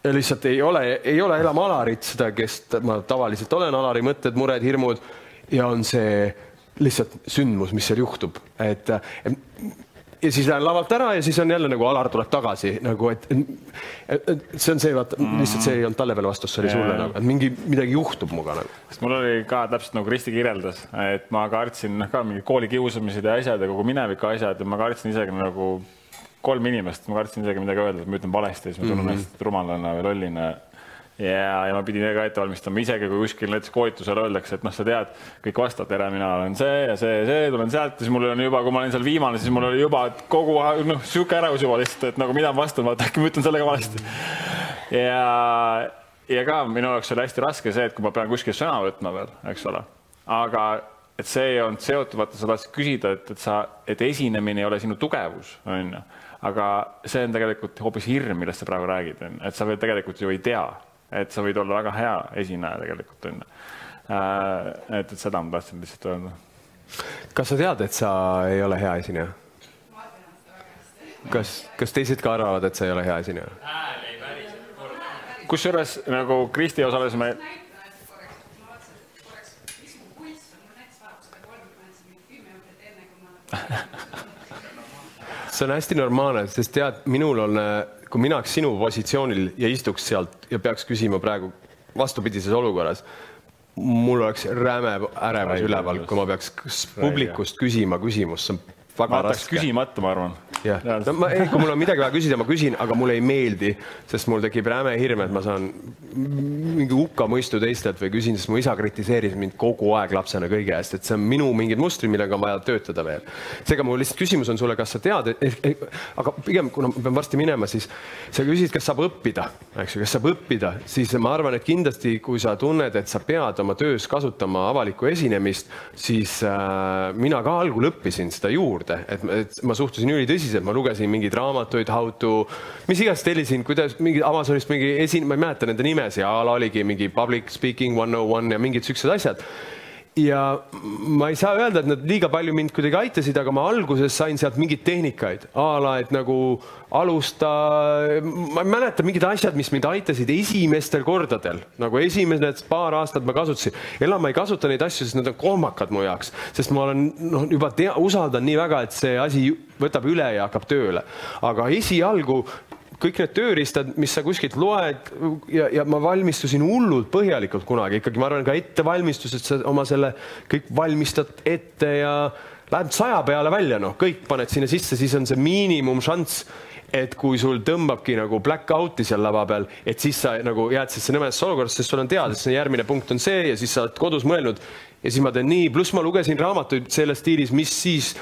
ja lihtsalt ei ole, ei ole enam Alarit, seda, kes ma tavaliselt olen, Alari mõtted, mured, hirmud ja on see lihtsalt sündmus, mis seal juhtub, et ja siis lähen lavalt ära ja siis on jälle nagu Alar tuleb tagasi nagu, et, see on see, vaata mm. lihtsalt see ei olnud talle veel vastus, see oli sulle nagu, et mingi midagi juhtub minuga nagu. sest mul oli ka täpselt nagu Kristi kirjeldas, et ma kartsin noh, ka mingi koolikiusamised ja asjad ja kogu mineviku asjad ja ma kartsin isegi nagu kolm inimest, ma kartsin isegi midagi öelda, et ma ütlen valesti, siis ma tunnen ennast mm -hmm. rumalana või lollina ja, ja ma pidin ka ette valmistama, isegi kui kuskil näiteks koolitusel öeldakse, et noh, sa tead, kõik vastavad, tere, mina olen see ja see ja see, tulen sealt, siis mul on juba, kui ma olin seal viimane, siis mul oli juba kogu noh, sihuke ärevus juba lihtsalt, et nagu mida ma vastan, vaata äkki ma ütlen selle ka valesti. ja, ja ka minu jaoks oli hästi raske see, et kui ma pean kuskil sõna võtma veel, eks ole, aga et see ei olnud seotud, vaata, sa tahtsid küsida, et, et sa, et esinemine ei ole sinu tugevus, on ju. Aga see on tegelikult hoopis hirm, millest sa praegu räägid, et sa veel tegelikult ju ei tea, et sa võid olla väga hea esineja tegelikult on ju. Äh, et, et seda ma tahtsin lihtsalt öelda. kas sa tead, et sa ei ole hea esineja? kas, kas teised ka arvavad, et sa ei ole hea esineja? kusjuures nagu Kristi osales me see on hästi normaalne, sest tead, minul on kui mina oleks sinu positsioonil ja istuks sealt ja peaks küsima praegu vastupidises olukorras, mul oleks räme ärevus üleval, kui ma peaks publikust küsima küsimust, see on väga raske. küsimata, ma arvan. jah, no ma, ei, kui mul on midagi vaja küsida, ma küsin, aga mulle ei meeldi, sest mul tekib räme hirm, et ma saan mingi hukkamõistu teistelt või küsin, sest mu isa kritiseeris mind kogu aeg lapsena kõige eest, et see on minu mingid mustrid, millega on vaja töötada veel. seega mu lihtsalt küsimus on sulle, kas sa tead, aga pigem, kuna ma pean varsti minema, siis sa küsid, kas saab õppida, eks ju, kas saab õppida, siis ma arvan, et kindlasti, kui sa tunned, et sa pead oma töös kasutama avalikku esinemist, siis äh, mina ka algul õppisin seda juurde, et, et ma suhtusin ülitõsiselt, ma lugesin mingeid raamatuid, how to, mis iganes tellisin, kuidas mingi Amazonist mingi esin-, ma ei mäleta nende nimesid a la oligi mingi public speaking one oh one ja mingid siuksed asjad ja ma ei saa öelda, et nad liiga palju mind kuidagi aitasid, aga ma alguses sain sealt mingeid tehnikaid a la, et nagu alusta, ma ei mäleta mingid asjad, mis mind aitasid esimestel kordadel, nagu esimesed paar aastat ma kasutasin. enam ma ei kasuta neid asju, sest need on kohmakad mu jaoks, sest ma olen noh, juba tea, usaldan nii väga, et see asi võtab üle ja hakkab tööle. aga esialgu kõik need tööriistad, mis sa kuskilt loed ja, ja ma valmistusin hullult põhjalikult kunagi. Ikkagi, ma arvan ka ettevalmistus, et sa oma selle kõik valmistad ette ja lähed saja peale välja, noh, kõik paned sinna sisse, siis on see miinimumšanss, et kui sul tõmbabki nagu black out'i seal lava peal, et siis sa nagu jääd sellesse nõmedasse olukorda, sest sul on teada, et järgmine punkt on see ja siis sa oled kodus mõelnud. Ja siis ma teen nii, pluss ma lugesin raamatuid selles stiilis, mis siis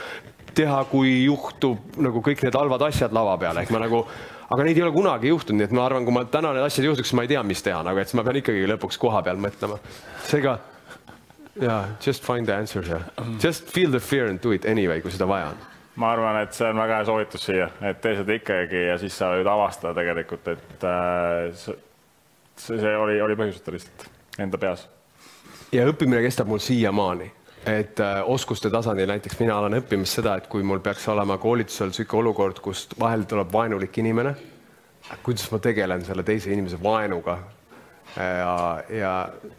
teha, kui juhtub nagu kõik need halvad asjad lava peal, ehk ma nagu aga neid ei ole kunagi juhtunud, nii et ma arvan, kui ma täna need asjad juhtuks, ma ei tea, mis teha, nagu et siis ma pean ikkagi lõpuks koha peal mõtlema. seega jaa, just find the answers ja just feel the fear and do it anyway, kui seda vaja on ma arvan, et see on väga hea soovitus siia, et tee seda ikkagi ja siis sa võid avastada tegelikult, et äh, see, see oli, oli põhjuseta lihtsalt enda peas. ja õppimine kestab mul siiamaani et äh, oskuste tasandil näiteks mina olen õppimas seda, et kui mul peaks olema koolitusel niisugune olukord, kus vahel tuleb vaenulik inimene, kuidas ma tegelen selle teise inimese vaenuga. Ja, ja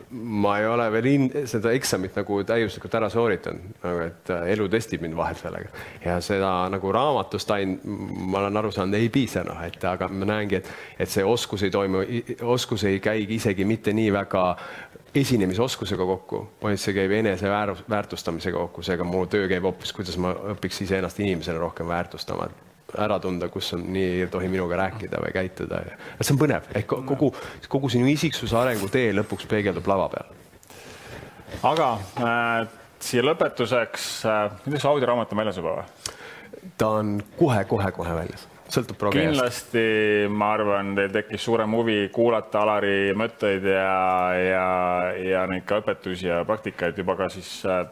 ma ei ole veel in, seda eksamit nagu täiuslikult ära sooritanud, nagu et äh, elu testib mind vahel sellega. Ja seda nagu raamatust ainult, ma olen aru saanud, ei piisa, noh, et aga ma näengi, et, et see oskus ei toimu, oskus ei käigi isegi mitte nii väga esinemisoskusega kokku, vaid see käib enese väärtustamisega kokku, seega mu töö käib hoopis, kuidas ma õpiks iseennast inimesena rohkem väärtustama, ära tunda, kus on, nii ei tohi minuga rääkida või käituda. see on põnev, ehk kogu, kogu sinu isiksuse arengutee lõpuks peegeldub lava peal. aga äh, siia lõpetuseks äh,, kuidas audioraamat on väljas juba või? ta on kohe-kohe-kohe väljas sõltub progeast. kindlasti ma arvan, teil tekkis suurem huvi kuulata Alari mõtteid ja, ja, ja neid ka õpetusi ja praktikaid juba ka siis äh,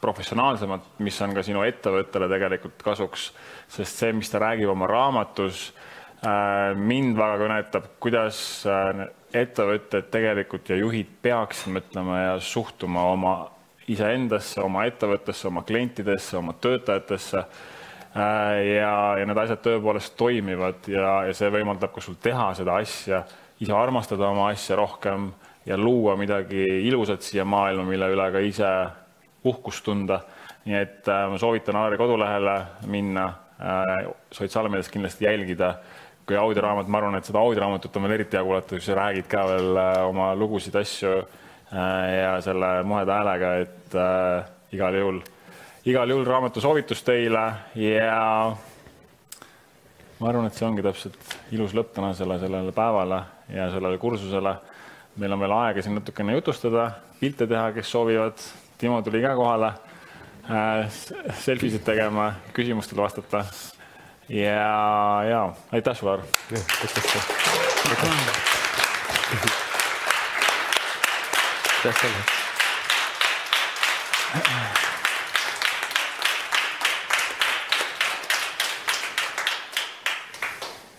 professionaalsemalt, mis on ka sinu ettevõttele tegelikult kasuks, sest see, mis ta räägib oma raamatus, äh, mind väga kõnetab, kuidas äh, ettevõtted tegelikult ja juhid peaksid mõtlema ja suhtuma oma iseendasse, oma ettevõttesse, oma klientidesse, oma töötajatesse Äh, ja, ja need asjad tõepoolest toimivad ja, ja see võimaldab ka sul teha seda asja, ise armastada oma asja rohkem ja luua midagi ilusat siia maailma, mille üle ka ise uhkust tunda. nii et ma soovitan Alari kodulehele minna, sotsiaalmeedias kindlasti jälgida kui audioraamat, ma arvan, et seda audioraamatut on veel eriti hea kuulata, kui sa räägid ka veel oma lugusid, asju ja selle muheda häälega, et äh, igal juhul, igal juhul raamatu soovitus teile ja ma arvan, et see ongi täpselt ilus lõpp tänasele sellele päevale ja sellele kursusele. meil on veel aega siin natukene jutustada, pilte teha, kes soovivad. Timo tuli ka kohale äh, selfisid tegema, küsimustele vastata. ja, ja aitäh Aar. aitäh sulle.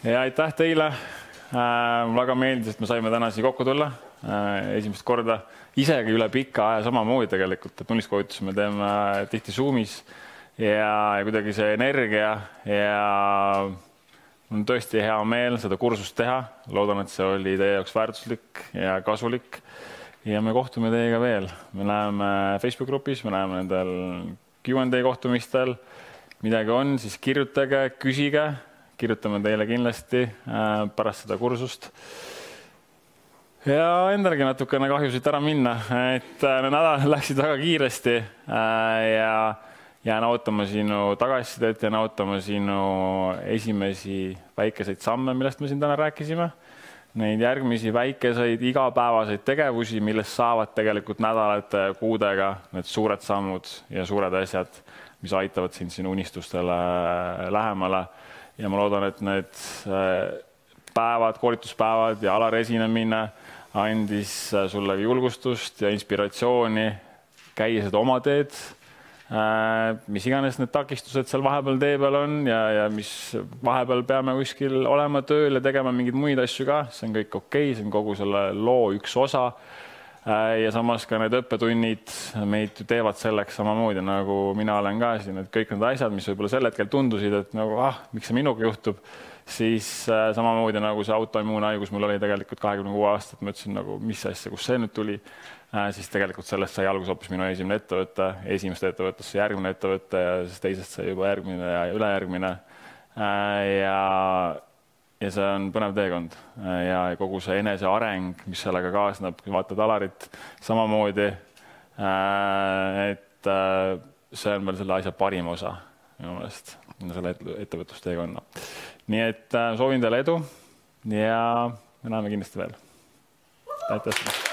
ja aitäh teile äh,. väga meeldis, et me saime täna siia kokku tulla äh, esimest korda, isegi üle pika aja samamoodi tegelikult, et tunniskoolitusi me teeme äh, tihti Zoomis ja, ja kuidagi see energia ja mul on tõesti hea meel seda kursust teha. loodan, et see oli teie jaoks väärtuslik ja kasulik. ja me kohtume teiega veel, me näeme Facebook grupis, me näeme nendel Q&A kohtumistel. midagi on, siis kirjutage, küsige kirjutame teile kindlasti äh, pärast seda kursust. Ja endalgi natukene kahju siit ära minna, et äh, need nädalad <laughs> läksid väga kiiresti äh, ja jään ootama sinu tagasisidet, jään ootama sinu esimesi väikeseid samme, millest me siin täna rääkisime. Neid järgmisi väikeseid igapäevaseid tegevusi, millest saavad tegelikult nädalate ja kuudega need suured sammud ja suured asjad, mis aitavad sind sinu unistustele lähemale ja ma loodan, et need äh, päevad, koolituspäevad ja Alari esinemine andis äh, sulle julgustust ja inspiratsiooni käia seda oma teed. Äh, mis iganes need takistused seal vahepeal tee peal on ja, ja mis vahepeal peame kuskil olema tööl ja tegema mingeid muid asju ka, see on kõik okei okay,, see on kogu selle loo üks osa ja samas ka need õppetunnid meid teevad selleks samamoodi nagu mina olen ka siin, et kõik need asjad, mis võib-olla sel hetkel tundusid, et nagu ah, miks see minuga juhtub, siis äh, samamoodi nagu see autoimmuunhaigus mul oli tegelikult kahekümne kuue aastat, ma ütlesin nagu, mis asja, kust see nüüd tuli äh,, siis tegelikult sellest sai alguse hoopis minu esimene ettevõte, esimest ettevõttest sai järgmine ettevõte ja siis teisest sai juba järgmine ja ülejärgmine äh,. ja ja see on põnev teekond ja kogu see eneseareng, mis sellega kaasneb, kui vaatad Alarit samamoodi. Äh, et äh, see on veel selle asja parim osa minu meelest, selle ettevõtlusteekonna. Nii et äh, soovin teile edu ja me näeme kindlasti veel. aitäh sulle.